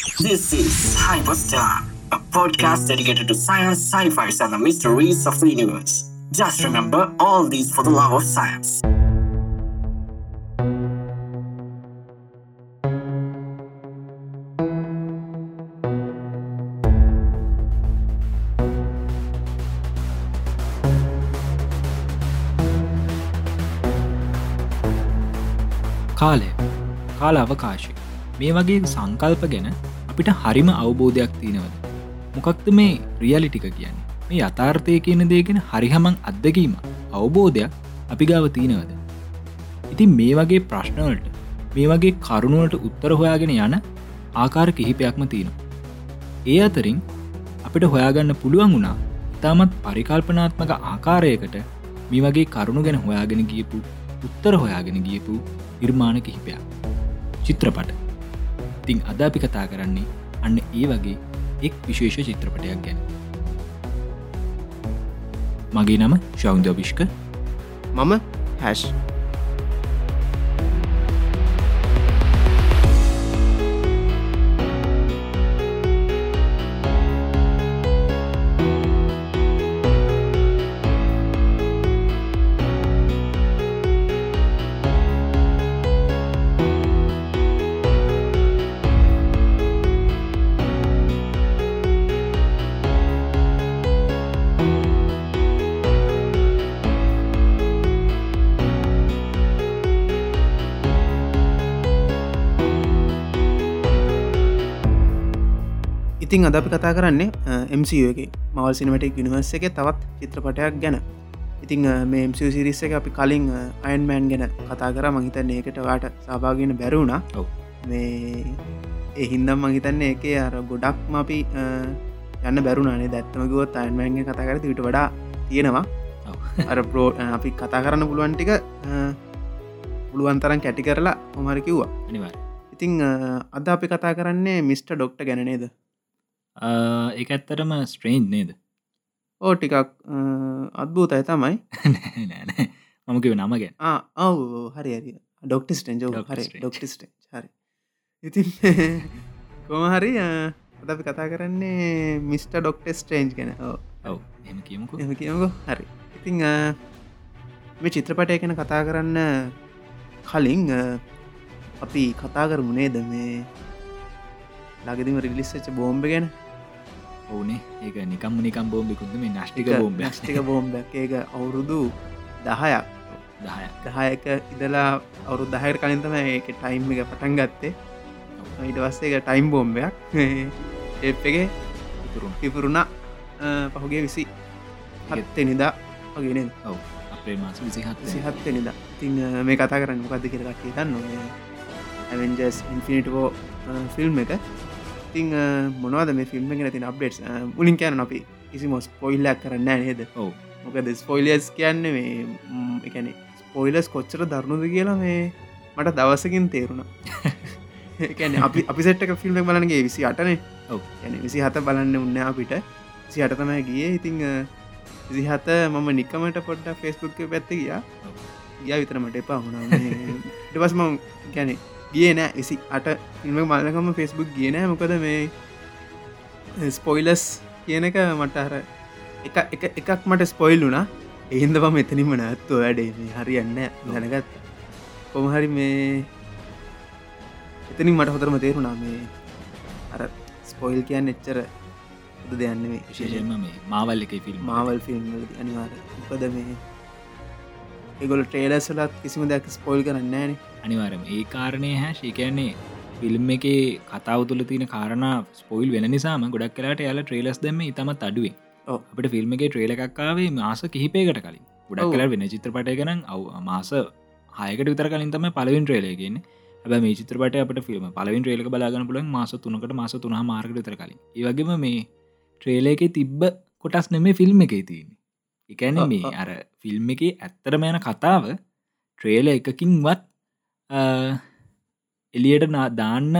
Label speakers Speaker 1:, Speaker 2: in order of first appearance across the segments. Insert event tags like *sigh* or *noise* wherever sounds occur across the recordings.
Speaker 1: This is Hyperstar, a podcast dedicated to science, sci fi, and the mysteries of the universe. Just remember all these for the love of science.
Speaker 2: Kale, Kale Avakashi. මේ වගේ සංකල්ප ගැන අපිට හරිම අවබෝධයක් තියෙනවද? මොකක්ද මේ රියලිටික කියන්නේ? මේ යථාර්ථය කියන දේගෙන හරිහමං අත්දකීම අවබෝධයක් අපි ගාව තියෙනවද? ඉතින් මේ වගේ ප්‍රශ්නවලට මේ වගේ කරුණුවට උත්තර හොයාගෙන යන ආකාර කිහිපයක්ම තියෙනවා. ඒ අතරින් අපිට හොයාගන්න පුළුවන් වුණා ඉතාමත් පරිකල්පනාත්මක ආකාරයකට මේ වගේ කරුණු ගැන හොයාගෙන ගියපු උත්තර හොයාගෙන ගියපු නිර්මාණ කිහිපයක්. චිත්‍රපට. තිං අද අපි කතා කරන්නේ අන්න ඒ වගේ එක් විශේෂ චිත්‍රපටයක් ගැන. මගේ නම ශෞන්දවිශ්ක
Speaker 3: මම හැෂ්. ඉතින් අද අපි කතා කරන්නේ MCගේ මවල් සිනමටික් යනිවර්ස එක. තවත් චිත්‍රපටයක් ගැන. ඉතිං මේ MCU සිරිස්ස එක අපි කලින් අයන්මෑන් ගැන කතා කර. මහිතන්නේ ඒකට වාට සභාගෙන
Speaker 2: ඔව්.
Speaker 3: මේ එහින්දම් මහිතන්නේ එක අර ගොඩක්ම අපි යන්න බැරුණනේ දැත්තමගුවත් අයන්මෑන්ගේ කතා කර ට වඩා තියෙනවා. අර ප්‍රෝ අපි කතා කරන්න පුළුවන් ටික පුළුවන් තරන් කැටි කරලා හොමරි කිව්වා.
Speaker 2: අනිවාර
Speaker 3: ඉතිං අද අපි කතා කරන්නේ මිස්ට ඩොක්ට ගැනනේද
Speaker 2: ඒ ඇත්තරම ස්ට්‍රේන්් නේද?
Speaker 3: ඕ ටිකක් අත්භූතයි තමයි. *laughs*
Speaker 2: මමකිව නම ගැන.
Speaker 3: ඔව් හරි හරි. ඩොක්ටිස්ටෙන්ජ හරි. ඩොක්ටිස්ට හරි. ඉතින් *laughs* කොම හරි අද අපි කතා කරන්නේ මිස්ට ඩොක්ට ස්ටේන්ජ් ගැන.
Speaker 2: ඔව්. එම කියමුකු.
Speaker 3: එම කියමුකෝ. හරි. ඉතිං මේ චිත්‍රපටය ගැන කතා කරන්න කලින් අපි කතා කරමුණේද මේ ලගෙදිම රිලිස්සච්ච බෝම්බ ගැන
Speaker 2: ඕනේ. ඒක නිකම් නිකම් බෝම්බිකුද මේ නෂ්ටික බෝම්බ
Speaker 3: ටික බෝම්බක් ඒක අවුරුදු දහයක්.
Speaker 2: දහය
Speaker 3: දහයක ඉදලා අවුරු දහයට කලින්තම ඒක ටයිම් එක පටන් ගත්තේ. ඊට වස්සේ එක ටයිම් බෝම්බයක්.
Speaker 2: ඉතුරුන්
Speaker 3: ඉපුරුණා පහුගේ විසි හත්තේ නිදා? වගෙන
Speaker 2: ඔව්. අපේ මාස විසිහත්
Speaker 3: සිහත්තේ නිදා අ, මේ කතා කරන්න මොකක්ද කියරට දන්න ඇවෙන්ජස් ඉන්ෆිනිටෝ ෆිල්ම් එක ඉතිං මොනවද මේ ෆිල්ම් එක තින අප්ඩේට් මුලින් කියන්න අපි කිසි මොස් පොයිල්ලක් කරන්න නේද?
Speaker 2: ඔව්.
Speaker 3: මොකද ස්පොයිලස් කියන්න මේ එකන ස්පොයිලස් කොච්චර දරුණුද කියලා මේ මට දවසකින් තේරුණා. *laughs* එකන අපි අපි සෙට්ක ෆිල්ම් බලන්ගේ විසි අටනේ
Speaker 2: ඔව්.
Speaker 3: යන විසි හත බලන්න උන්න අපිට. සි අට තමයි ගිය. ඉතිං විසිහත මම නිකමට පොඩ්ඩ ෆෙස්බුක් පැත්ත ගියා. ගිය විතරමට එපා වුණා. ටපස් ම ගැන ගිය නෑ. විසි අට ඉල්ම මල්ලකම ෆෙස්බුක් ගිය නෑ. මොකද මේ ස්පොයිලස් කියන එක මට අර එක එක එකක් මට ස්පොයිල් වුනා එහින්ද පම එතනිම නැත්තු වැඩේ. හරියන්න දැනගත් කොමහරි මේ එතනින් මට හොතරම තේරුණා මේ අර ස්පොයිල් කියන්න එච්චර දෙයන්න මේ
Speaker 2: විශේෂයෙන්ම මේ මාවල් එක ෆිල්ම්
Speaker 3: මාවල් ෆිල්ම් අනිවාර උපද මේ ඒගොල ට්‍රේලස්ලත් කිසිම දෙයක් ස්පොයිල් කරන්න ෑන.
Speaker 2: අනිවාරම ඒ කාරණය හැ. ශිකයන්නේ ෆිල්ම් එක කතාව තුළ තින කාරණ ස්පොයිල් වෙන නිසාම ගොඩක් කලාට යාල ට්‍රේලස් දෙම ඉතමත් අඩුවේ. අපට ෆිල්ම් එක ට්‍රේල එකක්කාවේ මාස කිහිපයකට කලින්. ගොඩක්. කලා වෙන චිත්‍රපටය කරන අව මාස හයකට විතර කලින් තම පලවින් ට්‍රේලයගෙන ඇබ මේ චිත්‍රපට අපට ෆිල්ම් පලවින් ට්‍රේලක බලාගන්න පුලන් මාස තුනකට මාස තුනහ මාර්ග විතර කලින්. ඒවගේම මේ ට්‍රේල එක තිබ්බ කොටස් නෙමේ ෆිල්ම් එක තියන්නේ එකැන මේ. අර ෆිල්ම් එක ඇත්තරම යන කතාව ට්‍රේල එකකින්වත් එලියට දාන්න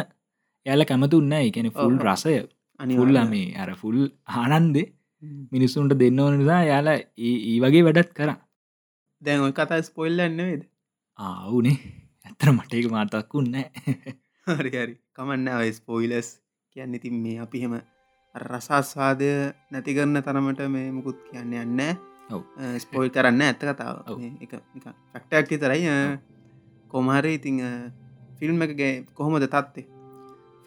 Speaker 2: යාල කැමතුන්න එකන ෆුල්. රසය.
Speaker 3: අනි
Speaker 2: ෆුල් මේ අර ෆුල් ආනන්දේ මිනිස්සුන්ට දෙන්න ඕන නිසා යාලා ඒ වගේ වැඩත් කර.
Speaker 3: දැන් ඔය කතා ස්පොයිල්ල න්නවේද
Speaker 2: ආවුනේ ඇත්තර මටේක මාතක්කුන්න
Speaker 3: හරි හරි. කමන්න ඔය ස්පොයිලස් කියන්න ඉතින් මේ අපි හෙම රසස්වාදය නැති කරන්න තරමට මේ මුකුත් කියන්න යන්න
Speaker 2: ඔව්.
Speaker 3: ස්පොයිල් කරන්න ඇත්ත කතාව. මේ එක ෆක්ටක් තරයි කොමහරි ඉතිං ෆිල්ම් එකගේ කොහොමද තත්තේ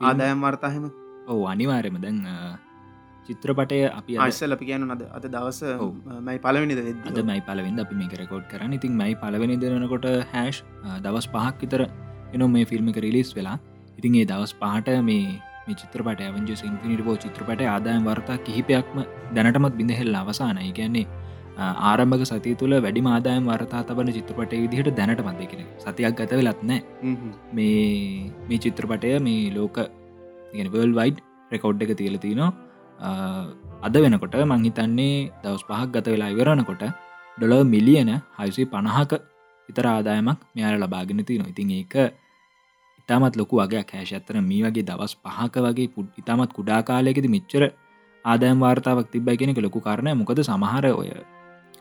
Speaker 3: ආදායම් වර්තාහෙම
Speaker 2: ඔව අනිවාරයම දැන් චිත්‍රපටය අපි
Speaker 3: ආශ්සල අපි කියන අද අද දවස. මයි පලවෙනිද
Speaker 2: අද මයි පලවෙද අපි මේක රෙකෝඩ් කරන්න. ඉතින් මයි පලවෙනි දෙනකොට හැෂ් දවස් පහක් විතර එනො මේ ෆිල්ම් එක රිලිස් වෙලා ඉතින් ඒ දවස් පහට මේ මේ චිත්‍රපට ඇවජ සිංපිනිට බෝ චිත්‍රපට ආදායම් වර්තා කිහිපයක්ම දැනටමත් බිඳහෙල් අවසානයි. කියන්නේ ආරම්භක සති තුළ වැඩි ආදායම් වර්තා තබන චිත්‍රපට විදිහට දැනටමත් දෙකෙන සතියක් ගත වෙලත්නෑ මේ මේ චිත්‍රපටය මේ ලෝක වල් වයිඩ් රෙකෝඩ් එක තියල තිනවා. අද වෙනකොට මංහිතන්නේ දවස් පහක් ගත වෙලා ඉවරණකොට ඩොල මිලියන හයිසි පණහක විතර ආදායමක් මෙයාල ලබාගෙන තියනවා ඉතින් ඒක ඉතාමත් ලොකු වගේ කෑශ ඇත්තන මේ වගේ දවස් පහක වගේ පුඩ් ඉතාමත් කුඩා කාලයකෙද මෙච්චර ආදායම් වාර්තාවක් තිබ්බයි කෙනෙක ලොකු කරණය මොකද සමහර ඔය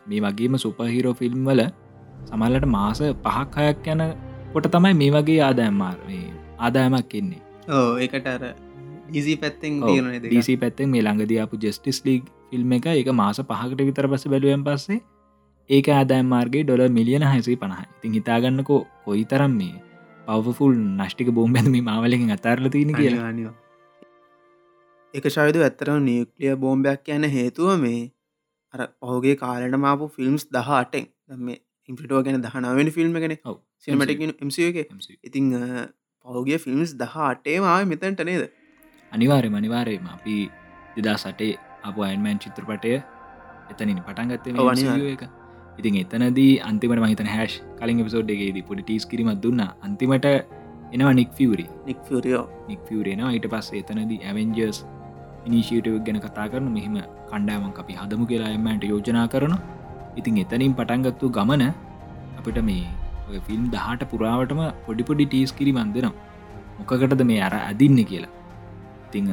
Speaker 2: මේ වගේම සුපහිරෝ ෆිල්ම් වල සමල්ලට මාස පහක් හයක් යන කොට තමයි මේ වගේ ආදායම්මාර ආදායමක් එන්නේ.
Speaker 3: ඕ ඒකට අර ඩීසි පැත්තෙන්
Speaker 2: ඩීසි පැත්තෙන් මේ ළඟදයාපු ජෙස්ටිස් ලීග් ෆිල්ම් එක එක මාස පහකට විතර පස බැලුවෙන් පස්සේ ඒක ආදායම් මාර්ගේ ඩොල මිලියන හැසි පණහ ඉතින් හිතාගන්නකෝ කොයි තරම් මේ පවෆුල් නෂ්ටික බෝම්බැඳම මාවලකින් අතාරල තියෙන කියලා.
Speaker 3: එක ශයද ඇත්තරම නියක්ලිය බෝම්බයක් යන හේතුව මේ අර පහුගේ කාලට මාපු ෆිල්ම්ස් දහටෙන් මේ ඉම්පිටෝ ගැන දහනාවෙන ෆිල්ම් ගෙන
Speaker 2: ඔව්.
Speaker 3: සිනමටික් එමස එක.
Speaker 2: MC.
Speaker 3: ඉතිං පහුගේ ෆිල්ම්ස් දහ අටේ මාව මෙතැන්ට නේද?
Speaker 2: අනිවාර්යම අනිවාරයම අපි දෙදා සටේ අප අයින්මෑන් චිත්‍රපටය එතනින් පටන්ගත්ත. එක. ඉතින් එතනදී අන්තිමට මහිතන හැෂ් කලින් එපිසෝඩ්ගේදී පොඩි ටීස් කිරීමත් දුන්න. අන්තිමට එනවා නික් ෆිවරි
Speaker 3: නික් ෆියරියෝ
Speaker 2: නික් ෆිවරෙනවා ඊට පස්ස එතනදී ඇවෙන්ජර්ස් ඉනිශීටව ගැන කතා කරන මෙහෙම කණ්ඩාමක් අපි හදමු කියලා එමන්ට යෝජනා කරන ඉතින් එතනින් පටන්ගත්තු ගමන අපිට මේ ෆිල්ම් දහට පුරාවටම පොඩිපොඩි ටීස් කිරි මන්දනම් මොකකටද මේ අර අදින්න කියලා. ඉතිං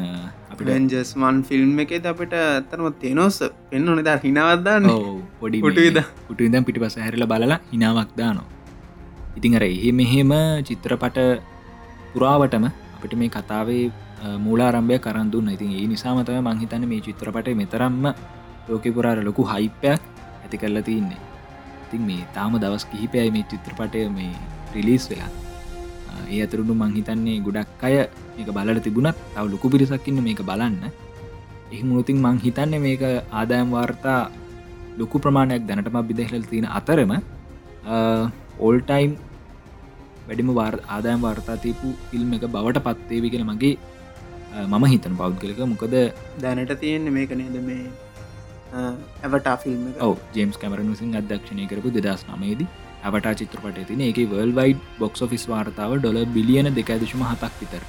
Speaker 2: අපිට ෙන්ජස්මන්
Speaker 3: ෆිල්ම් එක අපිට ඇත්තරම තෙනොස් පෙන්න්න නොනද හිනවත්දන්න
Speaker 2: ඔව්, පොඩි
Speaker 3: පුටුවිද?
Speaker 2: පුටුවිදම් පිටි පස හැරල බලලා හිනාවක් දානවා. ඉතිං අර එහෙ මෙහෙම චිත්‍රපට පුරාවටම අපිට මේ කතාවේ මූලාරම්භය කරන්දුන්න ඉතින් ඒ නිසාමතම මංහිතන මේ චිත්‍රපට මෙතරම්ම ලෝක පුරාර ලොකු හයිපයක් ඇති කරලා තියන්නේ ඉතින් මේ තාම දවස් කිහිපයයි මේ චිත්‍රපටය මේ රිලිස් වෙලා. අ, ඒ අතුරුණු මංහිතන්නේ ගොඩක් අය මේක බලට තිබුණත් තව ලොකු පිරිසක්කින්න මේක බලන්න. එහමුණතින් මං හිතන්න මේක ආදායම් වාර්තා ලොකු ප්‍රමාණයක් දැනටම බිදහල තියෙන අතරම ඕල්ටයිම් වැඩිම වාර් ආදායම් වාර්තාතයපු ෆිල්ම් එක බවට පත්තේවි කෙන මගේ අ, මම හිතන පෞද්ගලක මොකද
Speaker 3: දැනට තියෙන්නේ මේක නේද මේ ඇවටා ෆිල්ම්
Speaker 2: ඔව ජේම්ස් කැමරන් විසින් අධ්‍යක්ෂණය කරපු දෙදස් නමේදී ඇවටා චිත්‍රපට තින එක වල් වයිඩ් බොක්ස් ෆිස් වාර්තාව ඩොල බිලියන දෙකදශම හතක් විතර.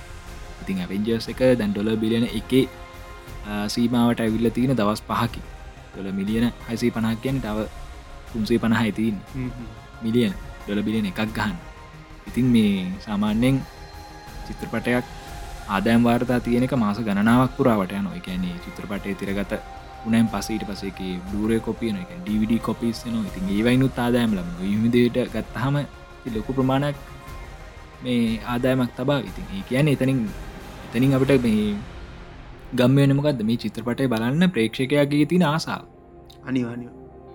Speaker 2: ඉතින් ඇවෙන්ජර්ස එක දැන් ඩොල බිලියන එකේ සීමාවට ඇවිල්ල තියෙන දවස් පහකි ඩොල මිලියන හයිසී පනක් කියන තව තුන්සේ පණහයිතින් මිලියන ඩොල බිලියන එකක් ගහන් ඉතින් මේ සාමාන්‍යෙන් චිත්‍රපටයක් ආදෑම් වාර්තා තියෙනක මාස ගණනාවක් පුරාවට යන එකන්නේ චිත්‍රපටය තිරගත උනෑම් පසට පසේක බූරය කොපියන එක ඩවිඩ කොපිස් න ඉතින් ඒවයිනුත් ආදායම් ලම හිමිදයට ගත්තහම ලොකු ප්‍රමාණයක් මේ ආදායමක් තබා. ඉතින් ඒ කියන්නේ එතනින් එතනින් අපිට මේ ගම්මයනමකක්ද මේ චිත්‍රපටය බලන්න ප්‍රේක්ෂකයාගේ තින ආසාාව.
Speaker 3: අනිවානි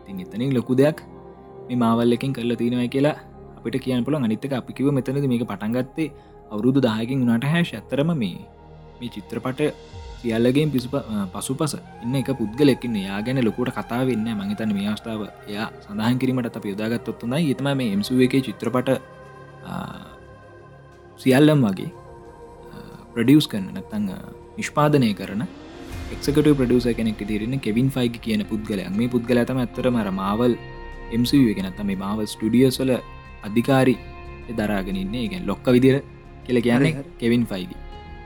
Speaker 2: තින් එතනින් ලොකු දෙයක් මේ මාවල්ලකින් කරලා තියෙනවයි කියලා අපිට කියන්න පුළ අනිත්තක අපිකිව මෙතනද මේක පටන්ගත්තේ අවුරුදු දායකින් වුණට හැශ ඇත්තරම මේ මේ චිත්‍රපට සියල්ලගේ පිසු පසු පස ඉන්න එක පුද්ගලෙකින්න යා ගැන ලොකුට කතා වෙන්න මහිතන මේ අවස්ථාව එයා සඳහන් කිරීමට අප යොදාගත්තොත්තුනයි එතම මේ එම්සුව එක චිත්‍රපට සියල්ලම් වගේ ප්‍රඩියස් කරන නැත්තං නිෂ්පාදනය කරන එක්කට ප්‍රඩියස කෙනෙක් තිරෙන කෙවින් ෆයිග කියන පුද්ගලයක් මේ පුද්ගල ඇතම ඇත්තර මර මාවල් එම්සුව කෙනත්තම මේ මාවල් ස්ටඩියස්වල අධිකාරි දරාගෙනන්නේ ගැන් ලොක්ක විදිර කියල කියන්නේ. කෙවින් ෆයිගි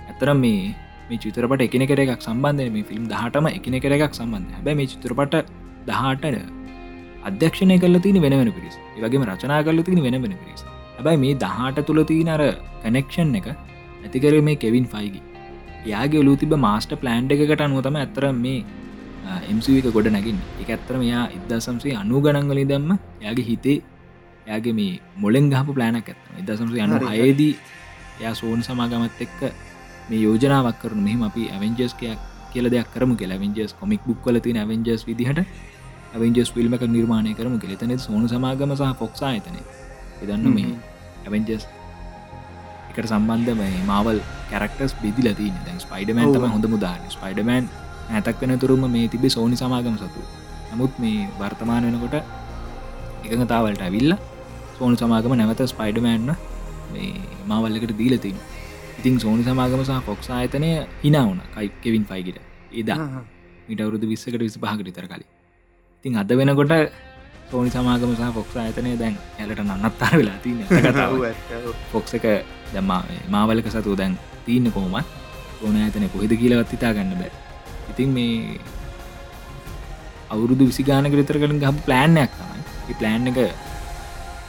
Speaker 2: ඇතරම් මේ මේ චිතරපට එකනෙකට එකක් සම්බන්ධය මේ ෆිල්ම් දහටම එකනෙකට එකක් සම්බන්ධ හැබැ මේ චිත්‍රපට දහටන අධ්‍යක්ෂණය කල තින වෙන වෙන පිරිස්. වගේම රචනා කල තින වෙන වෙන පිරිස්. හැබැයි මේ දහට තුළ තියන අර කනෙක්ෂන් එක ඇතිකර මේ කෙවින් ෆයිගි යාගේ ඔලු තිබ මාස්ට ප්ලන්් එකට අනුවතම ඇතර මේ එම්සක ගොඩ නැගින් එක ඇත්තර මෙයා ඉදසම්සේ අනු ගණන්ගලි දම්ම යාගේ හිතේ යාගේ මේ මොලෙන් ගහපු ප්ලෑනක් ඇත්ත ඉදසම්සේ අනු. අයේදී යා සෝන් සමාගමත් එක්ක මේ යෝජනාවක් කරන මෙහම අපි ඇවෙන්ජස් කයක් කියල දෙයක් කරම කියලා. ඇවෙන්ජස් කොමික් බුක් කල තින ඇවෙන්ජස් විදිහට ඇවෙන්ජස් ෆිල්ම් එක නිර්මාණය කරම කෙතන සෝන සමාගම සහ පොක්සා එතන එදන්න මේ ඇවෙන්ජස් එකට සම්බන්ධ මේ මාවල් කැරක්ටස් බිදි ලති දැන් ස්පයිඩමෑන් තම හොඳ මුදාන ස්පයිඩමෑන් ඇතක් වෙන තුරුම මේ තිබේ සෝනි සමාගම සතු නමුත් මේ වර්තමාන වෙනකොට එකඟතාවලට ඇවිල්ල සෝනු සමාගම නැවත ස්පයිඩමෑන්න මාවල්ලකට දීලතින් ඉතින් සෝනි සමාගම සහ පොක්ස් ආයතනය හිනාවන කයි කෙවින් පයිගිට එදා. මිට අවුරුදු විස්සකට විසි පහකට තර කලින්. ඉතින් අද වෙනකොට සෝනි සමාගම සහ පොක්ස් ආයතනය දැන් ඇලට නන්නත්තර වෙලා තින පොක්ස එක දම්මා මාවලක සතු දැන් තියන්න කොහොමත්? ඕන ඇතන කොහෙද කියලවත් ඉතා ගන්න බෑ. ඉතින් මේ අවුරුදු විසිගානක විතර කලින් ගහ ප්ලෑන්යක් තමයි. ප්ලෑන් එක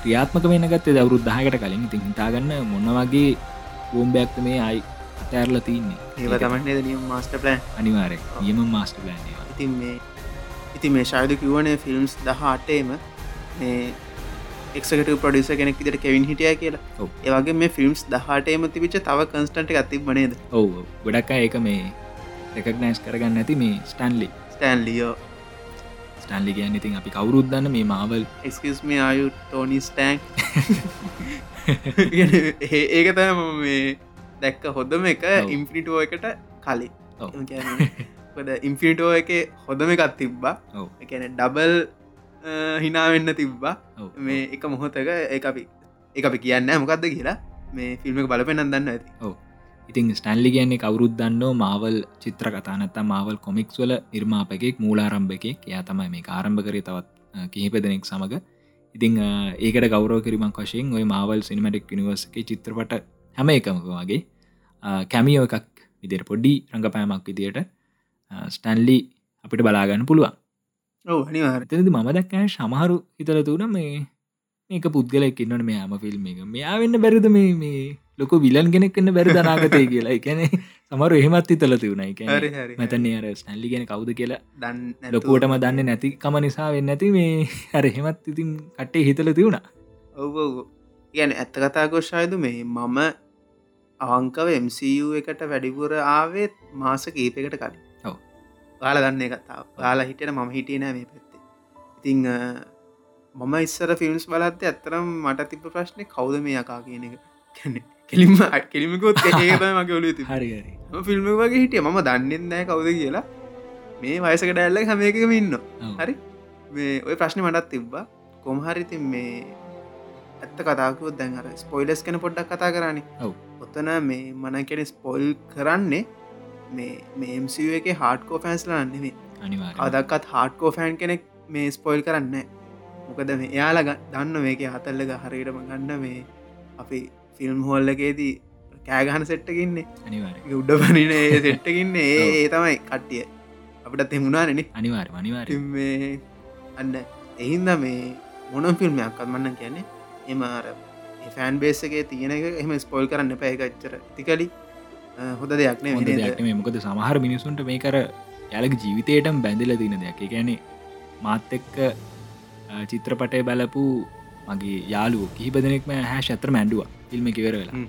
Speaker 2: ක්‍රියාත්මක වෙන ගත්තේ දවරුත් දහකට කලින්. ඉතින් හිතාගන්න මොන්න වගේ බෝම්බයක්ත මේ අයි අතෑරල තින්නේ.
Speaker 3: තමන්නේ නියම් මාස්ට ප්ලෑන්
Speaker 2: අනිවාරය නියම මාස්ට ප්ලෑන්
Speaker 3: ඉතින් මේ ඉති මේ ශායද කිවනේ ෆිල්ම්ස් දහ අටේම මේ එක්කට පොඩිස කෙනෙක් විදිට කෙවින් හිටිය කියලා. ඒවගේ මේ ෆිල්ම්ස් දහටේම තිබිච තව කන්ස්ටන්ට ඇතිබ බනේද
Speaker 2: ඔව්. ගොඩක් ඒක මේ රෙකක්නයිස් කරගන්න ඇති මේ ස්ටන්ලි
Speaker 3: ස්ටෑන්ලියෝ
Speaker 2: ස්ටන්ලි ගැන ඉතින් අපි කවුරුද්දන්න මේ මාවල්
Speaker 3: එක්ස්කස් මේ ආයු ටෝනි ස්ටෑන් ඒක තම මේ දැක්ක හොදම එක
Speaker 2: ඔව්.
Speaker 3: ඉම්පිනිටෝ එකට කලින් ඉම්ෆිනිටෝ එක හොදම එකත් තිබ්බා. එකන ඩබල් හිනාවෙන්න තිබ්බා. මේ එක මොහොතක ඒ අපි එක අපි කියන්න මොකක්ද කියලා. මේ ෆිල්ම් එක බලපෙනන් දන්න ඇති
Speaker 2: ඉතින් ස්ටන්ලි කියන්නේ කවුරුත් දන්නෝ මාවල් චිත්‍ර කතානත්තා මාවල් කොමික්ස් වල නිර්මාපකෙක් මූලාරම්භ එකෙක් එයා තමයි මේ ආරම්භ කරේ තවත් කිහිප දෙනෙක් සමඟ ඉතිං ඒකට ගෞරව කිරීමක් වශයෙන් ඔය මාවල් සිනිමටික් නිවර්සක චිත්‍රපට හැම එකමක වගේ කැමියෝ එකක් විදිර පොඩ්ඩි රඟපෑමක් විදියට ස්ටන්ලි අපිට බලාගන්න පුළුවන්.
Speaker 3: අනිවාර
Speaker 2: එතනද මම දැක්කෑ සමහරු හිතල තුන මේ මේක පුද්ගලෙක් ඉන්නට මේ හම ෆිල්ම් එක මෙයා වෙන්න බැරිද මේ මේ ලොක විලන් කෙනෙක් කන්න බැරි දනාගතය කියලා? එකැනෙ සමරු එහෙමත් හිතල තිවුණයි මෙතන්නේ අර ස්නැල්ලි ගෙන කවුද කියලා
Speaker 3: දන්න
Speaker 2: ලොකුවටම දන්න නැතිකම නිසා වෙන්න ඇති මේ *laughs* හර එහෙමත් ඉතින් කට්ටේ හිතල තිවුණ
Speaker 3: ඔව ගැන ඇත්ත කතාගොෂායද මේ මම අවංකව MCU එකට වැඩිපුර ආවෙත් මාස කීපකට කලින්.
Speaker 2: ඔව්.
Speaker 3: යාල දන්න කතාව. යාලා හිටට මම හිටිය නෑ මේ පැත්තේ. ඉතිං මම ඉස්සර ෆිල්ම්ස් බලත්ත ඇත්තරම් මට තිබ ප්‍රශ්නය කවුද මේ යකා කියන එක. කෙලිම කෙලිමිකොත් මගේ ඔලු
Speaker 2: හරි
Speaker 3: ෆිල්ම් වගේ හිටිය. ම දන්නෙත් නෑ කවුද කියලා. මේ වයසක ඩැල්ල හැමයකම ඉන්න. හරි? මේ ඔය ප්‍රශ්න මටත් තිබ්බා. කොමහරිතින් මේ ඇත්ත කතාකුත් දැන් අර ස්පොයිලස් කන පොඩ්ඩක් කතා කරන්නේ. ඔත්තන මේ මන කෙන ස්පොයිල් කරන්නේ මේ මේම්ස එක හාඩ්කෝ ෆෑන්ස්ලන්නේ
Speaker 2: අනිවාර
Speaker 3: අදක්කත් හාඩ්කෝ ෆෑන් කෙනෙක් මේ ස්පොයිල් කරන්න මොකද මේ එයාල දන්න මේක හතල්ලක හරියටම ගන්න මේ අපි ෆිල්ම් හොල්ලකේදී කෑගහන සෙට්ටකින්නේ
Speaker 2: අනිවාර
Speaker 3: උඩ පනින සෙට්ටකින්නේ ඒ තමයි කට්ටිය. අපිටත් එමුණනානෙන
Speaker 2: අනිවාර අනිවාර
Speaker 3: අන්න එහින්ද මේ මොනම් ෆිල්ම්යක්කත් මන්න කියන්නේ එම අර ෆෑන් බේසගේ තියෙන එක එහම ස්පොල් කරන්න පැයකච්චර තිකලි හොඳ දෙයක්
Speaker 2: හොඳ
Speaker 3: නේ
Speaker 2: දෙයක් මේ මොකද සමහර මිනිසුන්ට මේ කර යාලක ජීවිතයටම බැඳල තින දෙයක්. ගැන මාත් එක්ක අ, චිත්‍රපටය බලපු මගේ යාලු කිහිපදනෙක්ම හැ ශත්‍ර මැන්ඩුව ෆිල්ම් කිවර වෙලා.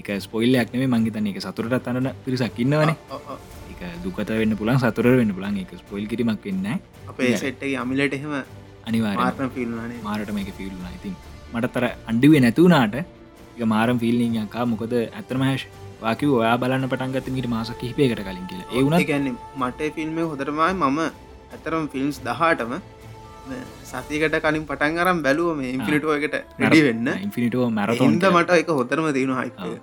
Speaker 2: එක ස්පොයිල්ලයක් නේ මංගේතන එක සතුරට අන්නන පිරිසක් ඉන්නවන. එක දුකත වෙන්න පුළන් සතුර වෙන්න පුළන් එක ස්පොයිල් කිරීමක් වෙන්න
Speaker 3: අපේ සෙට්ටගේ අමිලට එහෙම
Speaker 2: අනිවාර
Speaker 3: මාර්ම ෆිල්ම්නේ
Speaker 2: මාරට මේක ෆිල්ුණ ඉතින් මටතර අන්ඩුවේ නැතුවනාට එක මාරම් ෆිල්ලිංයකා මොකද ඇතරම හැශ් වාකි ඔයා බලන්න පටන්ගත මීට මාස කිහිපයකට කලින් කියලා. ඒ වුණත්
Speaker 3: ගැන්න මට ෆිල්ම් හොදරමයි මම ඇතරම් ෆිල්ම්ස් දහටම සතිකට කලින් පටන් අරම් බැලුව මේ ඉම්පිනිටෝ එකට රඩි වෙන්න.
Speaker 2: ඉන්ෆිනිටෝ මැරතොන්ද
Speaker 3: හින්ද මට එක හොතරම තියෙන හයි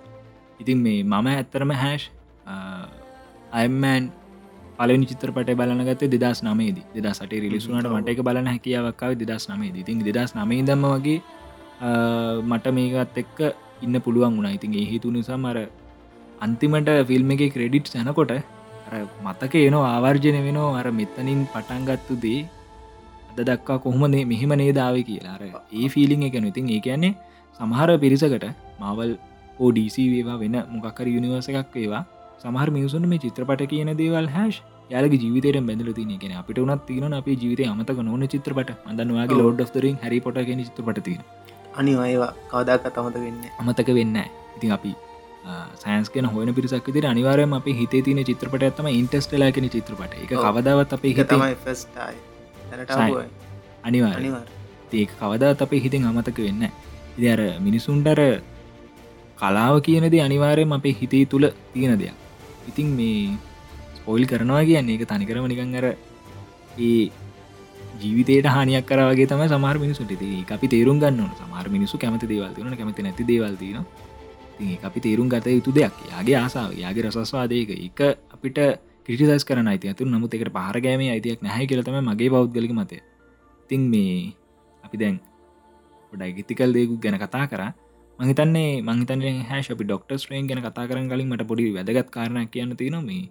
Speaker 2: ඉතින් මේ මම ඇත්තරම හැෂ් අයමෑන් පලනි චිත්‍රපට බලනගත දෙදස් නමේද දෙදා සට රිලිසුනට මට එක බලන හැකියාවක්කාව දෙදස් නමේද ඉතින් දෙදස් නමේ දම්ම වගේ මට මේකත් එක්ක ඉන්න පුළුවන් වුණ. ඉතින් ඒ හිතු නිසා මර අන්තිමට ෆිල්ම් එක ක්‍රෙඩිට් සැනකොට මතක ඒනෝ ආවර්ජන වෙනෝ අර මෙතනින් පටන්ගත්තු දේ අද දක්වා කොහොම මෙහෙම නේදාව කියලා. අර ඒ ෆිලිං එකන ඉතින් ඒ කියන්නේ සමහර පිරිසකට මවල් ඕඩC වේවා වෙන මොකක්කර යුනිවර්ස එකක් වේවා සමහර මිනිසුන් මේ චිත්‍රපට කියන දේවල් හැශ් යාලක ජීවිතයට බැඳල තින කියෙන අපිට උනත් තින අප ජීවිත අමතක නොන චිත්‍රපට අදන්නවාගේ ලෝඩ් රින් හැරි පොට ගෙන චිත්‍රපට තියෙන
Speaker 3: අනි අයවා කවදක් තමත වෙන්න
Speaker 2: අමතක වෙන්න ඉතින් අපි සෑන්ස් කියෙන හොන පිරිසක් විදිර අනිවාරයම අප හිතේ තින චිත්‍රපට ඇතම ඉන්ටස්ටලා කෙන චිත්‍රපට එක කවදාවත් අපේ
Speaker 3: එක
Speaker 2: හිත
Speaker 3: තමයි ෆස්ටයි
Speaker 2: අනිවාර ඒක කවදාත් අපේ හිතෙන් අමතක වෙන්න ඉදි අර මිනිසුන්ටර කලාව කියනද අනිවාරයම අපේ හිතේ තුළ තියෙන දෙයක්. ඉතින් මේ ස්පොයිල් කරනවා කියන්නේ එක තනිකරම නිකං අර ඒ ජීවිතයට හනියක් කරගේ තම සමාර මිනිසුට අපි තේරුම් ගන්න සමාර මිනිසු කැමති දේවල්තින කැමති නැති දේවල්තින අපි තේරුම් ගත යුතු දෙයක්. යාගේ ආසාාව යාගේ රසස්වාදයක. එක අපිට කිරිසස් කරන අයිති ඇතු නමුත් එකට පහරගෑම අයිතියක් නැහැ කියලතම මගේ පෞද්ගලික මතය. ඉතින් මේ අපි දැන් ොඩයි ගිතිකල් දෙකු ගැන කතා කර. මහිතන්නේ මහිතන හැ අපි ඩොක්ටස් රේන් ගැන කතා කරන කලින් මට පොඩි වැදගත් කාරණ කියන්න තියනොමේ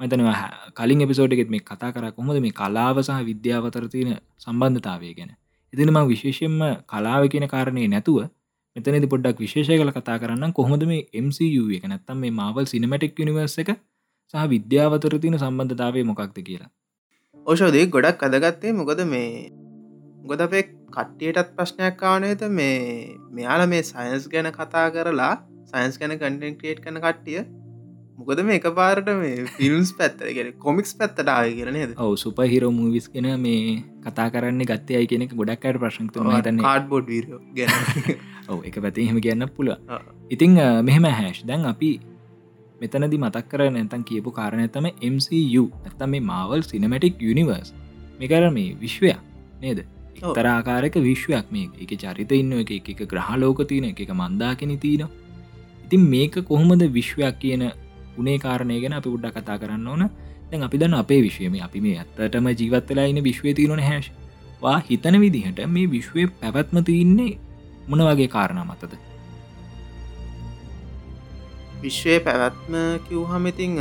Speaker 2: මතනවා කලින් එපිසෝඩ්ගෙත් මේ කතා කර කොහොද මේ කලාව සහ විද්‍යාවතර තියෙන සම්බන්ධතාවය ගැන. එතිනම විශේෂයෙන්ම කලාව කියන කාරණය නැතුව මෙතනති පොඩ්ඩක් විශේෂය කල කතා කරන්න කොහොමද මේ MCU එක නැත්තම් මේ මාවල් සිනමටික් නිවර්ස එක සහ විද්‍යාවතර තින සම්බන්ධතාවය මොකක්ද කියලා?
Speaker 3: ඕෂෝදේ ගොඩක් අදගත්තේ මොකද මේ ගොද අපේ කට්ටියටත් ප්‍රශ්නයක් කානයත මේ මෙයාල මේ සයින්ස් ගැන කතා කරලා සයින්ස් ගැන කන්ටෙන් ක්‍රේට් කන කට්ටිය මොකද මේ එක පාරට මේ ෆිල්ම්ස් පැත්තගෙන කොමික්ස් පැත්තට ආය කියරනේද
Speaker 2: ඔව සුප හිරෝ මූවිස් කෙන මේ කතා කරන්න ගත්තයයි කෙනෙක් ගොඩක්කට ප්‍රශ්නතු තන්න
Speaker 3: කාඩ්බෝඩ් ගැන. *laughs*
Speaker 2: ඔව එක පැති හෙම කියන්න පුළුව *laughs* ඉතිං මෙහෙම හැෂ් දැන් අපි මෙතනදි මතක් කර නැතන් කියපු කාරණ ඇතම MCU ඇත්තම් මේ මාවල් සිනමටික් යනිවර්ස් මේකර මේ විශ්වයක් නේද? තරාකාරක විශ්වයක් මේ එක චරිත ඉන්න එක එක ග්‍රහලෝක තියෙන එක මන්දාකෙන තියන ඉතින් මේක කොහොමද විශ්වයක් කියන උනේ කාරණය ගැන අපි උඩ්ඩ කතා කරන්න ඕන. දැන් අපි දන්න අපේ විශ්වයම අපි මේ ඇත්තටම ජීවත්වෙලා ඉන්න විශ්වය තියරන හැශ් වා හිතන විදිහට මේ විශ්වය පැවැත්ම තියන්නේ මොන වගේ කාරණ මතද
Speaker 3: විශ්වය පැවැත්ම කිව්හමඉතිං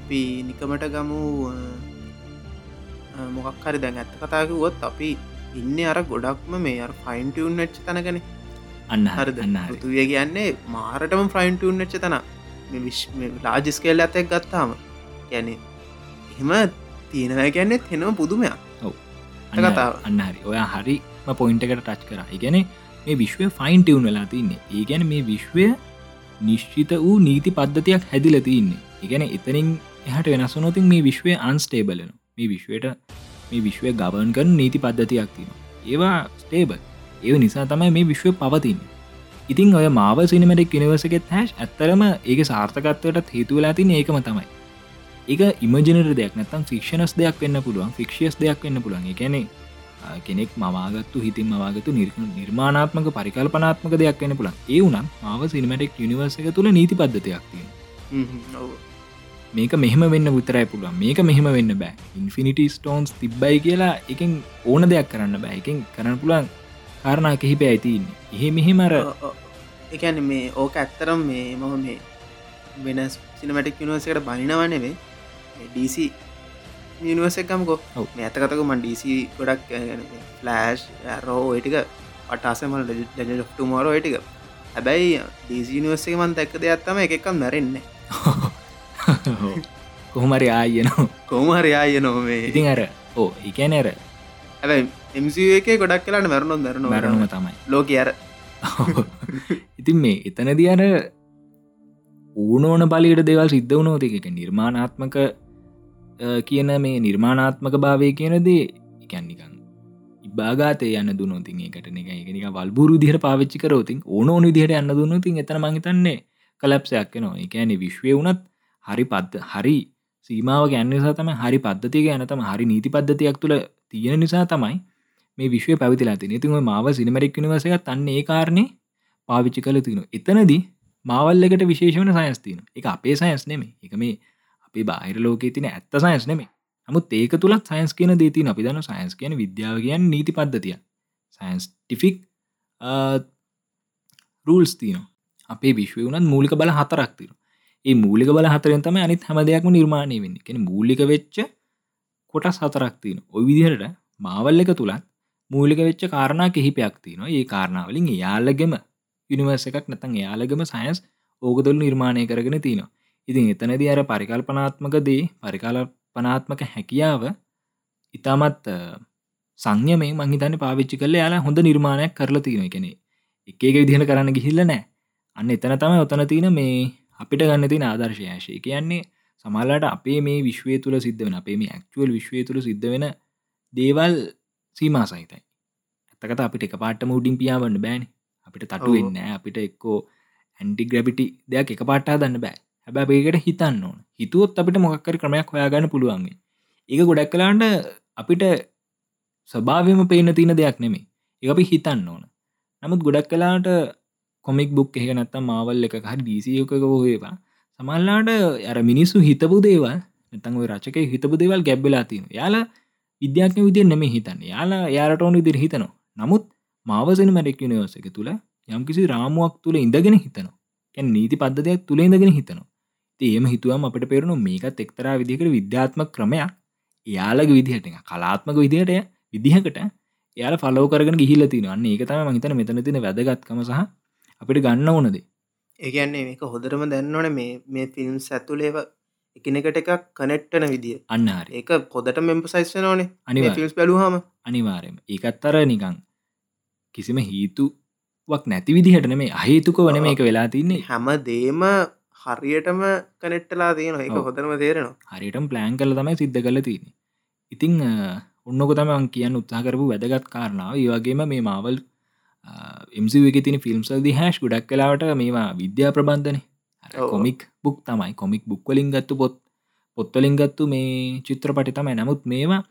Speaker 3: අපි නිකමට ගමු. මොකක් හරි දැන් ඇත්ත කතාකිවොත් අපි ඉන්න අර ගොඩක්ම මේ අර ෆයින්ටවන් වෙච්ච තනගෙන
Speaker 2: අන්න
Speaker 3: හරද? තුය කියන්නේ මාරටම ෆ්‍රයින්ටවන් වෙච්ච තනා ලාජිස්කේල් ඇතෙක් ගත්තාම. ගැන එහෙම තියෙනව ගැන්නෙත් හෙනම පුදුමයක්.
Speaker 2: ඔව. කතාව. අන්න හරි. ඔයා හරිම පොයින්ටකට ටච් කර. ඉගැන මේ විශ්වය ෆයින් ටියවුන් වෙලා තින්නේ. ඒ ගැන මේ විශ්වය නිශ්චිත වූ නීති පද්ධතියක් හැදිල තින්නේ. ඉගැන එතනින් එහට වෙනස්සනොතින් මේ විශ්වය අන්ස්ටේබලන මේ විශ්වයට මේ විශ්වය ගවන් කරන නීති පද්ධතියක් තින ඒවා ස්ටේබල් ඒ නිසා තමයි මේ විශ්වය පවතින්නේ. ඉතින් ඔය මාව සිනමටක් නිවසකෙත් හැස් ඇත්තරම ඒක සාර්ථකත්වයට හේතුවලා තින ඒකම තමයි. ඒක ඉමජනර දෙයක් නැතම් ෆික්ෂනස් දෙයක් වෙන්න පුළුවන් ෆික්ෂියස් දෙයක් වෙන්න පුළුවන්. එකැනෙ කෙනෙක් මවාගත්තු හිතින් මවාගතු නිර්මාණාත්මක පරිකල්පනාත්මක දෙයක් වෙන්න පුළන් ඒ වුනම් මාව සිනමටෙක් යනිවර්සක තුළ නීති පද්ධතියක් තිය මේක මෙහම වෙන්න විතරයි පුළුවන්. මේක මෙහෙම වෙන්න බෑ. ඉන්ෆිනිටි ස්ටෝන්ස් තිබ්බයි කියලා එකින් ඕන දෙයක් කරන්න බෑ. එකින් කරන්න පුළුවන් කාරණා කිහිප ඇතින්නේ එහෙ මෙහෙමර
Speaker 3: එකන මේ ඕක ඇත්තරම් මේ මම මේ වෙන සිනමටික් නිවසකට බනිනවනෙවේ ඩීසි නිවසක්කමකෝ මේ ඇතකතක මන් ඩීසි ගොඩක් ෆලෑෂ් රෝ ඒටික පටාසමල් ඩ මෝරෝ ඒටික හැබැයි ඩීසි නිවස්සේ මන් දැක්ක දෙයක්ත්තම එකක්කම් නැරෙන්නේ
Speaker 2: කොහොමරි ආයන.
Speaker 3: කොහමරි ආය නොවේ
Speaker 2: ඉතින් අර ඕ එකනැර
Speaker 3: හැබයි එමස එක ගොඩක් කලාට මැරුණු දරනු
Speaker 2: මැරුණම තමයි.
Speaker 3: ලෝක අර.
Speaker 2: ඉතින් මේ එතනද අර ඌනෝන බලයට දෙවල් සිද්ධ වනෝති එක නිර්මාණාත්මක කියන මේ නිර්මාණාත්මක භාවය කියනදේ එකැන්නිකන් ඉබාගතය යන්න දුනොතින් එකට එක එකනික වල්බුරු දිහට පාවිච්චි කරෝතින් ඕන ඕනි දිහට යන්න දුන්නතින් එතන මහිතන්නේ කලප්සයක් නවා එකැනෙ විශ්වය වනත් හරි පත්ත හරි සීමාව ගැන්න සතම හරි පද්ධතිය ගැනතම හරි නීති පද්ධතියක් තුළ තියෙන නිසා තමයි මේ විශ්ව පැවිතිලා තින ඉතිම මාව සිනමරික් නිවසක තන්න ඒ කාරණය පාවිච්චි කළ තින එතනදී මාවල්ලකට විශේෂවන සයස් තින එක අපේ සයස් නෙමේ එක මේ අපේ බාහිර ලෝකේ තින ඇත්ත සයස් නෙමේ නමුත් ඒක තුළත් සයින්ස් කියන දේති අපි දන්න සයින්ස් කියන විද්‍යාව කියන් නීති පද්ධතිය සයින්ස්ටිෆික් රූල්ස් තියන අපේ විශ්ව වනත් මූලික බල හතරක් තිර ඒ මූලික බල හතරෙන් තම අනිත් හැම දෙයක්ම නිර්මාණය වෙන්න. කෙන මූලික වෙච්ච කොටස් හතරක් තියෙන ඔය විදිහට මාවල් එක තුළත් මූලික වෙච්ච කාරණා කිහිපයක් තියෙනවා. ඒ කාරණාවලින් යාලගෙම යුනිවර්ස එකක් නැතන් යාලගම සයින්ස් ඕකතුළ නිර්මාණය කරගෙන තියෙනවා. ඉතින් එතනද අර පරිකල්පනාත්මක දේ පරිකල්පනාත්මක හැකියාව ඉතාමත් සංයමේ මහිතන පාවිච්චි කල යාලා හොඳ නිර්මාණයක් කරලා තියෙන කෙනෙ එක එක විදිහට කරන්න ගිහිල්ල නෑ අන්න එතන තම ඔතන තියෙන මේ අපිට ගන්න තින ආදර්ශයශය කියන්නේ සමල්ලට අපේ මේ විශ්වය තුළ සිද්ධ වෙන අපේ මේ ඇක්චුවල් විශ්වය තුළ සිද්ධ වෙන දේවල් සීමා සහිතයි. ඇතකට අපිට එක පාටම උඩින් පියාවන්න බෑන. අපිට තටු වෙන්න අපිට එක්කෝ ඇන්ටි ග්‍රැබිටි දෙයක් එක පාටා දන්න බෑ හැබැ ඒකට හිතන්න ඕන. හිතුවොත් අපිට මොක්කර ක්‍රමයක් හොයාගන්න පුළුවන්ගේ ඒක ගොඩක් කලාන්ට අපිට ස්භාවම පේන තියන දෙයක් නෙමේ ඒ අපි හිතන්න ඕන. නමුත් ගොඩක් කලාට කොමික් බුක් එක නැත්තම් මාවල් එක හරි ඩීසියෝකක හෝේවා සමල්ලාට අර මිනිස්සු හිතපු දේවල් නැතන් ඔය රචක හිතපු දේවල් ගැබ්බලා තින යාලා විද්‍යාඥ විදිය නෙම හිතන්න. යාලා යාරට ඕනු දිර හිතනවා. නමුත් මාවසන මැරෙක් නිවස එක තුළ යම්කිසි රාමුවක් තුළ ඉඳගෙන හිතනවා. කැන් නීති පද්ධතියක් තුළ ඉඳගෙන හිතනවා. ඒම හිතුවම අපට පෙරුණු මේකත් එක්තරා විදිකට විද්‍යාත්ම ක්‍රමයක්. යාලග විදිහට කලාත්මක විදිහට විදිහකට යාල ෆලෝ කරගෙන ගිහිල තිනවන්න ඒක තම මහිතන මෙතන තින වැදගත්කම සහ අපිට ගන්න ඕනදේ
Speaker 3: ඒගැන්නේ මේක හොදරම දැන්නවන මේ මේ ෆිල්ම්ස් ඇතුලේව එකනෙකට එකක් කනෙට්ටන විදිිය.
Speaker 2: අන්නාර
Speaker 3: ඒක පොදට මෙම්ප සයිස්න ඕනේ
Speaker 2: අනිවා
Speaker 3: ෆිල්ස් බැලුහම
Speaker 2: අනිවාරයම ඒකත්තර නිකං කිසිම හීතුවක් නැති විදිහට මේ අහේතුක වන මේක වෙලා තින්නේ.
Speaker 3: හැම දේම හරියටම කනෙට්ටලා තියෙන එක. හොදරම තේරෙනවා.
Speaker 2: හරිටම් ප්ලෑන් කල තමයි සිද්ධ කල තියෙන ඉතිං ඔන්නක තමන් කියන්න උත්සා කරපු වැදගත් කාරණාව. ඒවගේම මේ මාවල් එමසික තින ෆිල්ම්සල් දි හැෂ් ගොඩක් කලාවට මේවා විද්‍යා ප්‍රබන්ධන. කොමික් බුක් තමයි. කොමික් බුක්වලින් ගත්තු පොත් පොත්වලින් ගත්තු මේ චිත්‍රපටි තමයි. නමුත් මේවා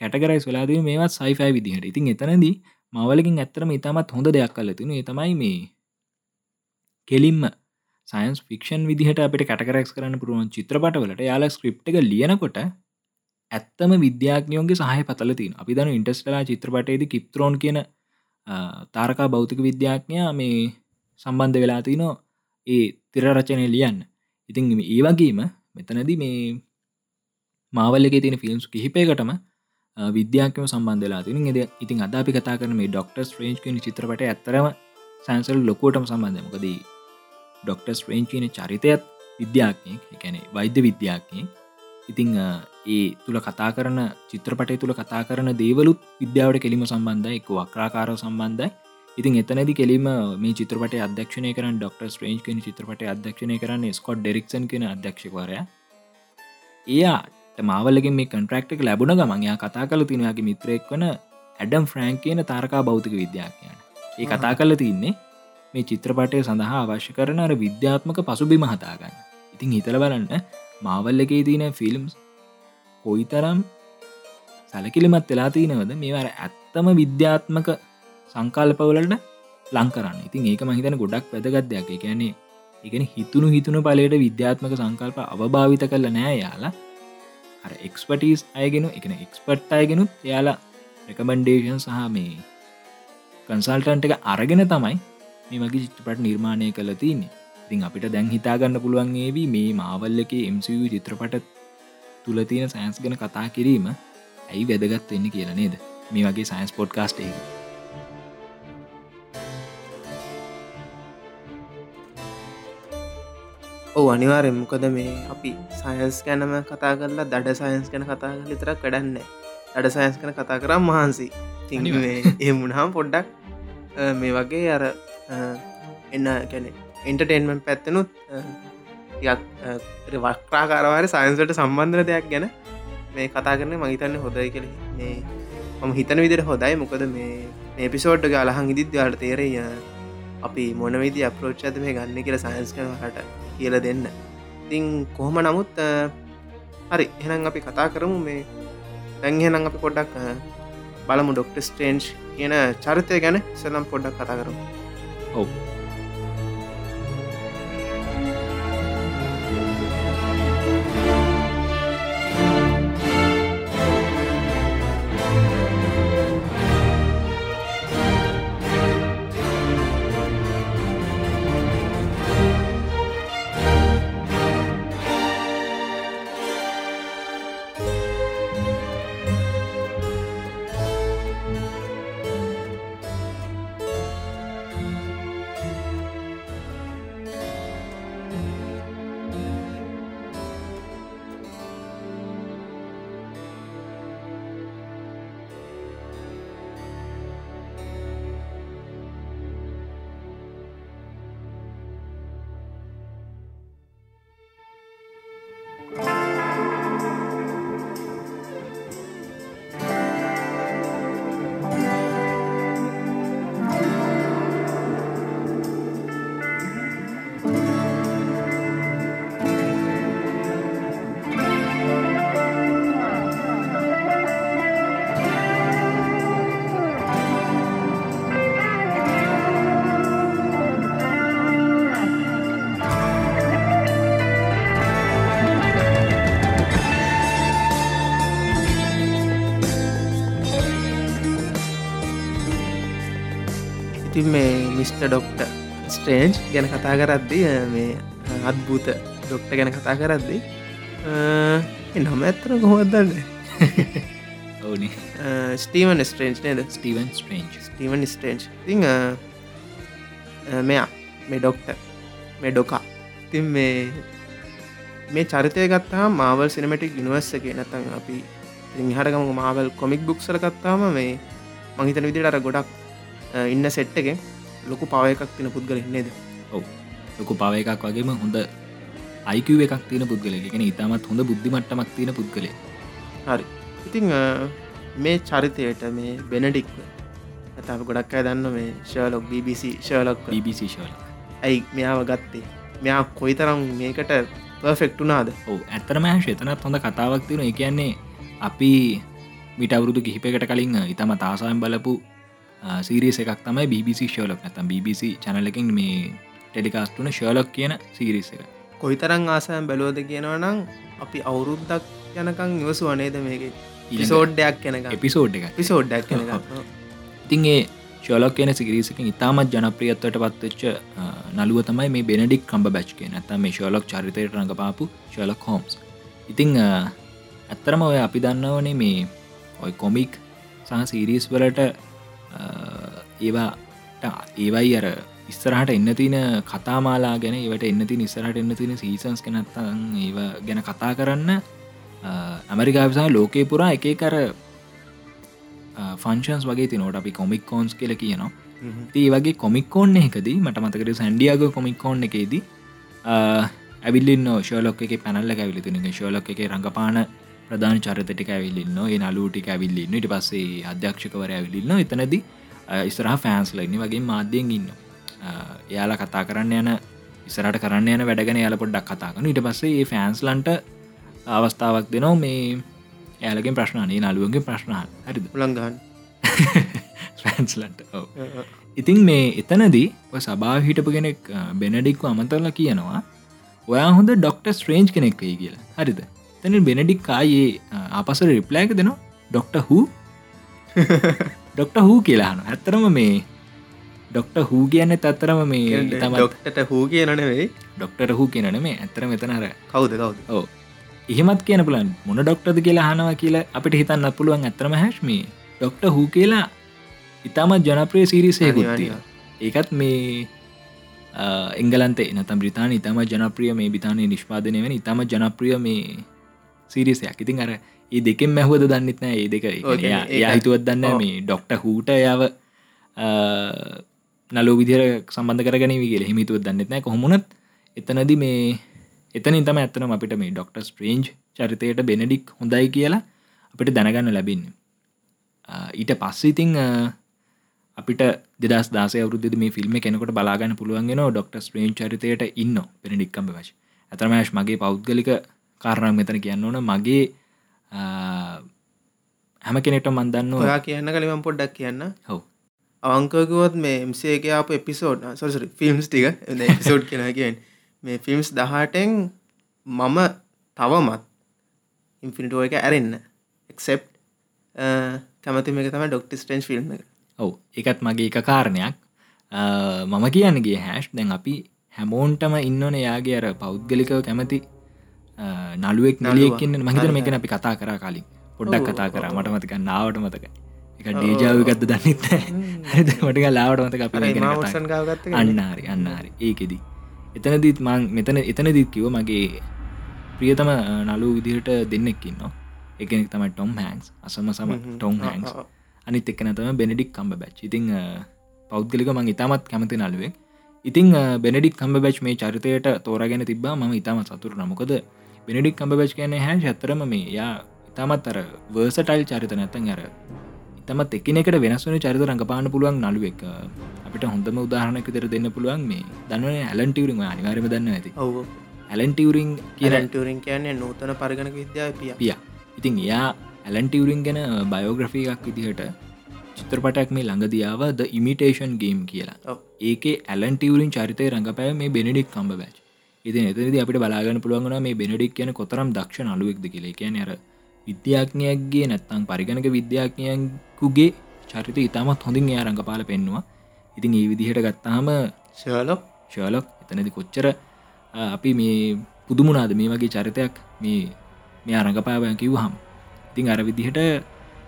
Speaker 2: කැටකරයි වෙලාදී මේවත් සයිෆයි විදිහට. ඉතින් එතනදී මවලකින් ඇත්තරම ඉතාමත් හොඳ දෙයක් කල තින තමයි මේ කෙලින්ම සයින්ස් ෆික්ෂන් විදිහට අපට කටකරක්ස් කරන්න පුරුවන් චිත්‍රපටවලට යාල ස්ක්‍රප් එක ලියනකොට ඇත්තම විද්‍යාඥයෝගේ සහය පතල තින අපි දන ඉන්ටස්ටලා චිත්‍රපටයේද කිප්ත්‍රෝන් කියන අ, තාරකා භෞතික විද්‍යාඥයා මේ සම්බන්ධ වෙලා තිනෝ ඒ තිරරචනය ලියන්න. ඉතින් ඒ වගේම මෙතනද මේ මාවල්ලක තින ෆිල්ම්ස් කිහිපයකටම අ, විද්‍යාකම සම්බන්ධලා තින. ද ඉතින් අද අපි කතා කරන මේ ඩොක්ටර්ස් ්‍රේන්ච් කියන චිත්‍රපට ඇතරම සැන්සල් ලොකෝටම සම්බන්ධමකදී ඩොක්ටර්ස් ්‍රේන්ච් කියන චරිතයත් විද්‍යාඥයෙක් එකැන වෛද්‍ය විද්‍යාඥයෙක්. ඉතිං ඒ තුළ කතා කරන චිත්‍රපටය තුළ කතා කරන දේවලුත් විද්‍යාවට කෙලිම සම්බන්ධ එක් වක්්‍රාකාරව සම්බන්ධයි. ඉතින් එතනදි කෙලිම මේ චිත්‍රපට අධ්‍යක්ෂණය කරන ඩොක්ට ස්ට්‍රේන්ජ් කෙන චිත්‍රපට අධ්‍යක්ෂණය කරන්න ස්කොඩ් ඩෙරික්සන් කෙන අධ්‍යක්ෂකවරය. එයාට මාවලගේ මේ කන්ට්‍රක්ටක ලැබුණ ගමන්යා කතා කල තිනයාගේ මිත්‍රයෙක් වන ඇඩම් ෆ්‍රෑන්ක් කියන තාරකා භෞතික විද්‍යාඥයන ඒ කතා කල තින්නේ මේ චිත්‍රපටය සඳහා අවශ්‍ය කරන අර විද්‍යාත්මක පසුබිම හතාගන්න ඉතින් හිතල බලන්න මාවල් එකේ තියන ෆිල්ම්ස් කොයි තරම් සැලකිලිමත් වෙලා තියනවද? මේවර ඇත්තම විද්‍යාත්මක සංකල්පවලට ලංකරන්න ඉතින් ඒක මහිතන ගොඩක් වැදගත්දයක් කියන්නේ එකන හිතුණු හිතුණු පලට විද්‍යාත්මක සංකල්ප අවභාවිත කරල නෑ යාලා අර එක්ස්පටස් අයගෙන එකන එක්ස්පට් අයගෙනුත් යාලා රෙකමන්ඩේෂන් සහ මේ කන්සල්ටන්ට එක අරගෙන තමයි මේ මගේ චිත්‍රපට නිර්මාණය කළ තින්නේ ඉතින් අපිට දැන් හිතාගන්න පුළුවන්ගේවී මේ මාවල්ල එක MCU චිත්‍රපට තුළ තියෙන සෑන්ස් ගැන කතා කිරීම ඇයි වැදගත් වෙන්න කියලා නේද? මේ වගේ සයින්ස් පොඩ් කාස්ටේ
Speaker 3: ඔව අනිවාරෙන් මොකද මේ අපි සයන්ස් ගැනම කතා කරලා දඩ සයන්ස් ගැන කතා කල තරක් කඩන්න දඩ සයන්ස් කන කතා කරම් මහන්සි.
Speaker 2: අනිවාර්යෙන්.
Speaker 3: ඒ මුණහම් පොඩ්ඩක් මේ වගේ අර එන්න ගැන එන්ටර්ටේන්මෙන් පැත්තනුත් වක්්‍රාකාරවාර සයින්සට සම්බන්ධන දෙයක් ගැන මේ කතා කරන මහිතන්න හොදයි කළ මේ මම හිතන විදිර හොදයි මොකද මේ එපිසෝඩ් ගලහන් ඉදිත් යාට තේරය අපි මොනවිදි අප්‍රෝච්චද මේ ගන්න කියල සයින්ස් කනහට කියල දෙන්න. ඉතිං කොහොම නමුත් අ, හරි එහෙනම් අපි කතා කරමු. මේ දැන්හෙනම් අපි පොඩ්ඩක් අ, බලමු ඩොක්ට ස්ටේන්ච් කියන චරිතය ගැන. සනම් පොඩ්ඩක් කතා කරමු.
Speaker 2: ඔව්
Speaker 3: මිස්ට ඩොක්ට ස්ට්‍රේන්ජ් ගැන කතා කරද්දි මේ අත්භූත ඩොක්ට ගැන කතා කරද්දි නම ඇත්තර කොහොදන්න
Speaker 2: ඕනි
Speaker 3: ස්ටීවන් ස්ට්‍රේන්ජ් නේද?
Speaker 2: ස්ටීවන් ස්ට්‍රේන්ජ්
Speaker 3: ස්ටීවන් ස්ටේන්ජ් ති මෙයා මේ ඩොක්ට මේ ඩොකා තින් මේ මේ චරිතය ගත්තා මාවල් සිනමටික් යනිවර්ස එක නැතන් අපි හටකම මාවල් කොමික් බුක්සල ගත්තාම මේ මහිතන විදිට අර ගොඩක් ඉන්න සෙට් එක ලොකු පව එකක් තින පුද්ගල නේද?
Speaker 2: ඔව. ලොකු පව එකක් වගේම හොඳ අයිකව එකක් තින පුද්ගලගෙන ඉතාමත් හොඳ බුද්ධිමට්ටමක් තියෙන පුද්ගලේ
Speaker 3: හරි. ඉතිං මේ චරිතයට මේ බෙනඩික්ව ඇතාව ගොඩක් අය දන්න මේ ශලොක් BBC ශලොක්
Speaker 2: BBC ශල
Speaker 3: ඇයි මෙයාව ගත්තේ? මෙයා කොයි තරම් මේකට පර්ෆෙක්ටුනාද
Speaker 2: ඔව ඇත්තරම ශතනත් හොඳ කතාවක් එක කියන්නේ අපි මිට අවුරුදු කිහිපකට කලින් ඉතම තාසායම් බලපු සීරිස එකක් තමයි BBC ශෝලක් නැතම් BBC චනලකින් මේ ටෙලිකාස්ටුන ශෝලොක් කියන සීරිස එක.
Speaker 3: කොයිතරං ආසයම් බැලෝද කියනවනම් අපි අවුරුද්දක් යනකං නිවසු අනේද මේක? පිසෝඩ්ඩයක් කෙනක
Speaker 2: එපිසෝඩ් එක
Speaker 3: පිසෝඩ්ඩක් කෙනක
Speaker 2: ඉතින් ඒ ශෝලොක් කියන සිගරිසකින් ඉතාමත් ජනප්‍රියත්වට පත්වෙච්ච නළුව තමයි මේ බෙනඩික් කම්බ බැච් කිය නැතම මේ ශෝලොක් චරිතයට රඟපාපු ශෝලොක් හෝම්ස් ඉතිං ඇත්තරම ඔය අපි දන්නවනේ මේ ඔයි කොමික් සහ සීරීස් වලට ඒවා ඒවයි අර ඉස්සරහට එන්න තින කතාමාලා ගැන ඒවට එන්න ති නිස්සරට එන්න තින සීසන්ස් කනත්තන් ඒ ගැන කතා කරන්න ඇමරිකාවිසා ලෝකේ පුරා එක කර ෆංශන්ස් වගේ තිනෝට අපි කොමික් කෝන්ස් කියල කියනවා. ඒ වගේ කොමික්කෝන්න එකදී මට මතකට සැන්ඩියග කොමික්කෝන් එකේදී ඇවිල්ලින් ශෝලොක් එක පැනල්ල ඇවිලි තින ශෝලොක් එක රඟපාන ප්‍රධාන චරිතටික ඇවිල්ලින්න ඒ නලූටික ඇවිල්ලින්න ඉට පස්සේ අධ්‍යක්ෂකවර ඇවිල්ලින්න එතනද ඉස්රහ ෆෑන්ස් ලයින්න වගේ මාධ්‍යයෙන් ඉන්න එයාලා කතා කරන්න යන ඉසරට කරන්න යන වැඩගෙන යාල පොඩ්ඩක් කතාකන ඉට පස්සේ ඒ ෆෑන්ස්ලන්ට අවස්ථාවක් දෙනවා මේ යාලගේ ප්‍රශ්නනේ නලුවගේ ප්‍රශ්නහන් හරි
Speaker 3: ලංගහන්
Speaker 2: ෆෑන්ස්ලන්ට *laughs* ඉතින් මේ එතනදී සභාව හිටපු කෙනෙක් බෙනඩික්ව අමතරල කියනවා ඔයා හොඳ ඩොක්ට ස්ට්‍රේන්ජ් කෙනෙක් වේ කියලා. හරිද තැන බෙනඩික් කායේ අපසර රිප්ලෑක දෙනවා ඩොක්ට හූ ඩොක්ට හූ කියලාහන ඇත්තරම මේ ඩොක්ට හූ කියන්න තත්තරම මේ
Speaker 3: ඩොක්ටට හූ කියනනෙවෙයි
Speaker 2: ඩොක්ටර හූ කියනන මේ ඇත්තර මෙතනර
Speaker 3: කවුද කවුද?
Speaker 2: ඕ එහෙමත් කියන පුලන් මොන ඩොක්ටද කියලා හනවා කියලා අපිට හිතන්න පුළුවන් ඇතරම හැශ්මී ඩොක්ට හූ කියලා ඉතාමත් ජනප්‍රය සිරිසේ ගුත්තිය ඒකත් මේ එංගලන්තේ නතම් බ්‍රතාාන ඉතම ජනප්‍රිය මේ බිතානය නිෂ්පාදනය වෙන ඉතම ජනප්‍රිය මේ සිරිසයක් ඉතින් අර ඒ දෙකෙන් මැහුවද දන්නෙත් නෑ. ඒ දෙක එයා හිතුවත් දන්න මේ ඩොක්ට හූට යාව නලෝ විදිර සම්බඳ කරගන විගල හිමිතුවත් දන්නෙත් නෑ. කොහොමුණත් එතනද මේ එතන තම ඇත්තනම් අපිට මේ ඩොක්ට ස්ට්‍රේන්ජ් චරිතයට බෙනඩික් හොඳයි කියලා අපිට දැනගන්න ලැබින්න. ඊට පස්සිඉතිං අපිට දෙදස් දාස අවරුද මේ ෆිල්ම් කෙනකට බලාගන්න පුළුවන්ගෙන ඩොක්ට ස්ට්‍රේන් චරිතයට ඉන්න පෙනඩික්කම් වශ ඇතරමෑශ් මගේ පෞද්ගලික කාරණක් මෙතන කියන්න ඕන. මගේ හැම කෙනෙට මන්දන්න
Speaker 3: ඔයා කියන්න කලිම පොඩ්ඩක් කියන්න.
Speaker 2: හව
Speaker 3: අවංකකුවත් මේ එම්සේගේ අප එපිසෝඩ් සොසර ෆිල්ම්ස් ටික එපිසෝඩ් කෙනගෙන් මේ ෆිල්ම්ස් දහටෙන් මම තවමත් ඉන්ෆිනිටෝ එක ඇරෙන්න. එක්සෙප් කැමති මේ තම ඩොක්ට ස්ටේන්ස් ෆිල්ම් එක.
Speaker 2: ඔවු එකත් මගේ එක කාරණයක්. මම කියන්නගේ හැෂ් දැන් අපි හැමෝන්ටම ඉන්නන යාගේ අර පෞද්ගලිකව කැමති නළුවෙක් නලියක්න්න මහිතර මේකන අපි කතා කර කලින්. පොඩ්ඩක් කතා කර. මට මතක නාවට මතක. එක ඩේජාවගත්ත දන්නෙත් මටික ලාවට මතක අපි අන්නාරි අන්නාරි ඒකෙදී. එතනදීත් මං මෙතන එතනදීත් කිව මගේ ප්‍රියතම නලු විදිහට දෙන්නෙක්කින්නවා එකනෙක් තමයි ටොම් හැන්ස් අසම සම ටොම් හැන්ස් අනිත් එක්න තම බෙනඩික් කම්බ බැච් ඉතිං පෞද්ගලික මං ඉතාමත් කැමති නලුවෙක් ඉතිං බෙනඩික් කම්බ බැච් මේ චරිතයට තෝරගෙන තිබා ම ඉතාම සතුර නමුකද බෙනඩික් කම්බ බැච් කියන හැ ඇතරම මේ. යා ඉතාමත් අර වර්සටයිල් චරිත නැතන් අර ඉතමත් එකනෙකට වෙනස්වන චරිත රඟපාන පුළුවන් නලුවෙක් අපිට හොඳම උදාහරණක තර දෙන්න පුළුවන් මේ දන්නවන ඇලන්ටිවරින් අනිවාරම දන්න ඇති. ඇලන්ටිවරින්
Speaker 3: කියලන්ටරින් කියන්නේ නූතන පරගණක විද්‍යාව පිය.
Speaker 2: ඉතින් එයා ඇලන්ටිවරින් ගැන බයෝග්‍රෆී එකක් විදිහට චිත්‍රපටක් මේ ළඟදියාව ද ඉමිටේෂන් ගේම් කියලා. ඒක ඇලන්ටිවරින් චරිතය රඟපෑ මේ බෙනඩික් කම්බ බැච් ඉති එතද අපිට බලාගන්න පුළුවන්ගන මේ බෙනඩික් කියන කොතරම් දක්ෂ අලුවෙක්ද කියල. කියන අර විද්‍යාඥයක්ගේ නැත්තං පරිගණක විද්‍යාඥයකුගේ චරිත ඉතාමත් හොඳින් එයා රඟපාල පෙන්වා ඉතින් ඒ විදිහට ගත්තාම
Speaker 3: ශලොක්
Speaker 2: ශලොක් එතනති කොච්චර අපි මේ පුදුමුණාද මේ වගේ චරිතයක් මේ මේ අරඟපාවයන් කිව්හම් ඉතිං අර විදිහට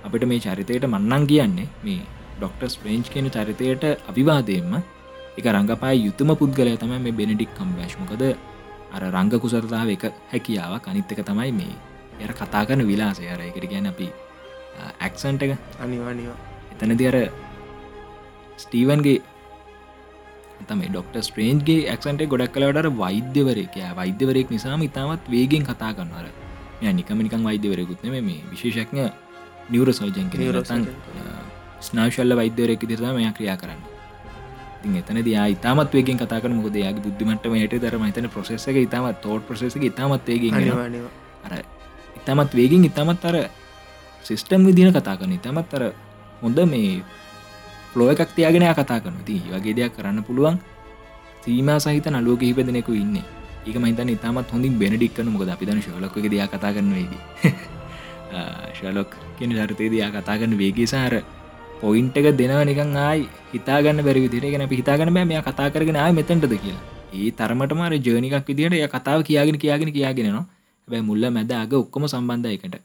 Speaker 2: අපිට මේ චරිතයට මන්නන් කියන්නේ මේ ඩොක්ටර් ස්ප්‍රේන්ච් කියන චරිතයට අවිවාදයෙන්ම එක රංගපාය යුතුම පුද්ගලය තමයි මේ බෙනඩික් කම්බෑශ්මකද අර රංග කුසරතාව එක හැකියාව අනිත් එක තමයි මේ එර කතා කරන විලාසය. අර එකට ගැන අපි ඇක්සන්ට එක.
Speaker 3: අනිවානිවා
Speaker 2: එතනති අර ස්ටීවන්ගේ තම ඩොක්ට ස්ට්‍රේන්ගේ ඇක්සන්ට ගොඩක් කලට වෛද්‍යවරයක. වෛද්‍යවරයෙක් නිසාම ඉතාමත් වේගෙන් කතා කරන්නවර මෙ නිකම නිකන් වෛද්‍යවරයකුත්න මේ විශේෂක්ඥ නිවරසෝජන්
Speaker 3: Neurosurgeon.
Speaker 2: ස්නාශල්ල වෛද්‍යවරයක දිරම ක්‍රියා කරන්න ඉතින් එතන දයා ඉතාමත් වේගෙන් කතා කර මොකද යාගේ බුද්ධිමටම යට දරම එතන ප්‍රසෙස එක ඉතාමත් තෝට ප්‍රසෙස ඉතාමත් වේගෙන් අර ඉතාමත් වේගෙන් ඉතාමත් අර සිිස්ටම් විදින කතා කරන ඉතාමත් අර හොඳ මේ පලෝ එකක් තියාගෙන කතා කරන ති වගේ දෙයක් කරන්න පුළුවන් සීම සහිත නලුව කිහිපෙදනෙකු ඉන්න. ඒක මහිතන ඉතාමත් හොඳින් බෙනඩික්කන මොකද අපිදන ශලොක දයා කතා කරන වේද ශලොක් *laughs* කියන චරිතේ දයා කතා කරන වේගේසාර පොයින්ට එක දෙනවා නිකන් ආයි හිතාගන්න බැරි විදිර ගැන හිතාගන්න බෑ මෙයා කතා කරගෙන ආය මෙතැන්ටද කියලා. ඒ තරමට මාර ජර්නිකක් විදිට ය කතාව කියාගෙන කියාගෙන කියාගෙනවා හැබැයි මුල්ල මැද අග ඔක්කොම සම්බන්ධයකට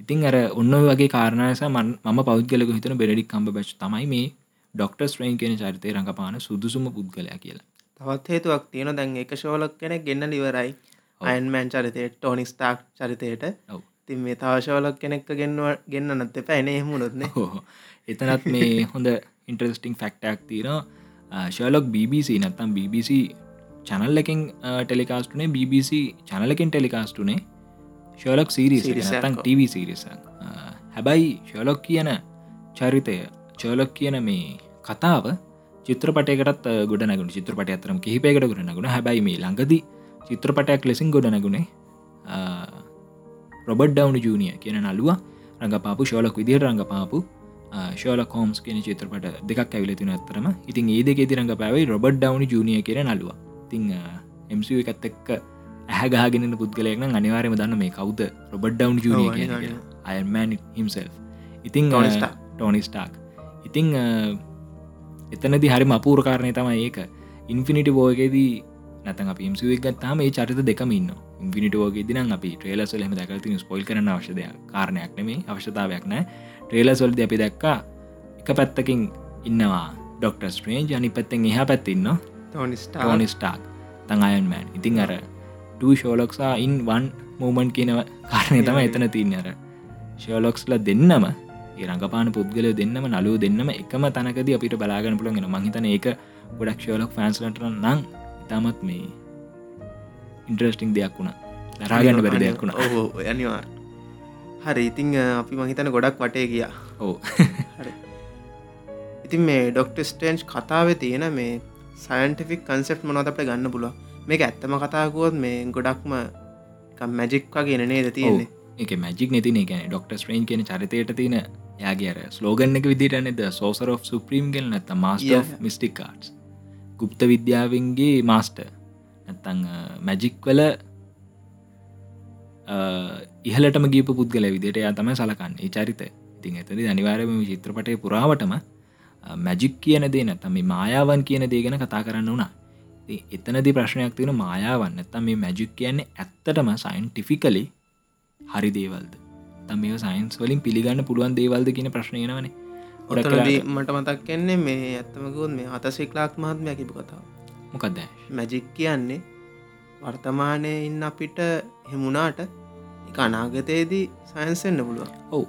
Speaker 2: ඉතින් අර ඔන්න වගේ කාරණයස මන් ම පෞද්ගලක හිතන බෙඩික් කම්බ බච් තමයි මේ ඩොක්ටර්ස් ්‍රයින් කියන චරිතය රඟපාන සුදුසුම පුද්ගලයා කියලා.
Speaker 3: තවත් හේතුවක් තියෙන දැන් එක ශෝලක් කෙනෙක් ගෙන්න්න ලිවරයි අයින්මෑන් චරිතයට ටෝනි ස්ටාක් චරිතයට. තින් මේ තවශෝලක් කෙනෙක්ක ගෙන්වා ගන්න නත්ත පැන එහමුණොත්න
Speaker 2: හෝ එතනත් මේ හොඳ ඉන්ටරස්ටිං ෆක්ටක් තියෙන ශලොක් BBC නත්තම් BBC චනල් එකින් ටෙලිකාස්ටුනේ BBC චනලකින් ටෙලිකාස්ටුනේ ශලොක්. නතන් TV සිරිස හැබැයි ශලොක් කියන චරිතය චලොක් කියන මේ කතාව චිත්‍රපටයකටත් ගොඩනගුණ. චිත්‍රපට අතරම කිහිපයකට ගොඩනගුණ. හැබැයි මේ ළඟදි චිත්‍රපටයක් ලෙසින් ගොඩනගුණේ රොබඩ් ඩවුන ජනිය කියන නලුව රඟපාපු ශෝලක් විදිහට රඟපාපු ශෝල කෝම්ස් කියන චිත්‍රපට දෙකක් ඇවිල තින අතරම ඉතින් ඒ දෙක තිරඟ පැවයි රොබඩ් ඩවන ජනිය කියෙන නලුව තිං එම්ස එකත් එක්ක ඇහගාගෙන පුද්ගලයන අනිවාරම දන්න මේ කවුද රොබඩ් ඩවන් ජනිය. අයර්මන් හිම්සල් ඉතිං
Speaker 3: Tony Stark.
Speaker 2: ටෝනි ස්ටාක් ඉතිං එතනදි හරි අපූරකාරණය තමයි ඒක. ඉන්ෆිනිට බෝගේදී නැතන් අප ඉම්සුවක් ගත්තාම ඒ චරිත දෙකම ඉන්න ඉන්ෆිනිට ෝගේ දින අපි ට්‍රේලස්වල හම දැකති ස්පොල් කරන අවශ්‍යදය කාරණයක් නෙමේ අවශ්‍යතාවයක් නෑ ට්‍රේලස්වල්ද අපි දැක්කා. එක පැත්තකින් ඉන්නවා ඩොක්ට ස්ට්‍රේන්ජ් අනි පැත්තෙන් එහ පැත්තින්න
Speaker 3: තෝනි
Speaker 2: ටෝනි ස්ටාක් තං අයන්මෑන් ඉතිං අර ෂෝලොක්සා ඉන් වන් මූමන්් කියනව කාරණය තම එතන තින්න අර ශෝලොක්ස්ල දෙන්නම රඟපාන පුද්ගල දෙන්නම නලුව දෙන්නම එකම තනකද අපිට බලාගන පුළන්ගෙන මහිතන ඒක ගොඩක් ශෝලොක් ෆෑන්ස්ලට නං ඉතාමත් මේ ඉන්ට්‍රස්ටිං දෙයක් වුණ. දරාගන්න බැරි දෙයක් වුණ.
Speaker 3: ඕ අනිවාර් හරි ඉතිං අපි මහිතන ගොඩක් වටේ ගියා.
Speaker 2: ඕ
Speaker 3: ඉතින් මේ ඩොක්ට ස්ටේන්ච් කතාව තියෙන මේ සයින්ටිෆික් කන්සෙප් මොනොත අපට ගන්න පුළුව මේක ඇත්තම කතාකුවොත් මේ ගොඩක්ම මැජික් වගේ නේද තියෙන්නේ?
Speaker 2: එක මැජික් නැතින ගැන ඩොක්ට ස්ට්‍රේන් කියන චරිතයට තියෙන යාගේර ස්ලෝගන්න එක විදිට නද? සෝසර of සුප්‍රීම් ගෙල් නැත මාස්ට. මිස්ටික් කාඩ්ස් ගුප්ත විද්‍යාවෙන්ගේ මාස්ට නැත්තං මැජික් වල ඉහලටම ගීප පුද්ගල විදිට යා තම සලකන්න චරිත ඉතින් ඇතද අනිවාරම චිත්‍රපටය පුරාවටම මැජික් කියන දේ නැතම මායාවන් කියන දේ ගැන කතා කරන්න වුණා එතනදි ප්‍රශ්නයක් තියෙන මායාවන්න ඇත්තම් මේ මැජික් කියන්නේ ඇත්තටම සයින්ටිෆිකලි හරි දේවල්ද? තම සයින්ස් වලින් පිළිගන්න පුළුවන් දේවල්ද කියන ප්‍රශ්නයනවන
Speaker 3: මට මතක් කෙන්නේ මේ ඇත්තමකුත් මේ අතසික්ලාක් මහත්මය කිපු කතාව.
Speaker 2: මොකක්ද?
Speaker 3: මැජික් කියන්නේ වර්තමානය ඉන්න අපිට හෙමුණාට අනාගතයේදී සයින්සෙන්න්න පුළුවන්.
Speaker 2: ඔවු.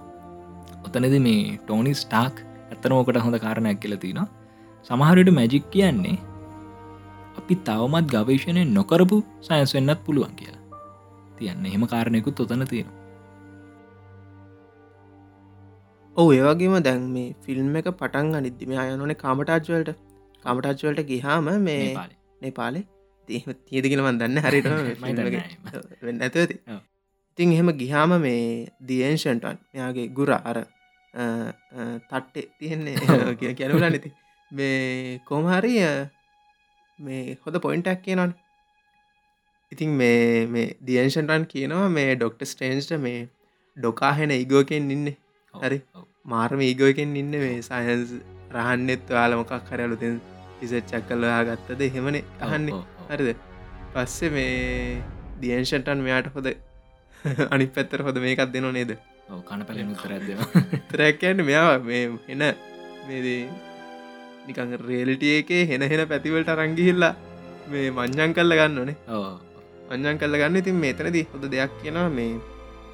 Speaker 2: ඔතනද මේ ටෝනි ස්ටාක් ඇත්තන ඕකට හොඳ කාරණයක් කියල තින සමහරට මැජික් කියන්නේ අපි තවමත් ගවේශණය නොකරපු සයින්ස් වෙන්නත් පුළුවන් කියලා. තියන්න එහෙම කාරණයකුත් ඔතන තියෙන
Speaker 3: ඔහු ඒවගේම දැන් මේ ෆිල්ම් එක පටන් අනිද්දිම අයනොනේ කාමටාජ්වලට කාමටාජ්වලට ගිහාම මේ
Speaker 2: නේපාලේ.
Speaker 3: තියදගෙනමන් දන්න හරිට ඇතති
Speaker 2: ඔව්.
Speaker 3: ඉතින් එහෙම ගිහාම මේ දියන්ෂන්ටන් මෙයාගේ ගුර අර තට්ටේ තියෙන්නේ. කැනවල නැති මේ කෝමහරි මේ හොද පොයින්ටක් කියනන් ඉතින් මේ මේ දියන්ෂන්ටන් කියනවා මේ ඩොක්ට ස්ටේන්ස්ට මේ ඩොකාහෙන ඉගෝකෙන් ඉන්න. හරි. මාර්ම ඒගෝකෙන් ඉන්න මේ සයන්ස් රහන්නෙත් යාලමකක් හරලුතින් ඉසච්චක් කල්ලයා ගත්තද? හෙමන අහන්නේ. හරිද? පස්සෙ මේ දියන්ෂන්ටන් මෙයාට හොද *laughs* අනි පැත්තර හොද මේකක් දෙන නේද?
Speaker 2: කන පැල උතරැද
Speaker 3: තරැක්කන්න මෙයා එන මේදේ නිකං රේලිටිය එකේ හෙන හෙන පැතිවලට රංගිහිල්ලා මේ මං්ඥන් කල්ල ගන්න ඕනේ අංජන් කල්ල ගන්න. ඉතින් මේතනදී හොඳ දෙයක් කියෙන මේ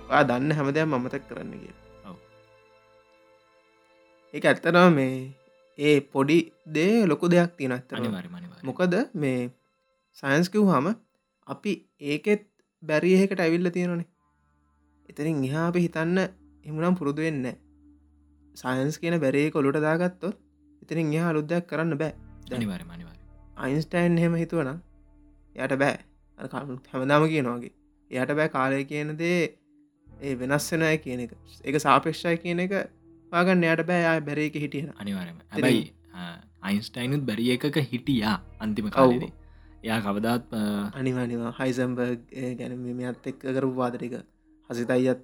Speaker 3: ආ දන්න හැමදයක් මමතක් කරන්න කිය ඒ ඇත්තනවා මේ ඒ පොඩි දේ ලොකු දෙයක් තියෙනත්ත මොකද මේ සයින්ස්කිව් හම අපි ඒකෙත් බැරියහෙකට ඇවිල්ල තියෙනනේ එතරින් එහා අපි හිතන්න එමුනම් පුරුදු වෙන්න සයින්ස් කියන බැරේ කොළුට දාගත්තොත් එතරින් එහා අලුද්දයක් කරන්න බෑ.
Speaker 2: අනිවාර මනිවාර
Speaker 3: අයින්ස්ටයින් හෙම හිතුවන යට බෑ. හැමදාම කියනවාගේ එයට බෑ කාලය කියන දේ ඒ වෙනස් වෙනය කියන එක. එක සාපේක්ෂය කියන එක පාගන්න යට බෑ බැරේක හිටියෙන
Speaker 2: අනිවාරම හැබයි අයින්ස්ටයිනුත් බැරිය එකක හිටියා අන්තිම කවුදේ එයා කවදාත්
Speaker 3: අනිවානිවා හයිසම්බර්ග ගැන මෙත් එක්ක කරු වාදරික හසිතයිත්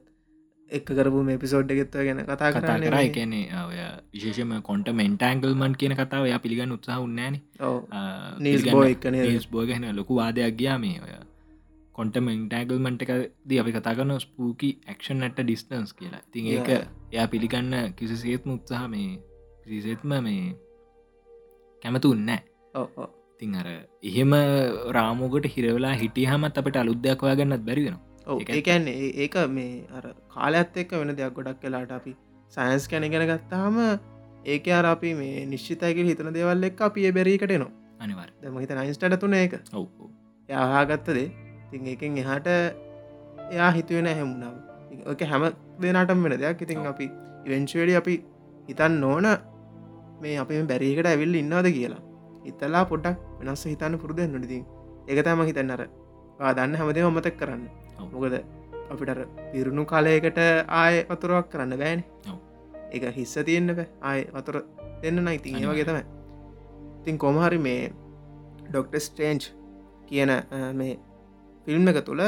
Speaker 3: එක් කරපු මේ පිසෝඩ් එකෙත්ව ගැන කතා
Speaker 2: කතා කර. එකනේ ඔය විශේෂම කොන්ට මෙන්ටෑන්ගල්මන් කියන කතාව ය පිළිගන්න උත්සාහ උන්නෑන
Speaker 3: නීස් බෝ එකන
Speaker 2: බෝගහන ලොකු වාදයක් ගයා මේ ඔය. කොන්ට මෙන්ටෑගල්මන්ට එක ද අපි කතා කරන ස්පූකි ක්ෂන් ඇට ඩිස්ටන්ස් කියලා. තින් ඒක එයා පිළිගන්න කිසිසේත්ම උත්සාහ මේ කිසිසේත්ම මේ කැමතු උන්නෑ තින් අර එහෙම රාමෝකට හිරවෙලා හිටිය හමත් අපට අලුද්දයක් ඔයාගන්නත් බැරිවෙන
Speaker 3: ඒකැන් ඒක මේ අර කාලඇත් එක්ක වෙන දෙයක් ගොඩක් කලාට අපි සයින්ස් කැන ගෙන ගත්තාම ඒක අර අපි මේ නිශ්චිතයක හිතන දෙවල් එක් අපිය බැරීකට නවා
Speaker 2: අනිවර්
Speaker 3: දම හිත නයින්ස්ටට තුන එක යහාගත්තදේ තින් එකෙන් එහාට එයා හිතුවෙන හැමුණම් ඕක හැම දෙනටම් වෙන දෙයක්. ඉතින් අපි ඉවෙන්ශවඩි අපි හිතන් නෝන මේ අපි බැරිකට ඇවිල් ඉන්නවද කියලා. ඉතලා පොඩක් වෙනස්ස හිතන්න පුරුද නොනතින් එක තම හිතන්නර දන්න හැමදේ මතක් කරන්න මොකද අපිට පිරුණු කාලයකට ආය වතුරුවක් කරන්න බෑන. එක හිස්ස තියෙන්න්න බෑ. ආය වතුර දෙන්න නයිතින් ඒ වගේ තමයි. ඉතින් කොමහරි මේ ඩොක්ට ස්ටේන්ච් කියන මේ ෆිල්ම් එක තුළ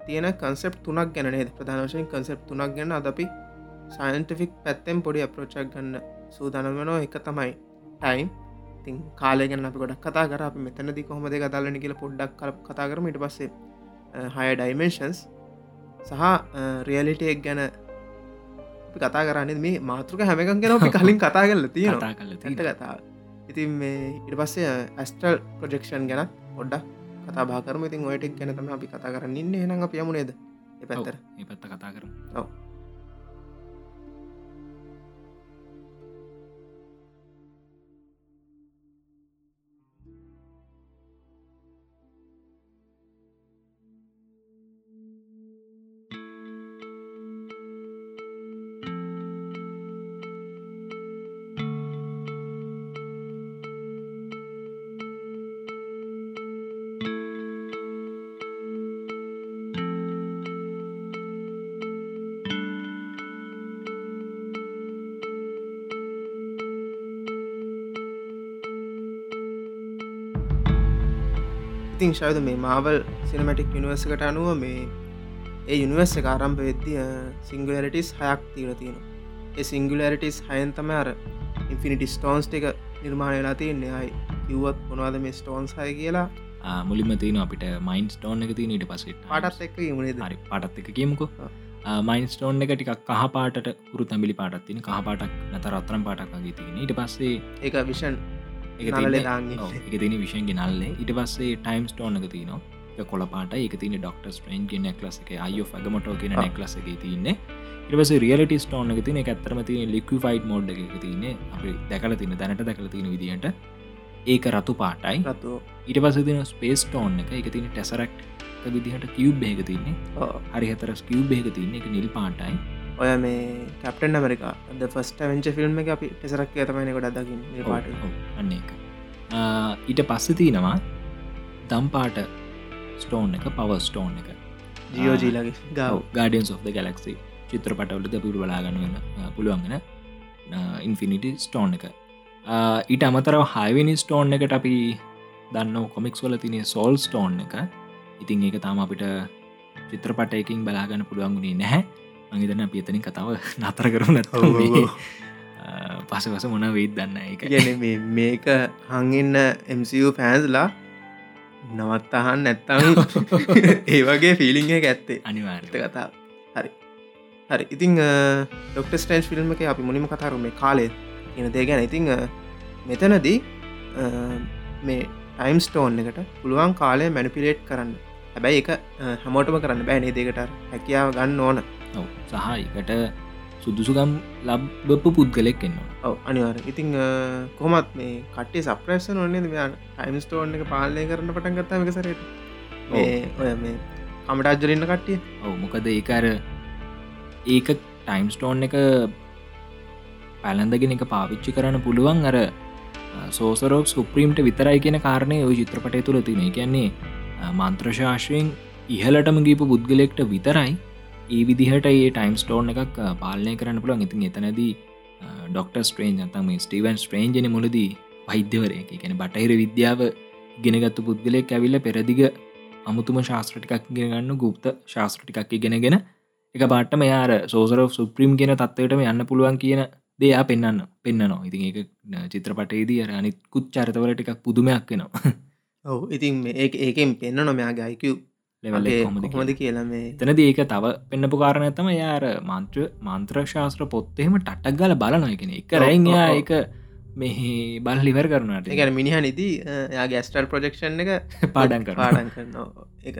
Speaker 3: තියෙන කන්සෙප් තුනක් ගැනනේ ප්‍රධානශයෙන් කන්සෙප් තුනක් ගැන අද අපි සයින්ටිෆික් පැත්තෙන් පොඩි අප්‍රෝචක් ගන්න සූදානමනෝ එක තමයි ටයිම් ඉතින් කාලය ගැන අපි ගොඩක් කතා කර. අපි මෙතනදි කොහොමද කතාලන කියල පොඩ්ඩක් කතා කරම. ඉට පස්සේ හය ඩයිමේන්ශන්ස් සහ රියලිටෙක් ගැන කතා කරන්න මේ මාතෘක හැමකන් ගැන කලින් කතා කරල තියෙන තැට කතාව. ඉතින් මේ ඉට පස්සේ ඇස්ටල් ප්‍රජෙක්ෂන් ගැන පොඩ්ඩක් කතා භාකරම ඉතින් ඔයටෙක් ගැනතම අපි කතා කරන්න ඉන්න. එන අප යමුණේද එ පැත්තර
Speaker 2: ඒ පැත්ත කතා කරම.
Speaker 3: ඔව ශයද මේ මාවල් සිනමටික් යනිවර්සකට අනුව මේ ඒ යුනිවර්ස එක ආරම්භ වෙද්දිය සිංගලරිටිස් හයක් තීර තියෙන ඒ සිංගලරිටිස් හයන්තම අර ඉන්ෆිනිටි ස්ටෝන්ස් එක නිර්මාණය වෙලා තියන්නේ. අයි කිව්වත් මොනවාද මේ ස්ටෝන්ස් හය කියලා?
Speaker 2: මුලින්ම තියන අපිට මයින් ස්ටෝන් එක තිනට පසේ
Speaker 3: පටත් එක්ක ඉමුණේ
Speaker 2: හරි පටත් එක කියමුකෝ. මයින් ස්ටෝන් එක ටිකක් කහ පාට හුරු තැබිලි පාටත් තින කහ පාටක් නත රත්තරම් පාටක් වගේ තියෙන ඊට පස්සේ
Speaker 3: ඒක විෂන්
Speaker 2: එක තින විෂන් ගෙනල්ලේ ඉට පස්සේ ටයිම් ස්ටෝන එක තියනවා. කොල පාට එක තින ඩොක්ට ස්ට්‍රේන් ගෙන නෙක්ලස එක අයෝ ෆගමටෝ කියෙන නෙක්ලස එක තින්නේ. ඉටවස රියලට ස්ටෝන එක තින ඇත්තරම තින ලික්විෆයිඩ් මෝඩ් එක තින්නේ. අපි දැකල තින දැනට දැකල තින විදිට ඒක රතු පාටයි.
Speaker 3: රතු.
Speaker 2: ඉට පස තින ස්පේස් ටෝන් එක. එක තින ටෙසරක්් විදිහට කිව් බේග තින්නේ. හරි හතර ස්කිව් බේග තින්නේ. එක නිල් පාටයි
Speaker 3: ඔය මේ captain America the first avenger film එක අපි ටෙසරක් ඇතමයින ගොඩ දකින්න පාට.
Speaker 2: අන්න එක ඊට පස්ස තියෙනවා දම්පාට ස්ටෝන් එක පව ස්ටෝන් එක.
Speaker 3: ජියෝජීලගේ ගව.
Speaker 2: ගඩන්ස් of ගලක්සි චිත්‍රපටවලද පිරු බලාගන්න වෙන පුළුවන්ගෙන ඉන්ෆිනිටි ස්ටෝන් එක. ඊට අමතරව හයිවිනි ස්ටෝන් එකට අපි දන්න කොමික්ස් වල තිනේ සෝල් ස්ටෝන් එක. ඉතින් ඒක තාම අපිට චිත්‍රපටයකින් බලාගන්න පුළුවන්ගුණේ නැහැ මගේතන පිතනින් කතාව *laughs* නතර කරුන පස පස මොන වෙයිත් දන්න එක
Speaker 3: ගැන මේක හඟන්න MCU ෆෑන්ස්ලා නවත්තහන් නැත්තම් *laughs* ඒ වගේ ෆිලිං එක ඇත්තේ.
Speaker 2: අනිවාර්ත
Speaker 3: කතා. හරි. හරි. ඉතිං ඩොක්ට ස්ටන්ස් ෆිල්ම් එක අපි මුලිම කතාරු මේ කාලෙත් එන දේ ගැන. ඉතිං මෙතනදී මේ ටයිම් ස්ටෝන් එකට පුළුවන් කාලය මැනිපිලේට් කරන්න. හැබැයි එක හැමෝටම කරන්න බෑනේ දෙකට හැකියාව ගන්න ඕන
Speaker 2: සහයිකට සුදුසුගම් ලබ්බපු පුද්ගලෙක් එන්නවා
Speaker 3: ඔව අනිවාර ඉතිං කොමත් මේ කටේ සප්‍රේෂ නොන්නේ මෙයාන ටයිම් ස්ටෝන් එක පාලය කරන්න පටන් ගත්තා එක සරට. ඔය මේ කමටාජ්ජරන්න කට්ටිය.
Speaker 2: ඔව මොකද ඒකර ඒක ටයිම් ස්ටෝන් එක පැලඳගෙන එක පාවිච්චි කරන්න පුළුවන් අර සෝසරෝක් සුප්‍රීම්ට විතරයි කියන කාරණය ඔය චිත්‍රපටය තුළ තින කියන්නේ මන්ත්‍රශාශ්‍රයෙන් ඉහලටම ගීපු පුද්ගලෙක්ට විතරයි ඒ විදිහට ඒ ටයිම් ස්ටෝන් එකක් පාලනය කරන්න පුළුවන්. ඉතින් එතනදී ඩොක්ට ස්ට්‍රේන්ජ තම ස්ටවන් ස්ට්‍රේන්ජන මුලදී වෛද්‍යවරය ගැන බටහිර විද්‍යාව ගෙනගත්තු පුද්ගලෙක් ඇවිල්ල පෙරදිග අමුතුම ශාස්ත්‍රටිකක් ගෙනගන්න ගුප්ත ශාස්ත්‍රටිකක් ඉගෙනගෙන එක බාට්ට මෙයාර සෝසර සුප්‍රීම් කියන තත්වයටම යන්න පුළුවන් කියන දෙයා පෙන්න්න පෙන්න්නනවා ඉතින් ඒක චිත්‍රපටේදී අර අනිත් කුත් චරිතවලට එකක් පුදුමයක් වෙනවා.
Speaker 3: ඔව. ඉතින් ඒ ඒකෙන් පෙන්න්න නොමයාගේ අයිකව්
Speaker 2: ලෙවල්
Speaker 3: කොමද කියලා. මේ?
Speaker 2: තනද ඒක තව පෙන්න්නපු කාරණ ඇතම යාර මන්ත්‍ර මන්ත්‍ර ශාස්ත්‍ර පොත්තෙම ටටක් ගල බලනොයකෙන එක රයියා එක මෙහි බල ලිවර කරනට
Speaker 3: ගැන මිනිහ නිදී යාගේ ස්ටල් ප්‍රජෙක්ෂන් එක
Speaker 2: පාඩන් කර
Speaker 3: පාඩන් කරනවා. එක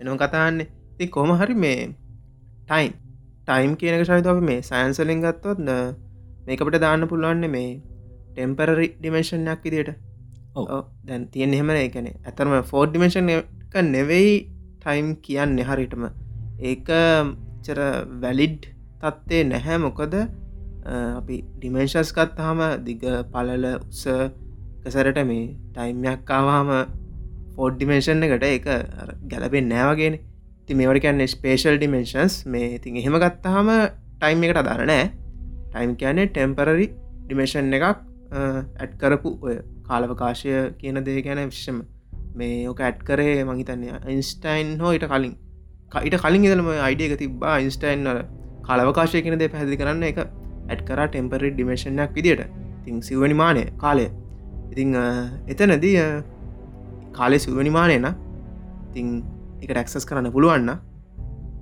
Speaker 3: එනම් කතාන්නේ ති කොම හරි මේ ටයිම් ටයිම් කියනක ශහිතව මේ සයින්සලින් ගත්තොත් මේකට දාන්න පුළුවන්න මේ ටෙම්පරරි ඩිමේශන්යක් විදියට. දැන් තියෙන් එහෙමන එකන ඇතරම ෆෝඩ් ඩිමේශන් එක නෙවෙයි ටයිම් කියන්න හරිටම ඒක චර වැලිඩ් තත්ත්ේ නැහැ. මොකද අපි ඩිමේශස් ගත්තාම දිග පලල උස කසරට මේ ටයිම්යක්කාවාම ෆෝඩ් ඩිමේශන් එකට එක ගැලපෙන් නෑවගෙන ති මේවට කියන්න ස්පේෂල් ඩිමේශන්ස් මේ ඉතින් එහෙම ගත්තාහම ටයිම් එකට අදාරනෑ ටයිම් කියන්නේ ටෙම්පරරි ඩිමේෂන් එකක් ඇඩ් කරපු ඔය කාලවකාශය කියන දේ ගැන විශ්ෂම මේ ඕක ඇඩ් කරේ මහිතන්නේ ඉන්ස්ටයින් හෝ ඉට කලින්. ඊට කලින් ඉදලම අයිඩියක තිබා ඉන්ස්ටයින් කාලවකාශය කියන දේ පැහදි කරන්න එක ඇඩ් කර ටෙම්පරි ඩිමේෂන්යක් විදිට තින් සිවනිමානය කාලය. ඉතිං එතනදී කාලෙ සිවනිමානයන තිං එක ටැක්සස් කරන්න පුළුවන්න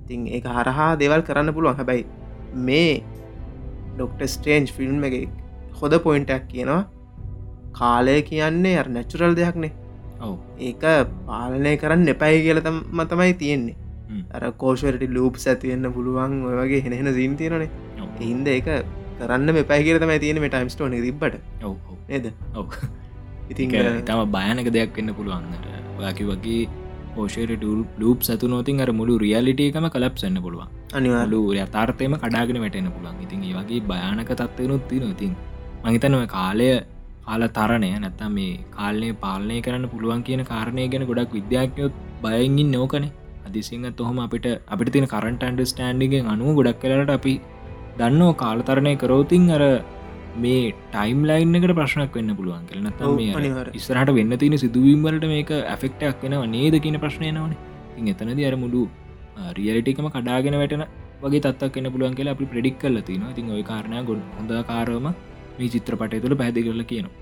Speaker 3: තිං ඒ හරහා දෙවල් කරන්න පුළුවන්. හැබැයි මේ ඩොක්ට ස්ටේන්ජ් ෆිල්ම් එක හොද පොයින්ටක් කියනවා. කාලය කියන්නේ අ නැචුරල් දෙයක්නේ.
Speaker 2: ඔව
Speaker 3: ඒක පාලනය කරන්න එපයි කියලතම මතමයි තියෙන්නේ. අර කෝෂරට ලූප් ඇතිවෙන්න පුළුවන් ඔය වගේ හෙනෙන සීන් තියෙනනේ හින්ද ඒක කරන්න මෙපයි කියලතම තියෙන මේ ටයිම් ස්ටෝන තිබට නේද? ඉතින්
Speaker 2: තම භයනක දෙයක් වෙන්න පුළුවන්න්නට ඔයාකි වගේ පෝෂයට ලූප් සතු නොතින් අර මුළු රියලිටේකම කලප්සන්න පුළුවන්.
Speaker 3: අනිවාලු
Speaker 2: ලු යතාර්තයම කඩාගෙන වැටෙන පුළන් ඉතින් ඒ වගේ භයානක තත්වයනුත් තින ඉතින් මහිතනව කාලය කාල තරණය නැත්තම් මේ කාලනය පාලනය කරන්න පුළුවන් කියන කාරණය ගැන ගොඩක් විද්‍යාඥයොත් බයගින් නෝකනේ අදිසිංහත් ඔහොම අපිට අපිට තින කරන්ට අන්ඩ ස්ටන්ඩිගෙන් අනුව ගොඩක් කලට අපි දන්නෝ කාලතරණය කරෝතින් අර මේ ටයිම් ලයින් එකට ප්‍රශ්නක් වෙන්න පුළුවන්
Speaker 3: අනිවාර්යෙන්.
Speaker 2: ඉස්සරහට වෙන්න තියෙන සිදුවීම්වලට මේක ඇෆෙක්ටක් වෙනව නේද කියන ප්‍රශ්නය නවන ඉන් එතනද අර මුඩු රියලිටිකම කඩාගෙන වැටෙන වගේ තත්ක් එන්න පුළුවන් කියලා අපි ප්‍රඩික් කල තින ඉතින් ඔය කාරණය ගොඩ හොඳකාරම මේ චිත්‍රපටය තුළ පැදි කරල කියනවා.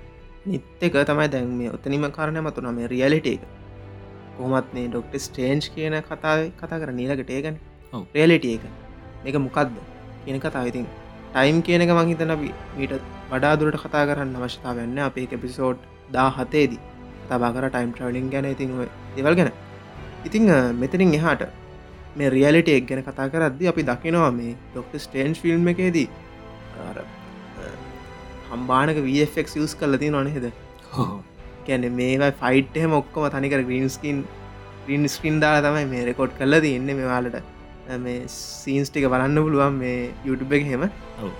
Speaker 3: නිත්තක තමයි දැන් මේ ඔතනිම කාරණය මතුන මේ රියලිට එක. කොහමත් මේ ඩොක්ට ස්ටේන්ජ් කියන කතාව කතා කර නීලකට ඒගන. රියලිට එක. මේක මොකක්ද කියන කතාව. ඉතින් ටයිම් කියන එක මහිතන මීට වඩා දුරට කතා කරන්න අවශ්‍යතාව වෙන්න අපේ එපිසෝඩ් දා හතේදී තබාකර ටයිම් ට්‍රවලින් ගැන. ඉතින් දෙවල් ගැන. ඉතිං මෙතනින් එහාට මේ රියලිට එක් ගැන කතා කරද්දි අපි දකිනවා මේ ඩොක්ට ස්ටේන්ස් ෆිල්ම් එකේදී හම්බානක වෆෙක් යස් කල්ලති නොනෙහෙද
Speaker 2: හෝ.
Speaker 3: කැන මේවා ෆයිට් එහම ඔක්කොම තනිකර ග්‍රීන්ස්කින් ග්‍රීන් ස්ක්‍රීන් දාලා තමයි මේ රෙකෝඩ් කල්ලද එන්න මේවාලට මේ සීන්ස් ටික බලන්න පුළුවන් මේ YouTube එක හෙම.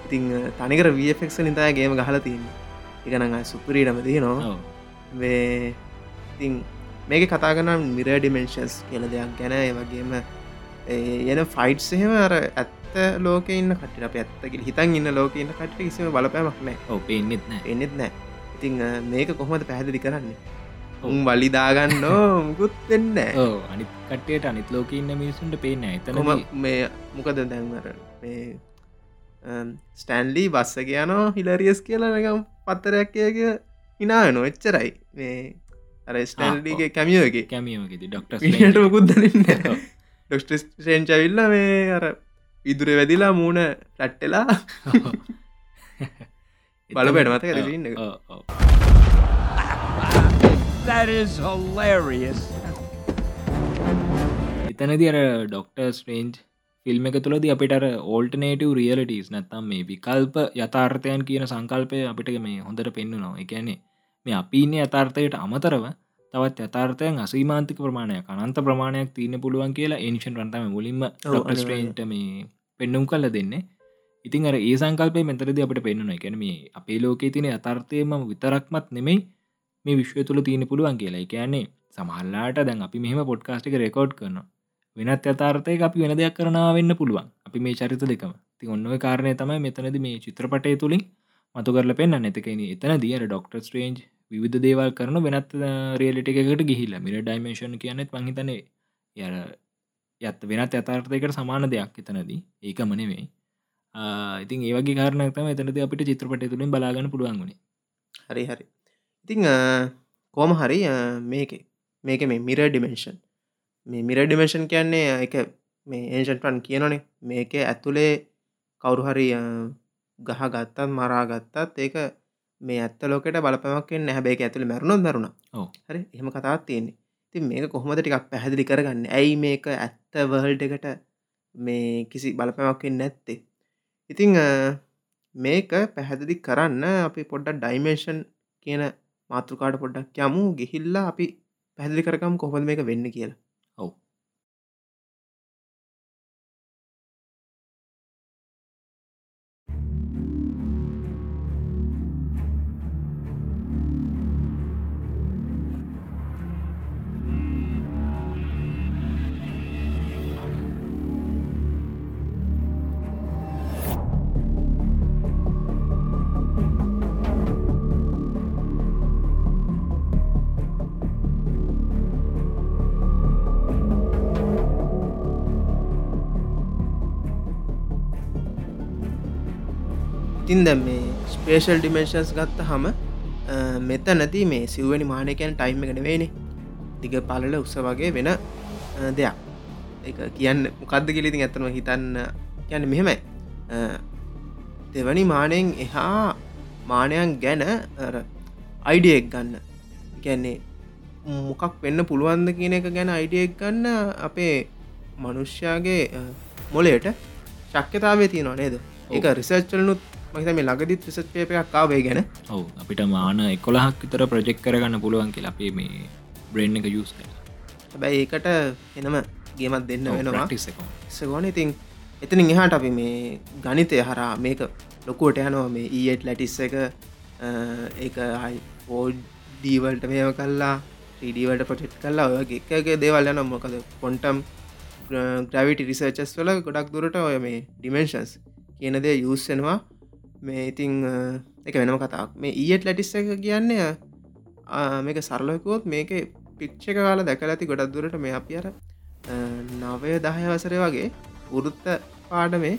Speaker 3: ඉතිං තනිකර වෆෙක් නිතාය ගේම ගහල තින්න එකනඟ සුපරීටම දී නවා මේ ඉතිං මේක කතාගනම් මිර ඩිමෙන්ශන්ස් කියල දෙයක් ගැන. වගේම යන ෆයිට් එහෙම අර ඇත්ත ලෝක ඉන්න කට අප ඇත්තක හිතන් ඉන්න ලෝක ඉන්න කට කිසිම බලපෑමක් නෑ
Speaker 2: නෑ
Speaker 3: එන්නෙත් නෑ ඉතිං මේක කොහොමද පැහැදිලි කරන්නේ. උන් වලිදාගන්න මුකුත් වෙන්න
Speaker 2: ඕ අනි කට්ටයට අනිත් ලෝක ඉන්න මිනිසුන්ට පේන එතන
Speaker 3: මේ මොකද දැන්වර ස්ටැන්ලි බස්ස කියනෝ හිලරියස් කියලා නිකම් පත්තරයක්කයක හිනායන එච්චරයි. මේ අර ස්ටන්ලිගේ කැමියෝගේ
Speaker 2: කැමියෝගෙති ඩොක්ට
Speaker 3: ට මුකුත් දන්න ඩොක්ට ෂේන්චවිල්ල මේ අර ඉදුර වැදිලා මූුණ රට්ටලා බලපට මත කරන්න
Speaker 4: That is hilarious.
Speaker 2: එතනති අර ඩොක්ටර් ස්ට්‍රේන්ජ් ෆිල්ම් එක තුළද අපිට ඕල්ටනේටව රියලටස් නැත්තම් මේ විකල්ප යථාර්ථයන් කියන සංකල්පය අපිට මේ හොඳට පෙන්න්නු නවා එකන්නේ මේ අපින්නේ යථාර්ථයට අමතරව තවත් යථාර්ථයන් අසීමාන්තික ප්‍රමාණයක් අනන්ත ප්‍රමාණයක් තියන පුළුවන් කියලා ඒනිෂන් රන්තම මුලින්ම ට මේ පෙන්නුම් කල්ල දෙන්නේ. ඉතින් අර ඒ සංකල්පය මෙතරද අපට පෙන්නුන එකැන මේ අපේ ලෝකේ තින අතර්ථයම විතරක්මත් නෙමෙයි මේ විශ්ව තුළ තියෙන පුළුවන් කියලා. කියන්නේ සමහල්ලාට දැන් අපි මෙහම පොඩ්කාස්ටික රෙකෝඩ් කරන වෙනත් අතාර්ථය අපි වෙන දෙයක් කරනා වෙන්න පුළුවන්. අපි මේ චරිත දෙකම. ති ඔන්නව කාරණය තමයි මෙතනද මේ චිත්‍රපටය තුළින් මතු කරල පෙන්න්න නැතකෙන එතන දියර ඩොක්ටර් ස්ට්‍රේන්ජ් විවිධ දේවල් කරන වෙනත් රියලිට එකකට ගිහිල්ල. මිර ඩයිමේශන් කියනෙත් මහිතනේ යර යත් වෙනත් ඇතාර්ථයකට සමාන දෙයක් එතනදී. ඒක මනෙවෙයි ඉතින් ඒවගේ කාරනක්තම එතනද අපිට චිත්‍රපට තුළින් බලාගන්න පුළුවන්ගුණේ
Speaker 3: හරි හරි. ඉතිං කෝම හරි මේක මේක මේ මිර ඩිමෙන්ෂන් මේ මිර ඩිමේෂන් කියන්නේ එක මේ ඒෂන්ටන් කියනනේ මේක ඇතුළේ කවුරු හරි ගහ ගත්තත් මරා ගත්තත් ඒක මේ ඇත්ත ලෝකට බලපමක්ෙන් හැබැයි ඇතුළ මැරුණොත් දරුණ හරි? එහම කතාත් තියෙන්නේ. තින් මේක කොහොමද ටිකක් පැහැදිලි කරගන්න? ඇයි මේක ඇත්ත වහල්ට එකට මේ කිසි බලපැමක්ෙන් නැත්තේ? ඉතිං මේක පැහැදිලි කරන්න අපි පොඩ්ඩක් ඩයිමේෂන් කියන මාතෘකාට පොඩ්ඩක් යමු. ගිහිල්ලා අපි පැදිලි කරකම් කොහොද මේක වෙන්න කියලා ඉතින් දැ මේ ස්පේෂල් ඩිමේශන්ස් ගත්ත හම මෙත නැති මේ සිව්වැනි මානකයන් ටයිම් එකන වේනේ දිග පලල උස වගේ වෙන දෙයක්. එක කියන්න මොකක්ද කිලිතින් ඇතනව හිතන්න කියන්න මෙහෙමයි. දෙවනි මානයෙන් එහා මානයන් ගැන අයිඩියෙක් ගන්න. ගැන්නේ මොකක් වෙන්න පුළුවන්ද කියන එක ගැන අයිඩියෙක් ගන්න අපේ මනුෂ්‍යයාගේ මොලේට ශක්්‍යතාවේ තියෙනවා නේද? ඒක රිසර්ච්චලනුත් මහිත මේ ලගදිත් රිසට් පේපයක් කාවේ ගැන.
Speaker 2: ඔව අපිට මාන එකොළහක් විතර ප්‍රජෙක්් කරගන්න පුළුවන් කියලා අපේ මේ බ්‍රෙන්් එක යස්
Speaker 3: හැබැයි ඒකට එනම ගේමත් දෙන්න වෙනවා. සගෝන ඉතින් එතනින් එහාට අපි මේ ගනිතය හරා මේක ලොකුවට යනවා. මේ ඊට ලැටිස් එක ඒක හයි පෝඩ් දීවල්ට මේව කල්ලා ්‍රීඩීවලට පොටෙට් කල්ලා ඔය එකගේ දේවල් යන මොකද කොන්ටම් ග්‍රවිට රිසර්චස් වල ගොඩක් දුරට ඔය මේ ඩිමෙන්ශන්ස් කියනදේ යුස්සෙනවා මේ ඉතිං එක වෙනම කතාක් මේ ඊට ලැටිස් එක කියන්නේ මේක සරලකුවොත් මේක පික්්ච කාල දැකල ඇති ගොඩක් දුරට මේ අපි අර නවය දහය වසරය වගේ වෘත්ත පාඩ මේ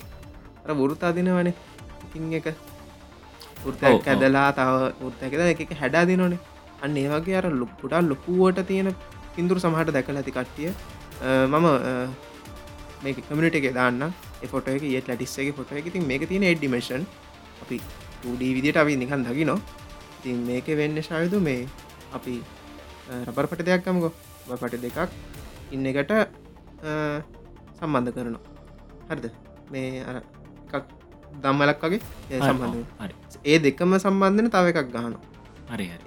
Speaker 3: අර වෘතා දිනවනේ ඉතිං එක ෘතයක් ඇදලා තව ෘත්තැකද එක හැඩා දිනනේ අන්න ඒ වගේ අර ලොක්කුටා ලොකුවට තියෙන පින්දුර සමහට දැකල ඇති කට්ටිය. මම මේ කමිට එක දාන්න ෆොට එක ඒ ලටිස්සගේ ෆොට එක. තින් මේක තියෙන එඩ්ඩිමේෂන් අපි ඩී විදිට අපි නිකන් දකිනො තින් මේක වෙන්න ශයුතු මේ අපි රබර් පට දෙයක් කමකො පට දෙකක් ඉන්න එකට සම්බන්ධ කරනවා. හරිද? මේ අර එකක් දම්මලක් වගේ සම්බන්ධ ඒ දෙකම සම්බන්ධන තව එකක් ගහනවා.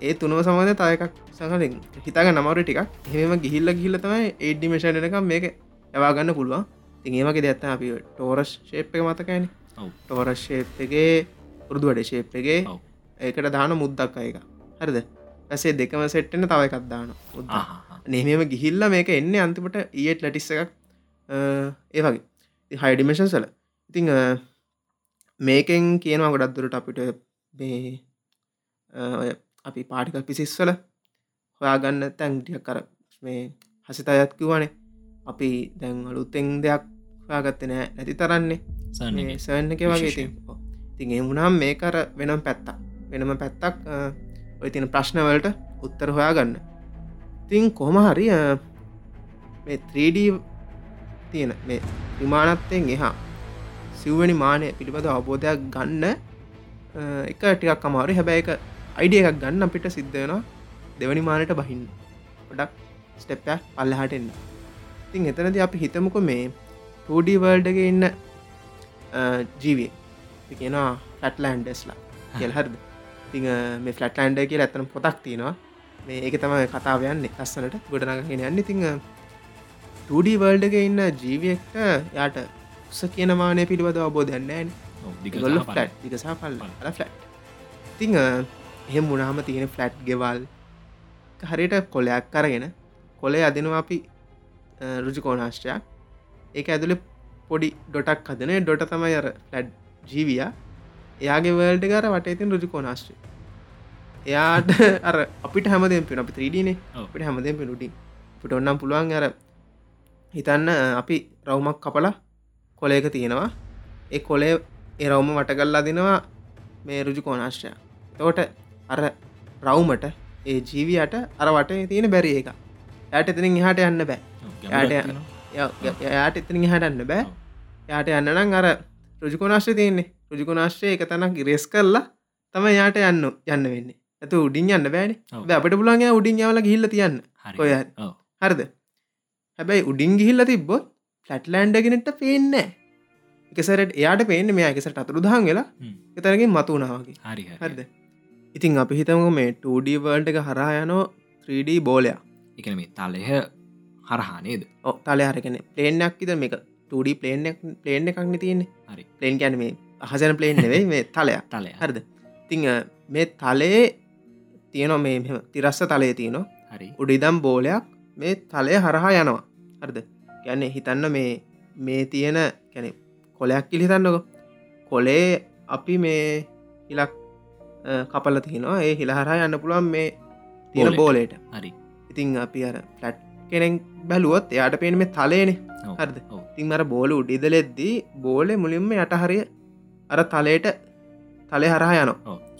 Speaker 3: ඒ තුනව සමඳ තව එකක් සහලින් හිතාග නමර ටික් හෙම ගිහිල්ල ගිල්ල තමයි ඒඩ්ඩිමේෂණකම් මේක යවාගන්න පුළුවන්. තින් ඒමගේ දෙත්ත අපි ටෝරස් ශේප් එක මතකයින ටෝරස් ශේප්ගේ පුරුදු වැඩ ශේප්ගේ ඒකට දාන මුද්දක් අයක හරිද? ඇසේ දෙකම සෙට්ටන තව එකක් දාන නේමම ගිහිල්ල මේක එන්න අන්තිමට ඊට ලටිස්ස එකක්. ඒ වගේ. හයිඩිමේෂන් සල ඉතිං මේකෙන් කියනවා ගොඩක් දුරට අපිට මේ අපි පාටිකල් පිසිස්වල හොයාගන්න තැන්ටිය කර මේ හසිත අයත් කිවනේ අපි දැන් අලුත්තෙන් දෙයක් හොයාගත්ත නෑ නැති තරන්නේ. සන්න එක. වගේ තින් ඒ වුණම් මේකර වෙනම් පැත්තක්. වෙනම පැත්තක් අ, ඔය තින ප්‍රශ්නවලට උත්තර හොයා ගන්න තින් කොහම හරි අ, මේ 3D තියෙන මේ විමානත්තයෙන් එහා සිව්වැනි මානය පිළිබඳ අවබෝධයක් ගන්න අ, එක ටිකක් අමාරු හැබැයි එක අයිඩිය එකක් ගන්න අපිට සිද්ධ වෙනවා දෙවනි මානට බහින්න. ගොඩක් ස්ටෙප්යක් පල්ලහට එන්න. තින් එතනද අපි හිතමුක මේ 2D වර්ල්ඩක ඉන්න ජීවිය කියනවා ෆැට්ලන්ඩස්ලා කියල් හරද? ති මේ ෆලට්ලන්ඩ කිය ඇතන පොතක් තියෙනවා. මේ ඒක තම කතාව යන්නේ ලස්සනට. ගොඩනගෙන යන්න. තිං 2D වර්ල්ඩක ඉන්න ජීවියෙක්ට යාට උස කියන මානය පිළිබඳ අවබෝධයන්නෑන් ගොල්ල ෆලට් දිකසා පල්ල ෆලට් තිං එහෙම මුණහම තියෙන ෆලට් ගෙවල් හරියට කොලයක් කරගෙන කොලේ අදනවා අපි රුජිකෝනාශ්ටයක් ඒක ඇතුළ පොඩි ඩොටක් හදන ඩොට තමයි අර ලැඩ් ජීවිය. එයාගේ වල්ඩ කර වට ඉතින් රුජිකෝනාශ්ට්‍රි එයාට අර අපිට හැමදෙන් පින අපි ත්‍රීඩනේ. අපිට හැමදෙන් පිනුටින් පිට ඔන්නම් පුළුවන් අර හිතන්න අපි රවුමක් කපලා කොලයක තියෙනවා. ඒ කොලේ එරවුම වටගල්ලා දෙනවා මේ රුජු කෝනාශ්‍රය තෝට අර රවුමට ඒ ජීවියට අර වටේ තියෙන බැරි එක. යට එතනින් එහාට යන්න බෑ. යාට එයාට එතනින් හටන්න බෑ. යාට යන්නනම් අර රුජිකොනාශ්‍රය තියන්නේ. රුජිකොනාශ්‍රය එක තැනක් ඉරෙස් කරලා තම යාට යන්න යන්න වෙන්න. ඇත උඩින් යන්න බෑන. අපට පුලන් උඩින් යවල ගිල්ල තියන්න. ඔය. හරිද? හැබැයි උඩින් ගිහිල්ල තිබ්බොත් ෆලට්ලන්ඩගෙනට පේන්න එකසරට එයාට පේන්න මේ එකසට අතුරු දහන් වෙලා
Speaker 2: හ්ම්.
Speaker 3: එතරකින් මතුනාවගේ
Speaker 2: හරි හරි.
Speaker 3: හරිද? ඉතින් අපි හිතමු මේ 2D වර්ල්ඩ එක හරා යනෝ 3D බෝලයක්.
Speaker 2: එකන මේ තලය හරහා නේද?
Speaker 3: ඔ තල හරකන පලේනක් ඉද මේක 2D පලේන් පලේන් එකක්න තියන්නේ.
Speaker 2: හරි.
Speaker 3: පලේන් ගැන මේ අහසන පලේන් නෙවෙයි මේ තලයක්.
Speaker 2: තලය
Speaker 3: හරිද? තිං මේ තලයේ තියනො මේ තිරස්ස තලය තියනවා.
Speaker 2: හරි.
Speaker 3: උඩිදම් බෝලයක් මේ තලය හරහා යනවා. හරිද? ගැන්නේ හිතන්න මේ මේ තියෙන කැනෙ කොලයක් කිලි හිතන්නක. කොලේ අපි මේ හිලක් කපල තියනවා ඒ හිලහරහා යන්න පුළුවන් මේ තියෙන
Speaker 2: බෝලෙට. හරි.
Speaker 3: ඉතිං අපි අර ෆලට් කෙනෙක් බැලුවොත් එයාට පේන මේ තලේනෙ. හරිද
Speaker 2: ඔව්.
Speaker 3: තින් අර බෝල උඩිදලෙද්දී බෝලෙ මුලින්ම යටහරිය අර තලයට තලේ හරහා යන.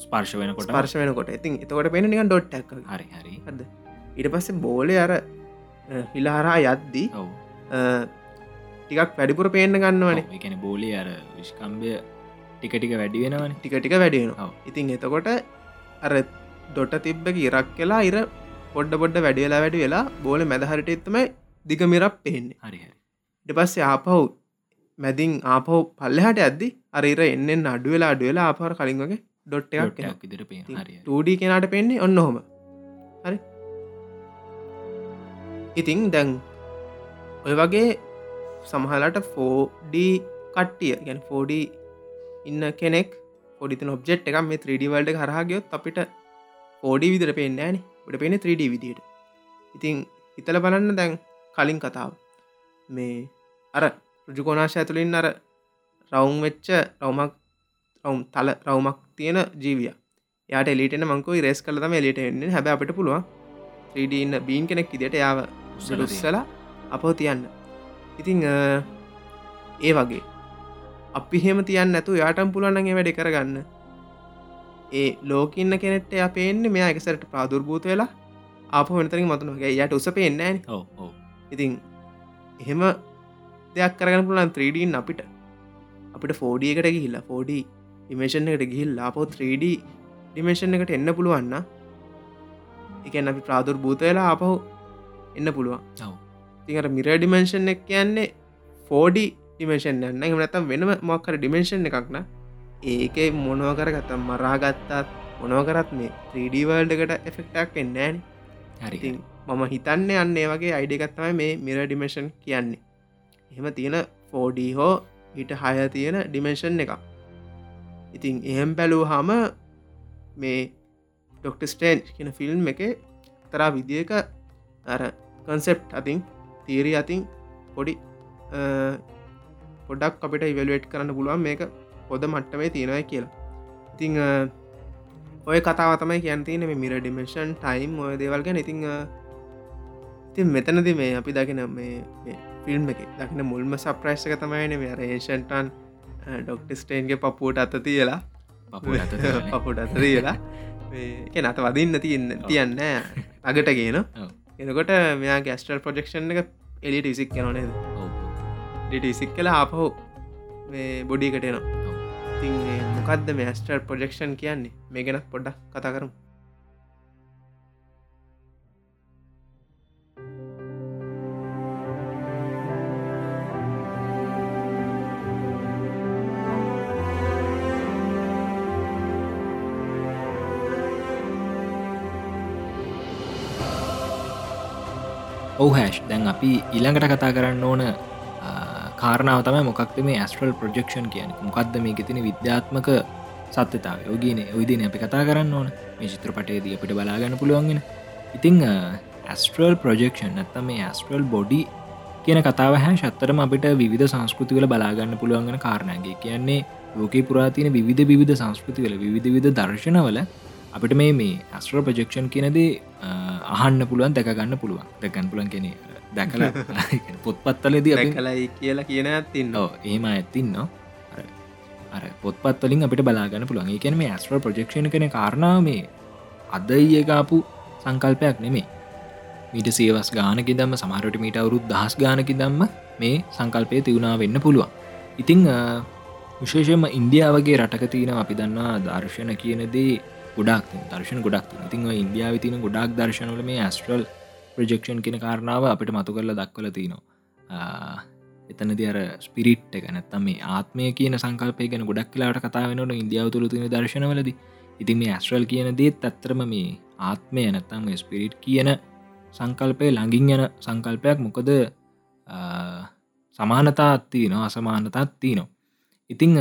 Speaker 2: ස්පර්ශ වෙනකොට.
Speaker 3: ස්පර්ශ වෙනකොට. ඉතින් එතකොට පෙන නික ඩොට්ටක්
Speaker 2: හරි හරි.
Speaker 3: හද ඉට පස්සේ බෝලය අර හිලාහරා යද්දී ටිකක් වැඩිපුර පේන්න ගන්නවනේ.
Speaker 2: එකන බෝලි අර විශ්කම්බය ටික ටික වැඩි වෙනවන.
Speaker 3: ටික ටික වැඩියෙන. ඉතින් එතකොට අර දොට තිබ්බක ඉරක් කියලා ඉර පොඩ්ඩ පොඩ්ඩ වැඩියලා වැඩි වෙලා බෝල මැදහරට එත්තමයි දිගමිරක් පෙහෙන්නේ
Speaker 2: හරි හරි
Speaker 3: ඉට පස්සේ ආපහු මැදින් ආපහු පල්ලහට ඇද්දි අරර එන්නෙන් අඩු වෙලා අඩු වෙලා ආපහර කලින් වගේ ඩොට් එකක් එනවා.
Speaker 2: ටක් ඉදිර පේ
Speaker 3: ඉතින්
Speaker 2: හරි හරි.
Speaker 3: 2D කෙනට පෙන්නේ ඔන්න හොම හරි? ඉතිං දැන් ඔය වගේ සමහලට 4D කට්ටිය ගැන 4D ඉන්න කෙනෙක් පොඩිතන ඔබ්ෙට් එක මේ 3D වල්ඩ හරහාගයොත් අපිට පෝඩි විදිර පෙන්න්න ෑන ට පෙන 3D විදියට. ඉතිං හිතල බලන්න දැන් කලින් කතාව. මේ අර රුජුකෝනාශ ඇතුළින් අර රවුම් වෙච්ච රවමක් රවුම් තල රවමක් තියෙන ජීවිය. යාට එලිටන මංකෝ රෙස් කල තම එලිට එන්න. හැබ අපට පුළුවන් 3D ඉන්න බීන් කෙනෙක් ඉදිට යාව
Speaker 2: උස්සලා
Speaker 3: අපෝ තියන්න. ඉතිං ඒ වගේ. අපි හෙම තියන්න ඇතු යාටම් පුලන්නගේ වැඩි කරගන්න. ඒ ලෝකන්න කෙනෙට අපේන්නේ මෙයා එකසරට ප්‍රාදුර්භූත වෙලා අප වෙනතරින් මතුනගේ යට උස පේෙන්නෑ
Speaker 2: ඔව් ඔව්.
Speaker 3: ඉතින් එහෙම දෙයක් කරගන්න පුලන් 3ඩීන් අපිට. අපිට ෆෝඩිය එකට ගිහිල්ලා ෆෝඩි ඩිමේෂන් එකට ගිහිල්ලා අපෝ 3D ඩිමේෂන් එකට එන්න පුළුවන්න එකන් අපි ප්‍රාදුර් භූත වෙලා අපහු එන්න පුළුවන්. තිකට මිර ඩිමේෂන් එක කියන්නේ ෆෝඩි ඩිමේෂන් යන්න එමනත්තම් වෙනම මොක්කර ඩිමේෂන් එකක්න ඒක මොනව කරගත්තම් මරාගත්තාත් මොනව කරත් මේ 3D වල්ඩකට එෆෙක්ටක් එන්නෑන
Speaker 2: හරි
Speaker 3: මම හිතන්න අන්න ඒ වගේ අයිඩගත්තමයි මේ මිර ඩිමේෂන් කියන්නේ එහෙම තියෙන ෆෝඩී හෝ ඊට හය තියෙන ඩිමේෂන් එක ඉතින් එහෙම් බැලූ හම මේ ඩොක්ට ස්ටේන්් කියන ෆිල්ම් එක තරා විදික අර කන්සෙප් අතින් තීරී අතින් පොඩි අ, පොඩක් අපිට ඉවලුවට් කරන්න පුළුවන් මේක පොද මට්ටමේ තියෙනයි කියලා. ඉතිං අ, ඔය කතාව තමයි කියන් තියෙන මේ මිර ඩිමේෂන් ටයිම් ඔය දේවල් ගැන. ඉතිං අ, ඉතින් මෙතනද මේ අපි දකින මේ ෆිල්ම් එක. දකින මුල්ම සප්‍රයිස්ක තමයින මේ රේෂන්ටන් ඩොක්ට ස්ටේන්ගේ පපුූට අත තියලා.
Speaker 2: පපුට අත
Speaker 3: තියලා එක නත වදින්න තියන්න තියන්න අගට
Speaker 2: ඔව්.
Speaker 3: එනකොට මෙයා ගැස්ටල් ප්‍රජෙක්ෂන් එක එලිට ඉසික් කනනේද
Speaker 2: ඔව්.
Speaker 3: ඩිට ඉසික් කළ ආපහු ඉතින් මේ මොකක්ද මේ ඇස්ටර් ප්‍රජෙක්ෂන් කියන්නේ? මේ ගැනත් පොඩ්ඩක් කතා කරමු
Speaker 2: ඔව් හැෂ්. දැන් අපි ඊළඟට කතා කරන්න ඕන කාරණාව තම මොකක්ද මේ ඇස්ට්‍රල් ප්‍රජෙක්ෂන් කියන මොකක්ද මේ තින විද්‍යාත්මක සත්‍යතාව යෝගීන ඔයිදින අපි කතා කරන්න ඕන. මේ චිත්‍රපටේදී අපිට බලාගන්න පුළුවන්ගෙන ඉතිං ඇස්ට්‍රල් ප්‍රජෙක්ෂන් නැත්තම මේ ඇස්ට්‍රල් බොඩි කියන කතාව හැ ශත්තරම අපිට විධ සංස්කෘතිවල බලාගන්න පුළුවන්ගෙන කාරණගේ කියන්නේ ලෝක පුරාතින විධ විධ සංස්කෘතිවල විධ විධ දර්ශනවල අපිට මේ මේ ඇස්ට්‍රල් ප්‍රජෙක්ෂන් කියනදේ අහන්න පුළුවන් දැකගන්න පුළුවන්. දැකන් පුලන් කෙනෙ දැකල *laughs* පොත්පත්තලදී
Speaker 3: කලයි කියලා කියන ඇත්තින්න
Speaker 2: ඒම ඇත්තින්න අර පොත්පත්වලින් අපිට බලාගන්න පුළුවන්. ඒ කියන මේ ඇස්ට්‍ර ප්‍රජෙක්ෂණ කන කාරණාව මේ අදයියකාපු සංකල්පයක් නෙමේ මීට සේවස් ගානකි දම්ම සමහරට මීට අවුරුත් දහස් ගානකි දම්ම මේ සංකල්පය තිවුණා වෙන්න පුළුවන්. ඉතිං විශේෂම ඉන්දියාවගේ රටක තියෙන අපි දන්නා දර්ශන කියනදේ ගොඩක් දර්ශන ගොඩක් ඉතිං ඉන්දියාව තින ගොඩක් දර්ශනවල මේ ඇස්ට්‍රල් ප්‍රජෙක්ෂන් කෙන කාරණාව අපිට මතු කරල දක්වල තිනවා. එතනති අර ස්පිරිට් එක නැත්තම් මේ ආත්මය කියන සංකල්පය ගැන ගොඩක් කියලාට කතාවෙනට ඉන්දියාව තුළ තින දර්ශනවලද ඉති මේ ඇස්ට්‍රල් කියන දේත් අත්තරම මේ ආත්මය නැත්තම් මේ ස්පිරිට් කියන සංකල්පය ළඟින් යන සංකල්පයක්. මොකද සමානතා අත්තිී නවා අසමානතත් තියනවා. ඉතිං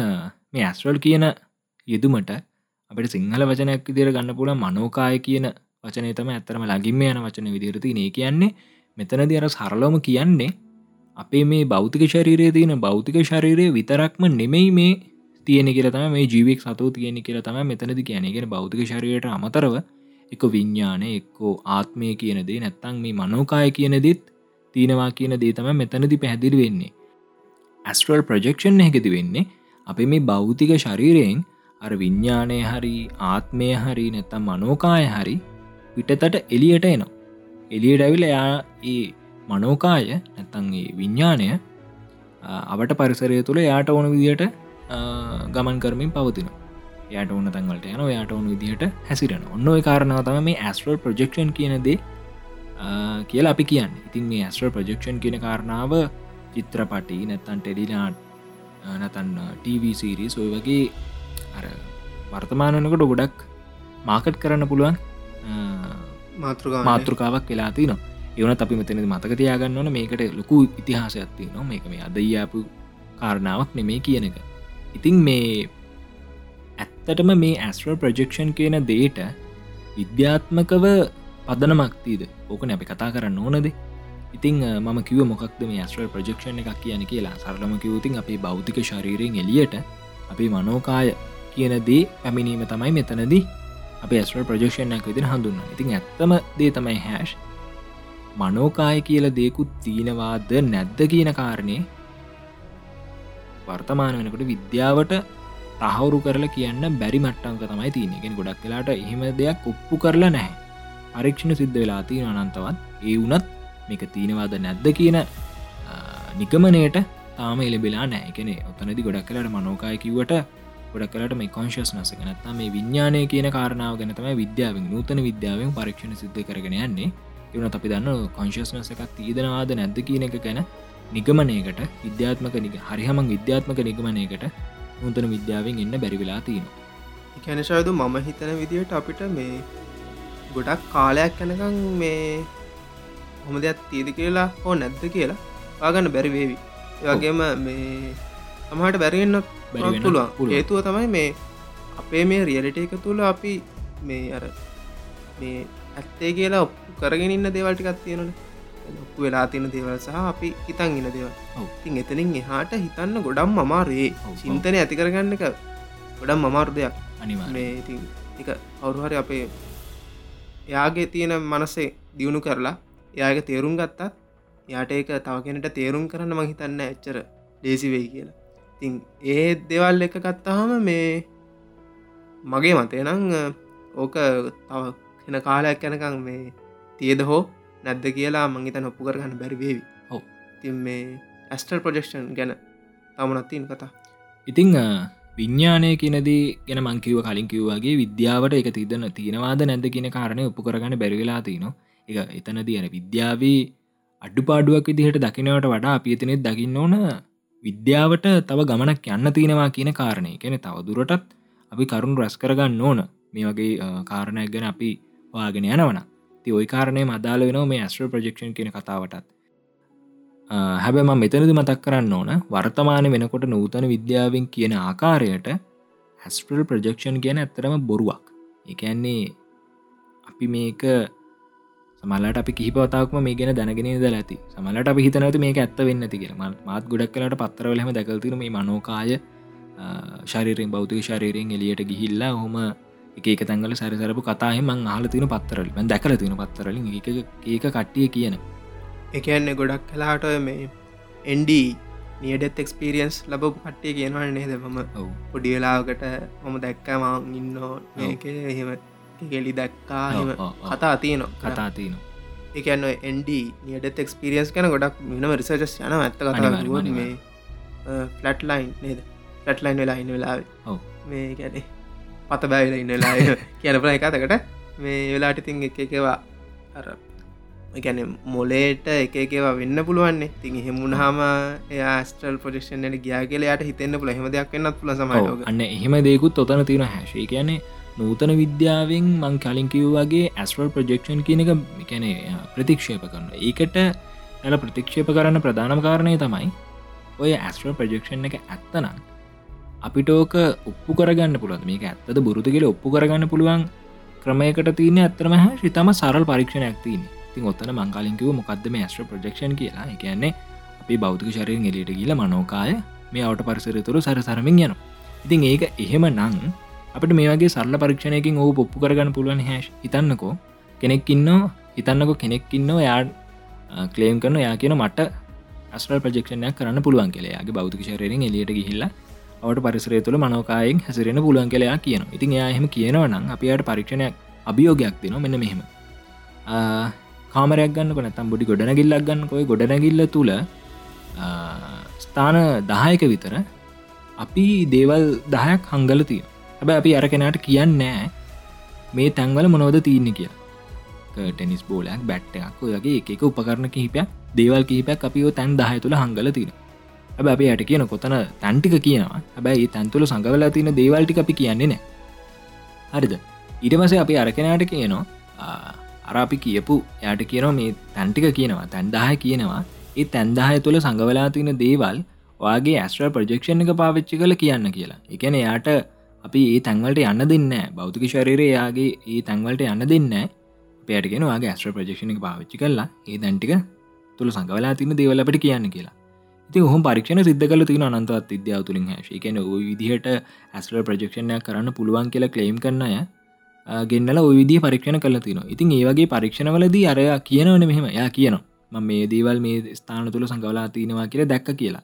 Speaker 2: මේ ඇස්ට්‍රල් කියන යෙදුමට අපට සිංහල වචනයක් විදිර ගන්න පුල මනෝකාය කියන වචනය තම ඇත්තරම ලගින්ම යන වචන විදිරති නේ කියන්නේ මෙතනද අර සරලෝම කියන්නේ අපේ මේ බෞතික ශරීරය තියෙන බෞතික ශරීරය විතරක්ම නෙමෙයි මේ තියෙන කියලතම මේ ජීවෙක් සතු තියෙන කියල තම මෙතනද කියනගෙන බෞතික ශරීරයට අමතරව එක විඤ්ඥානය එක්කෝ ආත්මය කියන දේ නැත්තං මේ මනෝකාය කියන දෙත් තියෙනවා කියන දේ තම මෙතනදි පැහැදිලි වෙන්නේ. ඇස්ට්‍රල් ප්‍රජෙක්ෂන් හැකති වෙන්නේ අප මේ බෞතික ශරීරයෙන් අර විඤ්ඥානය හරි ආත්මය හරි නැත්තම් මනෝකාය හරි පිටතට එලියට එනවා. එලියට ඇවිල එයා ඒ මනෝකාය නැත්තන්ගේ විඤ්ඥානය අවට පරිසරය තුළ යාට ඕන විදියට ගමන් කරමින් පවතින යට ඕන තැන්වලට යන යාට ඕන විදිහට හැසිරෙන ඔන්න ඔය කාරණාව තම මේ ඇස්ට්‍රල් ප්‍රජෙක්ෂන් කියනදේ කියලා අපි කියන්න. ඉතින් මේ ඇස්ට්‍රල් ප්‍රජෙක්ෂන් කියන කාරණාව චිත්‍රපටි නැත්තන් ටෙඩිනාට් නැතන් ටීවසිරිස් ඔය වගේ අර වර්තමානනකට ගොඩක් මාකට් කරන්න පුළුවන්
Speaker 3: මාතෘකා
Speaker 2: මාතෘකාවක් වෙලා තින එවන අපි මෙතන මතක තියාගන්න ඕන මේකට ලොකු ඉතිහාසයක්ති නො මේක මේ අදයාපු කාරණාවක් නෙමේ කියන එක. ඉතිං මේ ඇත්තටම මේ ඇස්ට්‍රල් ප්‍රජෙක්ෂන් කියන දේට විද්‍යාත්මකව පදනමක්තිීද ඕකන අපි කතා කරන්න ඕනද? ඉතිං මම කිව මොකක්ද මේ ඇස්ට්‍රල් ප්‍රජෙක්ෂණ එකක් කියන කියලා? සරලම කිවතින් අපේ බෞතික ශරීරයෙන් එලියට අපේ මනෝකාය කියන දේ පැමිණීම තමයි මෙතනදී. අප ඇස්ට්‍රල් ප්‍රජෙක්ෂණයක් විදිර හඳුන්න ඉතින් ඇත්තම දේ තමයි හැෂ් මනෝකාය කියල දෙකුත් තියෙනවාද නැද්ද කියන කාරණය වර්තමාන වෙනකට විද්‍යාවට තහවුරු කරලා කියන්න බැරි මට්ටංක තමයි තියනෙගෙන ගොඩක් වෙලාට එහෙම දෙයක් ඔප්පු කරලා නැහැ. පරීක්ෂණ සිද්ධ වෙලා තියෙන අනන්තවත්. ඒ වනත් මේක තියෙනවාද නැද්ද කියන නිගමනයට තාම එලබෙලා නෑකෙනෙ ඔතනදි ගොඩක් කලට මනෝකාය කිවට ගොඩක් කලට මේ කොංශස් නස නත්තා මේ විඤ්ඥානය කියන කාරණාව ගැනතම විද්‍යාවෙන් නූතන විද්‍යාවෙන් පරීක්ෂණ සිද්ධ කරගෙන යන්නේ. එවන අපි දන්න කොංශස්නස එකක් තිීදනවාද නැද්ද කියන එක ගැන නිගමනයකට විද්‍යාත්මක නික හරිහමං විද්‍යාත්මක නිගමනයකට නූතන විද්‍යාවෙන් එන්න බැරිවෙලා තියෙනවා.
Speaker 3: කැනශයදු මම හිතන විදියට අපිට මේ ගොඩක් කාලයක් කැනකං මේ හොම දෙයක් තීද කියලා හෝ නැද්ද කියලා පාගන්න බැරි වේවි. වගේම මේ තමහට බැරිවෙන්න පුළුවන්. හේතුව තමයි මේ අපේ මේ රියලිට එක තුළ අපි මේ අර මේ ඇත්තේ කියලා ඔප්පු කරගෙන ඉන්න දේවල්ටිකත් තියෙනන ඔප්පු වෙලා තියෙන දේවල් සහ අපි හිතන් ඉන්න දේවල්. ඉතින් එතනින් එහාට හිතන්න ගොඩම්
Speaker 2: ඔව්.
Speaker 3: චින්තනය ඇති කරගන්න එක ගොඩම් අමාරු දෙයක්.
Speaker 2: අනිවා
Speaker 3: ඉතින් එක අවුරුහරි අපේ එයාගේ තියෙන මනසේ දියුණු කරලා එයාගේ තේරුම් ගත්තත් යාට ඒක තව කෙනට තේරුම් කරන්න ම හිතන්න එච්චර ලේසි වෙයි කියලා ඉතින් ඒ දෙවල් එක ගත්තාහම මේ මගේ මතේ නං ඕක තව එන කාලයක් යැනකං මේ තියද හෝ නැද්ද කියලා මංගේත නොප්පු කරගන්න බැරිවේවි
Speaker 2: ඔව්.
Speaker 3: තින් මේ ඇස්ටල් ප්‍රජෙක්ෂන් ගැන තමනත්තින් කතා.
Speaker 2: ඉතිං විඤ්ඥානය කියනදී ගැන මංකිව කලින් කිව්වාගේ විද්‍යාවට එක තිදන්න තියෙනවාද නැද කියන කාරණය උප කරගන්න බැරිවෙලා තියන එක එතන තියන විද්‍යාවී අඩු පාඩුවක් විදිහට දකිනවට වඩා අපිතනෙත් දකින්න ඕන විද්‍යාවට තව ගමනක් යන්න තියෙනවා කියන කාරණය. කෙන තව දුරටත් අපි කරුණු රැස් කරගන්න ඕන. මේ වගේ කාරණයක් ගැන අපි වාගෙන යනවන ති ඔයි කාරණය මදාල වෙන මේ ඇස්ට්‍ර ප්‍රජෙක්ෂන් කියන කතාවටත්. හැබැම මෙතනද මතක් කරන්න ඕන වර්තමාන වෙනකොට නූතන විද්‍යාවෙන් කියන ආකාරයට හැස්ට්‍රල් ප්‍රජෙක්ෂන් කියන ඇත්තරම බොරුවක්. එකන්නේ අපි මේක සමලට අපි කිහිපවතාක්ම මේ ගෙන දැනගෙන ද ඇති. සමලට අපි හිතනති මේක ඇත්ත වෙන්න තිගෙන මාත් ගොඩක් කලට පත්තරවලම දැකල්තිර මේ මනෝකාය ශරීරෙන් බෞතික ශරීරයෙන් එලියට ගිහිල්ලා හොම එක තැන්ගල සැරසරපු කතාහෙම හල තින පත්තරල දැකල තින පත්තරලින් එක ඒක කට්ටිය කියන.
Speaker 3: එකන්න ගොඩක් කලාට මේ එන්ඩී නියඩෙත් එක්ස්පිරියන්ස් ලබපු කට්ටිය කියනවන්න නේද? මම
Speaker 2: ඔව්.
Speaker 3: පොඩියලාකට මම දැක්කම ඉන්නෝ මේක. එහෙම කෙලි දැක්කා. කතා තියනවා.
Speaker 2: කතා තියන
Speaker 3: එකන්න එන්ඩ නියඩෙත් එක්ස්පිරියන්ස් කන ගොඩක් මිනම රිසර්ජස් යන ඇත්ත කතා මේ. ෆලට් ලයින් නේද? ෆලට් ලයින් වෙලා ඉන්න වෙලාව. මේ ගැනේ පත බැවිල ඉන්නලා *laughs* කියනපල එකතකට මේ වෙලාට ඉතින් එක එකවා අර ගැන මොලේට එක එකවා වෙන්න පුළුවන්නේ තින් හෙමුණහම ස්ටල් පොජෙක්ෂන්ට ගියා කියලයාට හිතන්න පුළ හෙම දෙයක් වෙන්නත් පුල සමයිෝග
Speaker 2: අන්න එහෙම දෙකුත් ඔතන තියෙන හැශේ කියන්නේ නූතන විද්‍යාවෙන් මං කලින් කිව්වාගේ ඇස්වල් ප්‍රජෙක්ෂන් කියන එක කැන ප්‍රතික්ෂේප කරන ඒකට ඇල ප්‍රතික්ෂේප කරන්න ප්‍රධානම කාරණය තමයි ඔය ඇස්ට්‍රල් ප්‍රජෙක්ෂන් එක ඇත්තනම් අපිට ඕක ඔප්පු කරගන්න පුළුවන් මේක ඇත්තද බුරුතු කියල ඔප්පු කරගන්න පුළුවන් ක්‍රමයකට තියන ඇත්තරම හැ ශිතම සරල් පරීක්ෂණයක් තියන තින් ඔත්තන මංකාලින්කිව මොකක්ද මේ ඇස්ට්‍ර ප්‍රජෙක්ෂන් කියලා? කියන්නේ අපි බෞතික ශරයෙන් එලියට කියල මනෝකාය මේ අවට පරිසරතුරු සරසරමින් යන ඉතින් ඒක එහෙම නං අපට මේ වගේ සරල පරීක්ෂණයකින් ඕ පොප්පු කරගන්න පුළුවන් හැශ් හිතන්නකෝ. කෙනෙක් ඉන්න හිතන්නකො කෙනෙක් ඉන්න යා කලේම් කරන යා කියන මට අස්ටල් ප්‍රජෙක්ෂණයක් කරන්න පුළුවන් කෙලයාගේ බෞතික ශරයෙන් එලියට ගිහිල්ලා අවට පරිසරය තුළ මනෝකායෙන් හැසිරෙන පුලුවන් කලයා කියන ඉතින් යාහෙම කියනවනම් අපියට පරීක්ෂණයක් අභියෝගයක් තින මෙන්න මෙහෙම. කාමරයක් ගන්න කොනතම් බොඩි ගොඩනැගිල්ලක් ගන්න කොයි ගොඩනැගිල්ල තුළ ස්ථාන දහයක විතර අපි දේවල් දහයක් හංගල තිය හැබ අපි අර කෙනට කියන්න නෑ මේ තැන්වල මොනවද තියන්න කිය ටෙනිස් බෝලයක් බැට්ටයක් ඔයගේ එක උපකරණ කිහිපයක් දේවල් කිහිපයක් අපිෝ තැන් දහය තුළ හංගල තින හැබ අපි යට කියන කොතන තැන්ටික කියනවා. හැබැයි තැන්තුළ සඟවලා තින දේවල්ටි අපි කියන්නේ නෑ හරිද? ඉටමස අපි අරකෙනට කියනවා අරාපි කියපු යට කියනවා මේ තැන්ටික කියනවා තැන්දාහ කියනවා. ඒ තැන්දාහය තුළ සඟවලා තින දේවල් වගේ ඇස්ට්‍ර ප්‍රජෙක්ෂණ එක පාවිච්චි කල කියන්න කියලා. එකන යාට අපි ඒ තැන්වලට යන්න දෙන්න බෞතික ශරීරය යාගේ ඒ තැන්වලට යන්න දෙන්න පයටගෙන වගේ ඇස්ට්‍ර ප්‍රජෙක්ෂණ එක පාවිච්චි කරලා ඒ දැන්ටික තුළ සඟවලා තින දේවලට කියන්න කියලා. ඉති හොම පරික්ෂණ සිද්ධ කල තින අනන්තවත් විද්‍යාව තුළින් හැශි. කියන ඔය විදිහට ඇස්ට්‍ර ප්‍රජෙක්ෂණයක් කරන්න පුළුවන් කියලා ක්ලේම් කරන්නය ගෙන්නල ඔවිදි පරීක්ෂණ කල තින ඉතින් ඒවගේ පරීක්ෂණවලදී අරය කියනවන මෙහෙම. යා කියනවා ම මේ දේවල් මේ ස්ථාන තුළ සංගවලා තියෙනවා කියල දැක්ක කියලා.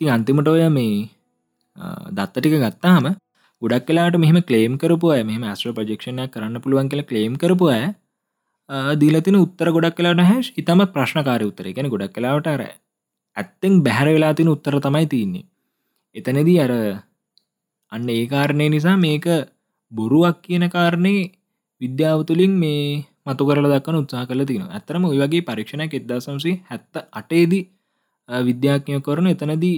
Speaker 2: ති අන්තිමට ඔය මේ දත්තටික ගත්තාම ගොඩක් කලාට මෙහම කලේම් කරපු අය මෙම ඇස්ට්‍ර ප්‍රජෙක්ෂණයක් කරන්න පුළුවන් කියලා කලේම් කරපු අය දීලතින උත්තර ගොඩක් කලාට හැස් ඉතමත් ප්‍රශ්නකාරය උත්තර. ගැන ගොඩක් කලාවට අර ඇත්තෙන් බැහැර වෙලා තින උත්තර තමයි තියන්නේ. එතනදී අර අන්න ඒ කාරණය නිසා මේක බොරුවක් කියන කාරණය විද්‍යාව තුළින් මේ මතු කරල දක්වන උත්සා කල තින ඇතරම ඔය වගේ පරීක්ෂණයක් එදදාසම්සේ හැත්ත අටේදී විද්‍යාඥය කරන එතනදී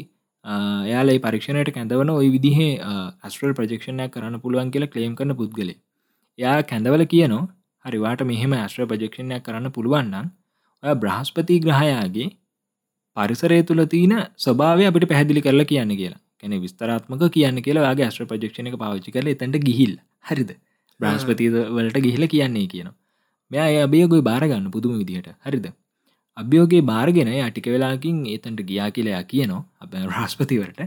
Speaker 2: යාලයි පරීක්ෂණයට කැඳවන ඔය විදිහේ ඇස්ට්‍රල් ප්‍රජෙක්ෂණයක් කරන්න පුළුවන් කියලා ක්ලේම් කරන පුද්ගලේ යා කැඳවල කියනවා හරිවාට මෙහෙම ඇස්ට්‍ර ප්‍රජෙක්ෂණයක් කරන්න පුළුවන්නම් ඔය බ්‍රහස්පති ග්‍රහයාගේ පරිසරය තුළ තියන ස්වභාවය අපිට පැහැදිලි කරලා කියන්න කියලා. කැන විස්තරාත්මක කියන්න කියලාගේ ඇස්ට්‍ර ප්‍රජෙක්ෂණක පාවිච්චි කල එතැට ගිහිල් හරිද? බ්‍රහස්පති වලට ගිහිල කියන්නේ කියනවා. මෙයා අභයගොයි බාරගන්න පුදුම විදිහට. හරිද? අභ්‍යෝගේ බාර්ගෙන අටික වෙලාකින් ඒතන්ට ගියා කියලයා කියනවා අප රාස්පතිවලට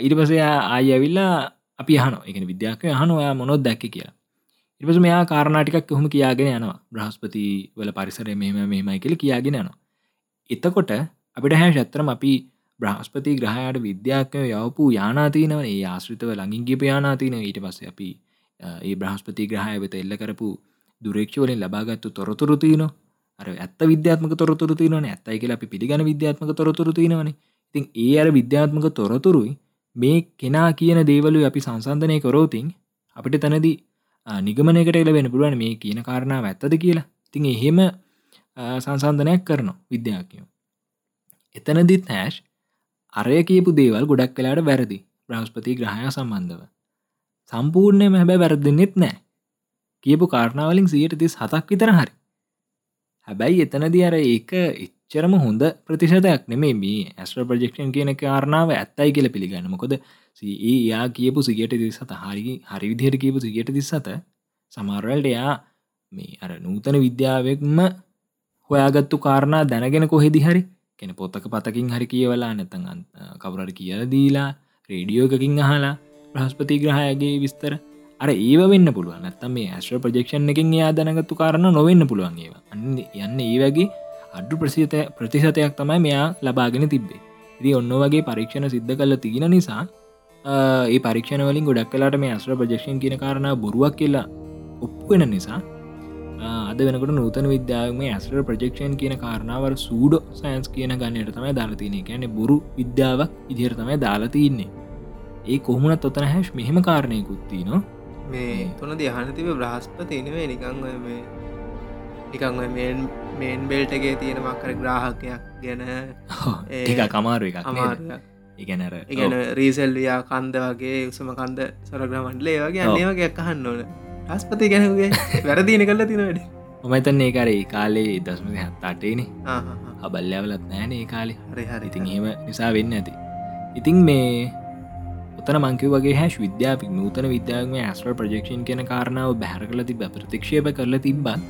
Speaker 2: ඉරිපසයා ආය ඇවිල්ලා අපි හන එක විද්‍යාක හනොයා මොනොත් දැක්ක කියලා. ඉරිපස මෙයා කාරණටිකක් හොම කියාගෙන යනවා. බ්‍රහස්පති වල පරිසර මෙම මෙමයි කියල කියාගෙන යනවා. එතකොට අපිට හැ ශත්‍රම අපි බ්‍රහස්පති ග්‍රහයට විද්‍යාඥය යවපු යානාතිනවන ඒ ආශ්‍රිතව ලඟින්ගිප යානාතින ඊට පස්ස අපි ඒ බ්‍රහස්පති ග්‍රහය වෙත එල්ල කරපු දුරේක්ෂවලින් ලබාගත්තු තොරතුරතියන අර ඇත්ත විද්‍යාත්මක තොරතුරතියන ඇත්තයි කියලා අපි පිළිගන විද්‍යාත්මක තොරතුරතිනවන ඉතින් ඒ අර විද්‍යාත්මක තොරතුරුයි මේ කෙනා කියන දේවලු අපි සංසන්ධනය කරෝතින් අපිට තැනදී නිගමනකට එල වෙන පුළුවන් මේ කියන කාරණාව ඇත්තද කියලා. තින් එහෙම සංසන්ධනයක් කරනවා විද්‍යාඥයෝ. එතනදිත් හැෂ් අරය කියපු දේවල් ගොඩක් කලාට වැරදි. බ්‍රහස්පති ග්‍රහය සම්බන්ධව. සම්පූර්ණයම හැබැ වැරදින්නෙත් නෑ කියපු කාරණාවලින් සියට තිස් හතක් විතර හරි. හැබැයි එතනදි අර ඒක එච්චරම හොඳ ප්‍රතිශතයක් නෙමේ මේ ඇස්ට්‍ර ප්‍රජෙක්ෂන් කියන කාරණාව ඇත්තයි කියල පිළිගන්න. මොකොද ඒ යා කියපු සිගට දිස් සත හරි හරි විදිහයට කියපු සිගට දිස් සත සමරවල්ට එයා මේ අර නූතන විද්‍යාවක්ම හොයාගත්තු කාරණා දැනගෙන කොහෙදි හරි කෙන පොත්තක පතකින් හරි කියවලා නැතන් කවුරට කියල දීලා රේඩියෝ එකකින් අහලා ප්‍රහස්පති ග්‍රහයගේ විස්තර අර ඒව වෙන්න පුළුවන්. නැත්තම් මේ ඇස්ට්‍ර ප්‍රජෙක්ෂන් එකින් එයා දැනගත්තු කාරණ නොවෙන්න පුළුවන් ඒවා. අන්න යන්න ඒ වගේ අඩු ප්‍රසිත ප්‍රතිශතයක් තමයි මෙයා ලබාගෙන තිබ්බේ. ඉදි ඔන්න වගේ පරීක්ෂණ සිද්ධ කල තිගෙන නිසා ඒ පරීක්ෂණ වලින් ගොඩක් කලාට මේ ඇස්ට්‍ර ප්‍රජෙක්ෂන් කියන කාරණ බොරුවක් කියලා ඔප්පුවෙන නිසා අද වෙනකට නූතන විද්‍යාවම ඇස්ට්‍ර ප්‍රජෙක්ෂන් කියන කාරණාවර සූඩෝ සයින්ස් කියන ගන්නයට තමයි දාලතියන ගැන බොරු විද්‍යාවක් ඉදිර තමයි දාලතින්නේ ඒ කොහමුණත් ඔතන හැෂ් මෙහෙම කාරණයකුත්ති නවා
Speaker 3: මේ තුන දිහනතිව බ්‍රහස්පති නෙවේ නිකං මේ නිකං මේන් මේන් බෙල්ටගේ තියෙන මක්කර ග්‍රාහකයක් ගැන
Speaker 2: ඒක කමාරු එක ඉගැනර
Speaker 3: ඉගැන රීසෙල්වයා කන්ද වගේ උසම කන්ද සොරග්‍රමන්ඩලේ වගේ අන්නේවගේ අහන්න ඕන. රස්පති ගැනගේ වැරදින කල්ල තිනවට
Speaker 2: ඔමතන් ඒ කරේ කාලේ දස්මති හත්තාටේන අබල්ලවලත් නෑන ඒ කාලේ.
Speaker 3: හරි හරි
Speaker 2: ඉතින් එහෙම නිසා වෙන්න ඇති ඉතින් මේ ඔතන මංකිව වගේ හැස් විද්‍යාපික් නූතන විද්‍යාවම ඇස්ට්‍ර ප්‍රජෙක්ෂන් කියන කාරණාව බැහර කල තිබ ප්‍රතික්ෂේප කරල තිබ්බත්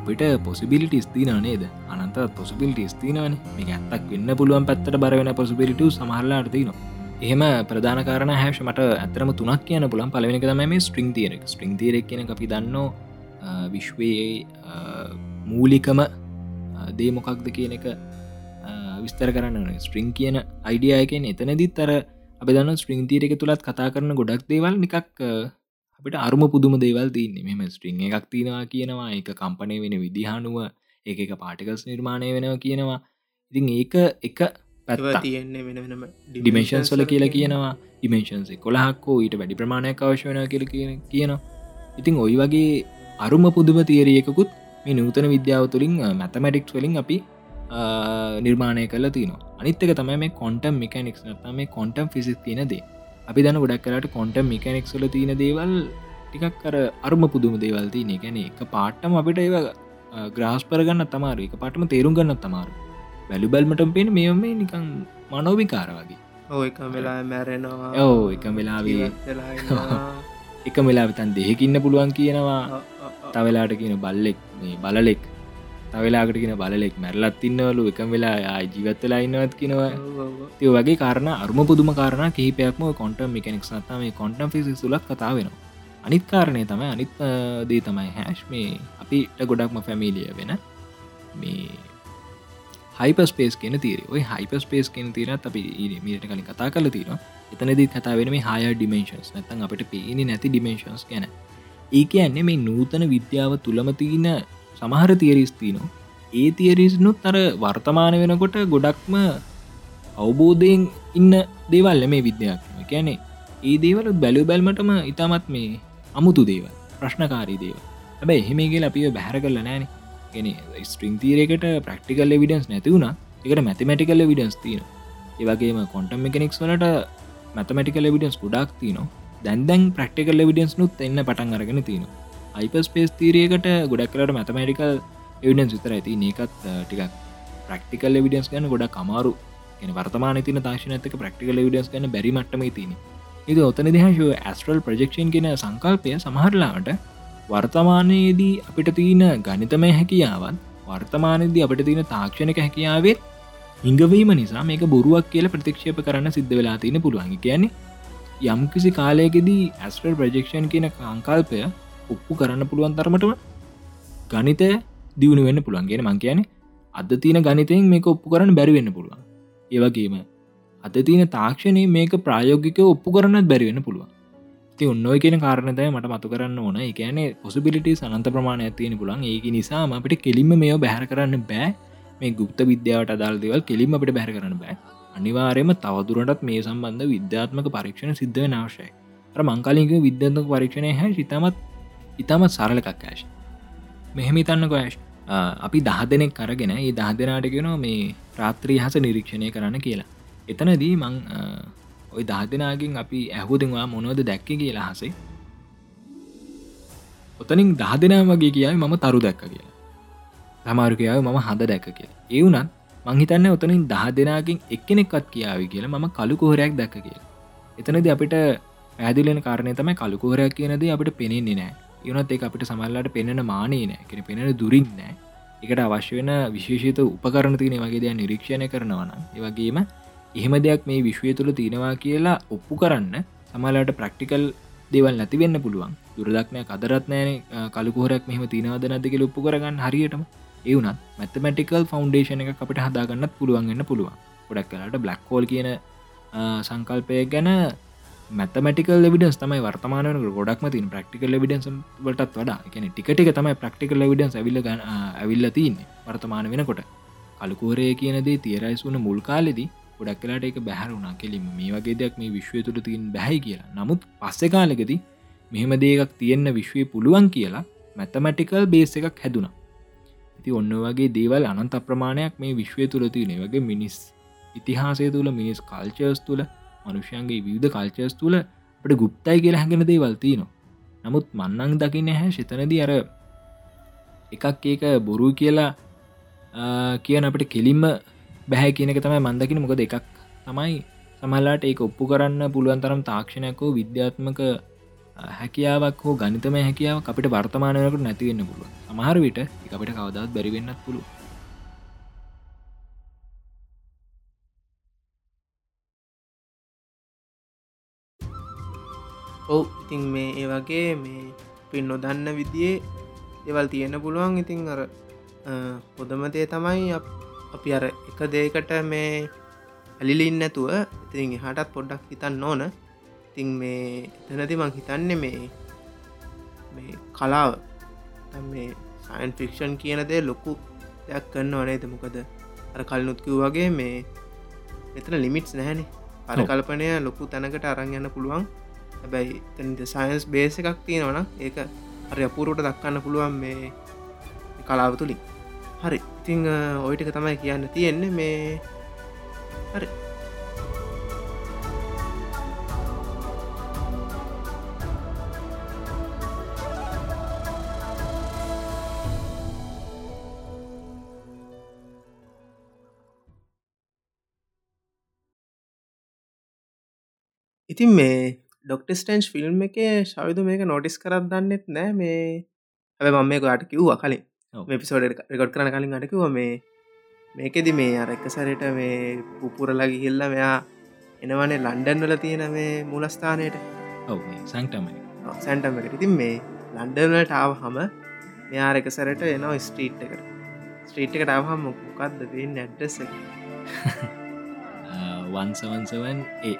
Speaker 2: අපිට පොසිබිලිටි ස්තින නේද? අනන්ත පොසිබිලිටි ස්තිනවන මේ ඇත්තක් වෙන්න පුළුවන් පැත්තට බරවෙන පොසිබිලිට සමහරලා අර්තිනවා එහෙම ප්‍රධාන කාරණ හැෂ මට ඇතරම තුනක් කියන පුළන් පලවෙනක තම මේ ස්ට්‍රිං තියරෙක් ස්ට්‍රිං තිරෙක් කියන අපි දන්න විශ්වයේ මූලිකම දේමොකක්ද කියන එක විස්තර කරන්න ස්ට්‍රිං කියන අයිඩියයකෙන් එතනදිත් අර අප දන්න ස්ට්‍රිං තීරක තුළත් කතා කරන ගොඩක් දේවල් නිකක් අපිට අරුම පුදුම දේවල් තින්නේ මෙම ස්ට්‍රිං එකක් තියෙනවා කියනවා එක කම්පනය වෙන විදිහානුව ඒ එක පාටිකස් නිර්මාණය වෙනවා කියනවා. ඉතින් ඒක එක
Speaker 3: තියෙන්නේ වෙන වෙනම
Speaker 2: ඩිමේශන් සොල කියලා කියනවා. ඉමේශන්සේ කොළහක්කෝ ඊට වැඩි ප්‍රමාණයක් අවශ්‍යවන කියල කියන කියනවා. ඉතිං ඔයි වගේ අරුම පුදුම තේරියකුත් මේ නූතන විද්‍යාව තුළින් මැතමටික්ස් වලින් අපි නිර්මාණය කල තින අනිත්තක තමයි මේ කොන්ටම් මිකනික්ස් නතම මේ කොන්ටම් ෆිසික් තියනදේ අපි දන්න ගොඩක් කරට කොන්ටම් මිකනික්ස්ල තියෙන දේවල් ටිකක් කර අරුම පුදුම දේවල් තියන. ගැන එක පාට්ටම අපිට ඒව ග්‍රහස් පරගන්න තමාරු එක පාටම තේරුම් ගන්න තමාරු වැලිබල්මට පෙන් මෙ මේ නිකං මනෝවිකාර වගේ.
Speaker 3: ඕ එක වෙලා මැරෙනවා.
Speaker 2: ඕ *laughs* එක වෙලාවේ එක වෙලා තන් දෙහෙකින්න පුළුවන් කියනවා. තවෙලාට කියන බල්ලෙක් මේ බලලෙක් තවෙලාකට කියන බලෙක් මැරලත් ඉන්නවලු එකම වෙලා ජීවත්තලා ඉන්නවත් කිනවා තිය වගේ කාරණ අරුම පුදුම කාරණ කිහිපයක්ම කොන්ටම් මිකනෙක් නත්තම මේ කොන්ටම් ෆිසි සුලක් කතා වෙනවා. අනිත් කාරණය තමයි අනිත් දේ තමයි හැෂ් මේ අපිට ගොඩක්ම ෆැමිලිය වෙන මේ හයිපස්පේස් කියන තීර ඔයි හයිපස්පේස් කියන තීරත් අපි මීට කලින් කතා කල තිර එතනද කතා වෙන මේ හය ඩිමේශන්ස් නැතන් අපට පේනි නැති ඩිමේශන්ස් ගැන. ඒක ඇන්නේ මේ නූතන විද්‍යාව තුළම තියන සමහර තියරිස් තියනවා. ඒ තියරිස්නුත් අර වර්තමාන වෙනකොට ගොඩක්ම අවබෝධයෙන් ඉන්න දේවල්ල මේ විද්‍යාත්ම කැනෙ ඒ දේවල බැලු බැල්මටම ඉතාමත් මේ අමුතු දේව ප්‍රශ්නකාරී දේව හැබැ එහෙමේගේ අපිය බැහර කරල නෑන ගෙන ස්ට්‍රිං තීරකට ප්‍රක්ටිකල් විඩන්ස් නැතිවුණ එකට මැතිමටිකල් විඩන්ස් තියන ඒවගේම කොන්ටම් මෙකනෙක්ස් වලට මැතමටිකල් විඩන්ස් ගොඩක් තියනවා. දැන්දැන් ප්‍රක්ටිකල් විඩන්ස් නුත් එන්න පටන් අරගෙන තියෙනවා. අයිපස්පේස් තීරයකට ගොඩක් කරට මැතමටිකල් එවිඩන්ස් විතර ඇති ඒකත් ටිකක් ප්‍රක්ටිකල් විඩන්ස් ගන්න ගොඩක් කමාරු ගෙන වර්තමාන තින තාශන ඇතක ප්‍රක්ටිකල් විඩන්ස් ගන්න බැරිමටම තින ඉද ඔතන දිහශෝ ඇස්ට්‍රල් ප්‍රජෙක්ෂන් කියෙන සංකල්පය සමහරලාට වර්තමානයේදී අපිට තියෙන ගනිතමය හැකියාවන් වර්තමානයේදී අපට තියෙන තාක්ෂණක හැකියාවත් හිංගවීම නිසා මේක බොරුවක් කියල ප්‍රතික්ෂේප කරන්න සිද්ධ වෙලා තියෙන පුළුවන්. කියන්නේ යම්කිසි කාලයකෙදී ඇස්ට්‍රල් ප්‍රජෙක්ෂන් කියන කාංකල්පය ඔප්පු කරන්න පුළුවන් තරමටම ගනිතය දියුණු වෙන්න පුළුවන්ගෙන මං කියන අද තියන ගනිතයෙන් මේක ඔප්පු කරන්න බැරිවෙන්න පුළුවන්. ඒවගේම අද තියෙන තාක්ෂණය මේක ප්‍රායෝගික ඔප්පු කරන්නත් බැරිවෙන්න පුළුවන්. ති ඔන්නෝය කියන කාරණතය මට මතු කරන්න ඕන. එකන පොසිබිලිටි සනන්ත ප්‍රමාණය තියෙන පුළන් ඒක නිසාම අපිට කෙලින්ම මේ බැහර කරන්න බෑ. මේ ගුප්ත විද්‍යාවට අදාල් දෙවල් කෙලින්ම අපට බැහර කරන්න බෑ. අනිවාරයම තවදුරටත් මේ සම්බන්ධ විද්‍යාත්මක පරීක්ෂණ සිද්ධ වෙන අවශ්‍යයි. අර මංකාලික විද්‍යන්තක පරීක්ෂණය හැ ඉතාමත් ඉතාමත් සරලකක් ඇශ මෙහෙම ඉතන්න ගොයශ් අපි දහ දෙනෙක් කරගෙන ඒ දහ දෙනාටගෙන මේ රාත්‍රී හස නිරීක්ෂණය කරන්න කියලා. එතනදී මං ඔය දහ දෙනාගෙන් අපි ඇහුදවා මොනවද දැක්ක කියලා හසේ ඔතනින් දහ දෙනා වගේ කියයි මම තරු දැක්ක කියලා. සමාරුකයාව මම හඳ දැක්ක කියලා. ඒ වුනත් මංහිතන්න ඔතනින් දහ දෙනාගෙන් එක්කෙනෙක්වත් කියාව කියලා මම කළු කොහරයක් දැක්ක කියලා. එතනද අපිට පැදිලෙන කාරණය තමයි කළුකෝරයක් කියනද අපිට පෙනෙන්නේ නෑ යනත් ඒ අපිට සමල්ලට පෙනෙන මානේ නෑ. කෙන පෙනෙන දුරින් නෑ. එකට අවශ්‍ය වෙන විශේෂිත උපකරණ තියන වගේ දෙයක් නිරීක්ෂණය කරනවන ඒවගේම එහෙම දෙයක් මේ විශ්වය තුළ තියෙනවා කියලා ඔප්පු කරන්න සමලාට ප්‍රක්ටිකල් දෙවල් නැතිවෙන්න පුළුවන්. දුරදක්නය කදරත්නෑන කලුකෝරක් මෙහම තිනවද නැතික ඔප්පු කරගන්න හරියටම. ඒවනත් මැතමටිකල් ෆෞන්ඩේෂන එක අපට හදාගන්නත් පුළුවන්ගන්න පුළුවන්. ගොඩක් කලට බ්ලක් කෝල් කියන සංකල්පය ගැන මැතමටිකල් විඩස් තමයි වර්තමාන ගොඩක්ම තින් ප්‍රක්ටිකල් විඩන්ස් වලටත් වඩා. එකන ටිකට තමයි ප්‍රක්ටිකල් විඩන්ස් ඇවිල්ල ගන්න ඇවිල්ල තින්නේ වර්තමාන වෙනකොට. කලුකෝරය කියනදේ තියරයිස් වුන මුල් කාලෙදී ගොඩක් කලාට එක බැහරුණා කෙලිම මේ වගේ දෙයක් මේ විශ්වය තුළ තින් බැහි කියලා. නමුත් පස්සෙ කාලෙකද මෙහෙම දේකක් තියෙන්න විශ්වය පුළුවන් කියලා මැතමටිකල් බේස එකක් හැදුනා ඉති ඔන්න වගේ දේවල් අනන්ත ප්‍රමාණයක් මේ විශ්වය තුළ තියෙන. වගේ මිනිස් ඉතිහාසය තුළ මිනිස් කල්චර්ස් තුළ මනුෂ්‍යන්ගේ විවිධ කල්චර්ස් තුළ අපට ගුප්තයි කියලා හැඟෙන දේවල් තියනවා. නමුත් මන්නං දකින්න හැ ශතනද අර එකක් ඒක බොරු කියලා කියන අපට කෙලින්ම බැහැ කියන එක තමයි මන්දකින මොකද එකක් තමයි සමල්ලාට ඒක ඔප්පු කරන්න පුළුවන් තරම් තාක්ෂණයකෝ විද්‍යාත්මක හැකියාවක් හෝ ගනිතම හැකියාව අපිට වර්තමානයකට නැතිවෙන්න පුළුව සමහර විට එක අපිට කවදත් බැරිවෙන්නත් පුළුව
Speaker 3: ඔව් ඉතින් මේ ඒ වගේ මේ පින් නොදන්න විදියේ දෙවල් තියෙන පුළුවන්. ඉතින් අර හොදමතේ තමයි අපි අර එක දේකට මේ ඇලිලින් නැතුව ඉතින් එහටත් පොඩ්ඩක් හිතන්න ඕන. ඉතින් මේ එතනති මං හිතන්න මේ මේ කලාව මේ සයින් ෆික්ෂන් කියන දේ ලොකු දෙයක් කරන්න වනේද මොකද අර කල්නුත්කිව් වගේ මේ මෙතන ලිමිටස් නැහැනි. අර කල්පනය ලොකු තැනකට අරං යන්න පුළුවන් හැබැයි තැනිද සයින්ස් බේස එකක් තියෙනවන ඒක අර අපූරුවට දක්කන්න පුළුවන් මේ කලාව තුළින් හරි. ඉතිං ඔයිටික තමයි කියන්න තියෙන්නේ මේ හරි. ඉතින් මේ ඩොක්ට ස්ටන්ස් ෆිල්ම් එක ශවිදු මේක නොටිස් කරත් දන්නෙත් නෑ. මේ හැබ මම මේක අට කිව්වා කලින්. පිසෝඩ රෙකොඩ් කරන කලින් අටකිව මේ මේකෙදි මේ අර එක සරට මේ පුපුරලගි හිල්ල මෙයා එනවනේ ලන්ඩන් වල තියෙන මේ මුලස්ථානයට.
Speaker 2: ඔව සංටම
Speaker 3: සැන්ටමකට ඉතින් මේ ලන්ඩනට ආව හම මෙයා එක සැරට එනවා ස්ට්‍රීට් එකට. ස්ට්‍රීට් එකට ආවහම මොකක්ද වෙන්න ඇඩ්ඩස
Speaker 2: වන්සවන්සවන් ඒ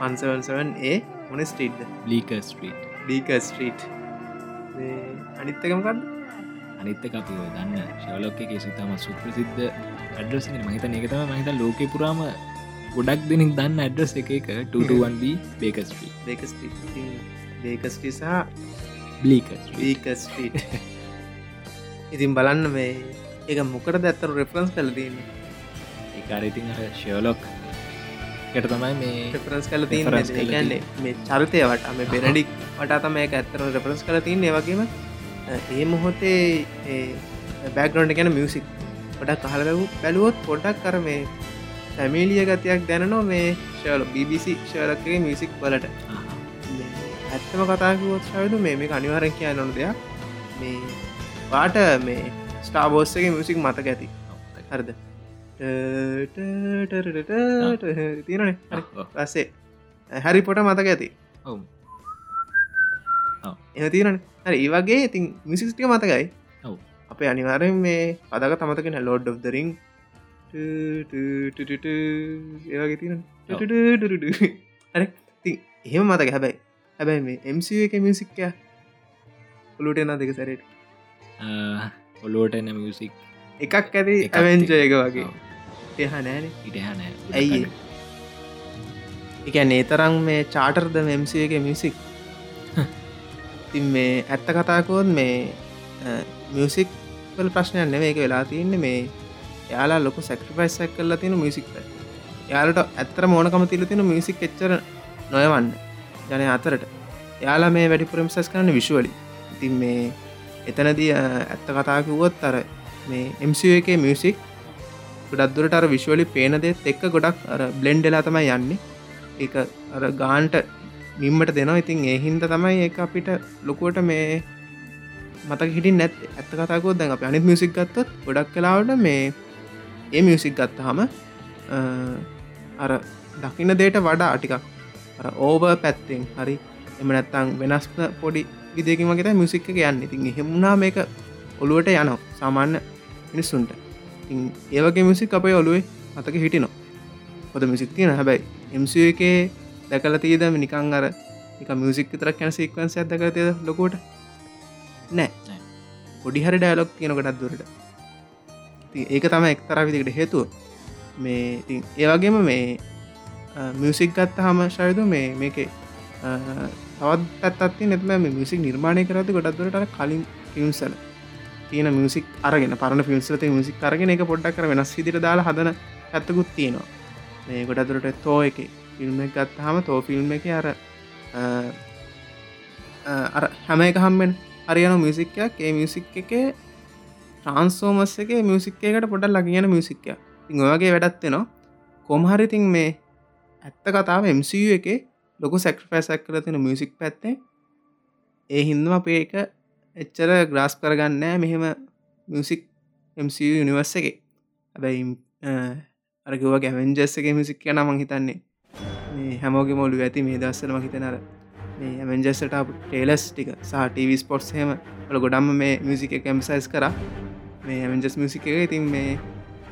Speaker 3: වන්සවන්සවන් ඒ මොන ස්ට්‍රීට්
Speaker 2: ලීක ස්ට්‍රීට්
Speaker 3: ඩීක ස්ට්‍රීට් අනිත්තකමකක්ද
Speaker 2: අනිත්ත අපි දන්න ශවලොක්ක එක සිතම සුප්‍රසිද්ධ ඇඩ්‍රසින මහිත ඒකතම මහිත ලෝක පුරාම ගොඩක් දෙනින් දන්න ඇඩ්‍රස් එක එක 2ටුවන්බ බේකස්ට්‍රී
Speaker 3: බේකස්ට්‍රී බේකස්ට්‍රිසා
Speaker 2: බ්ලික
Speaker 3: බීකස්ට්‍රීට් ඉතින් බලන්න මේ ඒක මොකට දැත්තර රෙෆරන්ස් කලදන්න
Speaker 2: ඒකාරඉතින් අර ශෝලොක් යට තමයි මේ
Speaker 3: රෙෆරන්ස් කල තියන්නේ. මේ චරිතය වට මේ බෙනඩික් වට තම එක ඇත්තර රෙෆරන්ස් කල තින්නේ වගේම ඒ මොහොතේ බැක්ග්‍රොන්ඩ ගැන මියසික් පොඩක් කහලකු බැලුවොත් පොඩක් කර මේ සැමීලිය ගතියක් දැනනෝ මේ ශල BBC ශලක්ගේ මියසික් වලට. ඇත්තම කතාකුවොත් ශයුතු මේ මේ අනිවාරෙන් කිය නොන දෙයක්. මේ වාට මේ ස්ටාබෝස්සගේ මියසික් මතක ඇති. හරද තියනේ පස්සේ හැරි පොට මතක ඇති එ තිරන හරි ඒ වගේ ඉතින් මිසිස්ටික මතකයි. අපේ අනිවාරෙන් මේ පදක තමතකෙන ලෝඩ් ෝ් දරින් ඒවගේ තියෙන අර ති එහෙම මතක හැබැයි හැබැයි මේ එම්ස එක මියසික්කය පුළුට එන්න දෙක සැරට
Speaker 2: ඔලුවට එන්න මියසික්
Speaker 3: එකක් ඇති
Speaker 2: එකක්
Speaker 3: ඇවෙන්ජ එක
Speaker 2: තියෙනවා.
Speaker 3: වගේ එහ නෑන
Speaker 2: ඉටහන
Speaker 3: ඇයි එක නේතරම් මේ චාටර්ද මෙම්ස එක මියසික් තින් මේ ඇත්ත කතාකෝත් මේ මියසික් වල ප්‍රශ්නයක් නෙව එක වෙලා තියන්නේ මේ යාලා ලොක සැක්‍රපයිසක් කරලා තියෙන මියසික් යාලට ඇත්තර මෝනකම තිල තියෙන මියසික් එච්චර නොයවන්න. ජනය අතරට. යාලා මේ වැඩි පුරම්සස් කරන්න විශුවලි ඉතින් මේ එතනදී ඇත්ත කතාකිවුවොත් අර මේ එම්ස එක මියසික් ගොඩක්දුරට අර විශ්වලි පේනදෙත් එක්ක ගොඩක් අර බ්ලෙන්්ඩලා තමයි යන්නේ. එක අර ගාන්ට මිම්මට දෙනවා. ඉතින් ඒහින්ද තමයි ඒ අපිට ලොකුවට මේ මතක හිටින් නැත් ඇත්ත කතාකෝ දැන් අප අනිත් මියසික් ගත්තත් ගොඩක් කලාවට මේ ඒ මියසික් ගත්තහම අර දකින්න දේට වඩා ටිකක් අර ඕබ පැත්තෙන් හරි එම නැත්තං වෙනස්ම පොඩි විදකින් වගේ මියසික් එක යන්න. ඉතින් එහෙමුණා මේක ඔළුවට යනවා. සාමාන්‍ය මිනිස්සුන්ට. ඒවගේ මිසික් අපේ ඔලුවේ මතක හිටිනවා. හොද මිසික් තියෙන හැබැයි එම්ස එකේ දැකල තියදම නිකං අර එක මියසික් තරක් යන සික්වන්ස ඇදක තියද ලොකෝට නෑ.
Speaker 2: නෑ.
Speaker 3: පොඩි හරි ඩයලොක් තියෙනකටත් දුරට. ඒක තම එක්තර විදිකට හේතුව. මේ ඒවගේම මේ මියසික් ගත්ත හම ශයදු මේ මේක තවත් ඇත්තත්ති නැත්ම මියසික් නිර්මාණය කරති ගොඩක්දුරට කලින් ෆිල්ම්සල තියෙන මියසික් අරගෙන පරණ ෆිල්ම්සලත මිසික් අරගෙන එක පොඩ්ඩක් කර වෙනස් විදිර දාලා හදන ඇත්තකුත් තියෙනවා. මේ ගොඩදුරට තෝ එක ෆිල්ම් එක ගත්ත හම තෝ ෆිල්ම් එක අර අර හැම එක හම්බෙන් අරියන මියසික්කයක් ඒ මියසික් එක ට්‍රන්සෝමස් එක මියසික් එකට පොඩ ලගියන මියසික්කය ඉං ඔයගේ වැඩත්වෙනවා කොමහරිතින් මේ ඇත්ත කතාව MCU එක ලොකු සැක්‍රපෑසක් කර තින මියසික් පැත්තේ. ඒ හින්දම අපේ එක එච්චර ග්‍රාස් කරගන්න මෙහෙම මියසික් MCU යනිවර්ස එක. හැබැයි අරකිව ගැමෙන්ජස්ස එක මිසික් යන මං හිතන්නේ. මේ හැමෝගේ මොලු ඇති මේ දස්සලම හිතනර මේ ඇමෙන්ජස්සට ටේලස් ටික සහ ටව ස්පොට්ස් හෙම ල ගොඩම්ම මේ මියසික එක එම්සයිස් කර. මේ ඇමෙන්ජස් මිසික එක ඉතින් මේ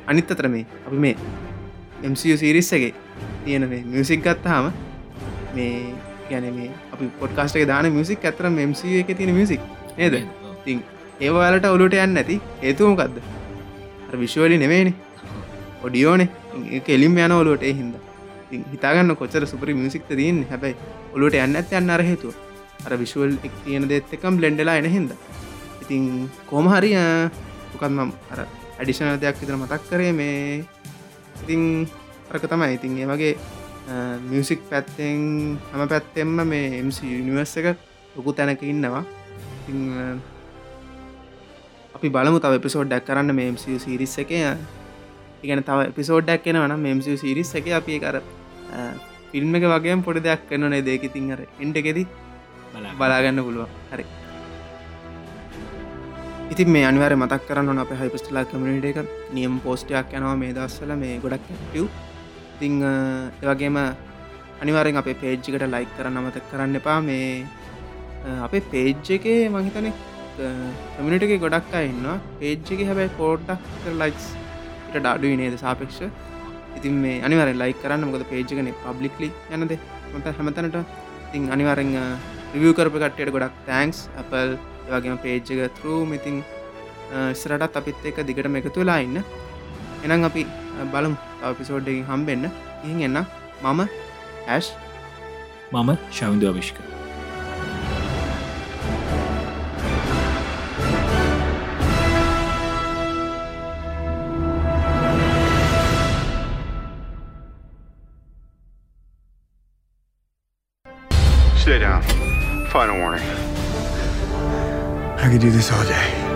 Speaker 3: අනිත් අතර මේ අපි මේ MCU සිරිස් එක තියෙන මේ මියසික් ගත්තාම මේ ගැන මේ අපි පොඩ්කාස්ට එක දාන මියසික් ඇතර MCU එක තියෙන මියසික් නේද? ඉතින් ඒවාලට ඔලුට යන්න ඇති. ඒතුමකක්ද විශ්වලි නෙමේනි ඔඩියෝනේ. කෙලිම් යන ඔලුවට හිද හිතාගන්න කොච්චර සුපරි මියසික්ත තියන්න. හැබැයි ඔලුට යන්න ඇත යන්න අර හේතුව. අර විශ්වල් එක් තියෙන දෙත් එකම් බ්ලෙන්ඩලා එන හිද ඉතින් කෝමහරි උකත්ම අර ඇඩිෂනල් දෙයක් විතර මතක් කරේ මේ. ඉතින් අරක තමයි. ඉතින් ඒ වගේ මියසික් පැත්තෙන් හම පැත්තෙම්ම මේ එම යනිවර්ස එක ලොකු තැනක ඉන්නවා ඉතින් අපි බලමු තව එපිසෝඩ්ඩක් කරන්න මේ MCU සිරිස් එක. ඉගන තව එපිසෝඩ්ඩක් එෙන වනම් MCU සිරිස් එක අපි කර ෆිල්ම් එක වගේ පොඩි දෙයක් කන්නනේ දෙක තින් අර ඉන්ට එකෙති බලාගන්න පුළුව හරි. ඉතින් මේ අනිවර මතක් කරන්න අප හයිපස්ටලා කමිට එක. නියම් පෝස්ටයක් යනවා මේ දස්සල මේ ගොඩක් ඇටව් තිං එවගේම අනිවාරෙන් අපේ පේජ්ජිකට ලයික් කරන්න අමතක් කරන්න එපා. මේ අපේ පේජ් එකේ මහිතන කමිනිට එක ගොඩක් අන්න පේජ් එක හැබැයි පෝට්ටක් ලයික්ස් ට ඩාඩුයි නේද සාපේක්ෂ ඉතින් මේ අනිවර ලයි කරන්න. මොකද පේජ්ගන පබ්ලික්ලි යනද. මත හැමතනට ඉතින් අනිවරෙන් රිවිය කරප කට්ටයට ගොඩක් තෑන්ක්ස් අපල් වගේම පේජ්ජක තරූ ඉතින් ස්රටත් අපිත් එක දිගටම එකතු වෙලා ඉන්න. එනම් අපි බලමු. අපිසෝඩ්ඩකින් හම්බෙන්න. ඉහි එන්න මම ඇෂ්.
Speaker 2: මම ශවිදු අවිශ්ක
Speaker 5: Final warning. I could do this all day.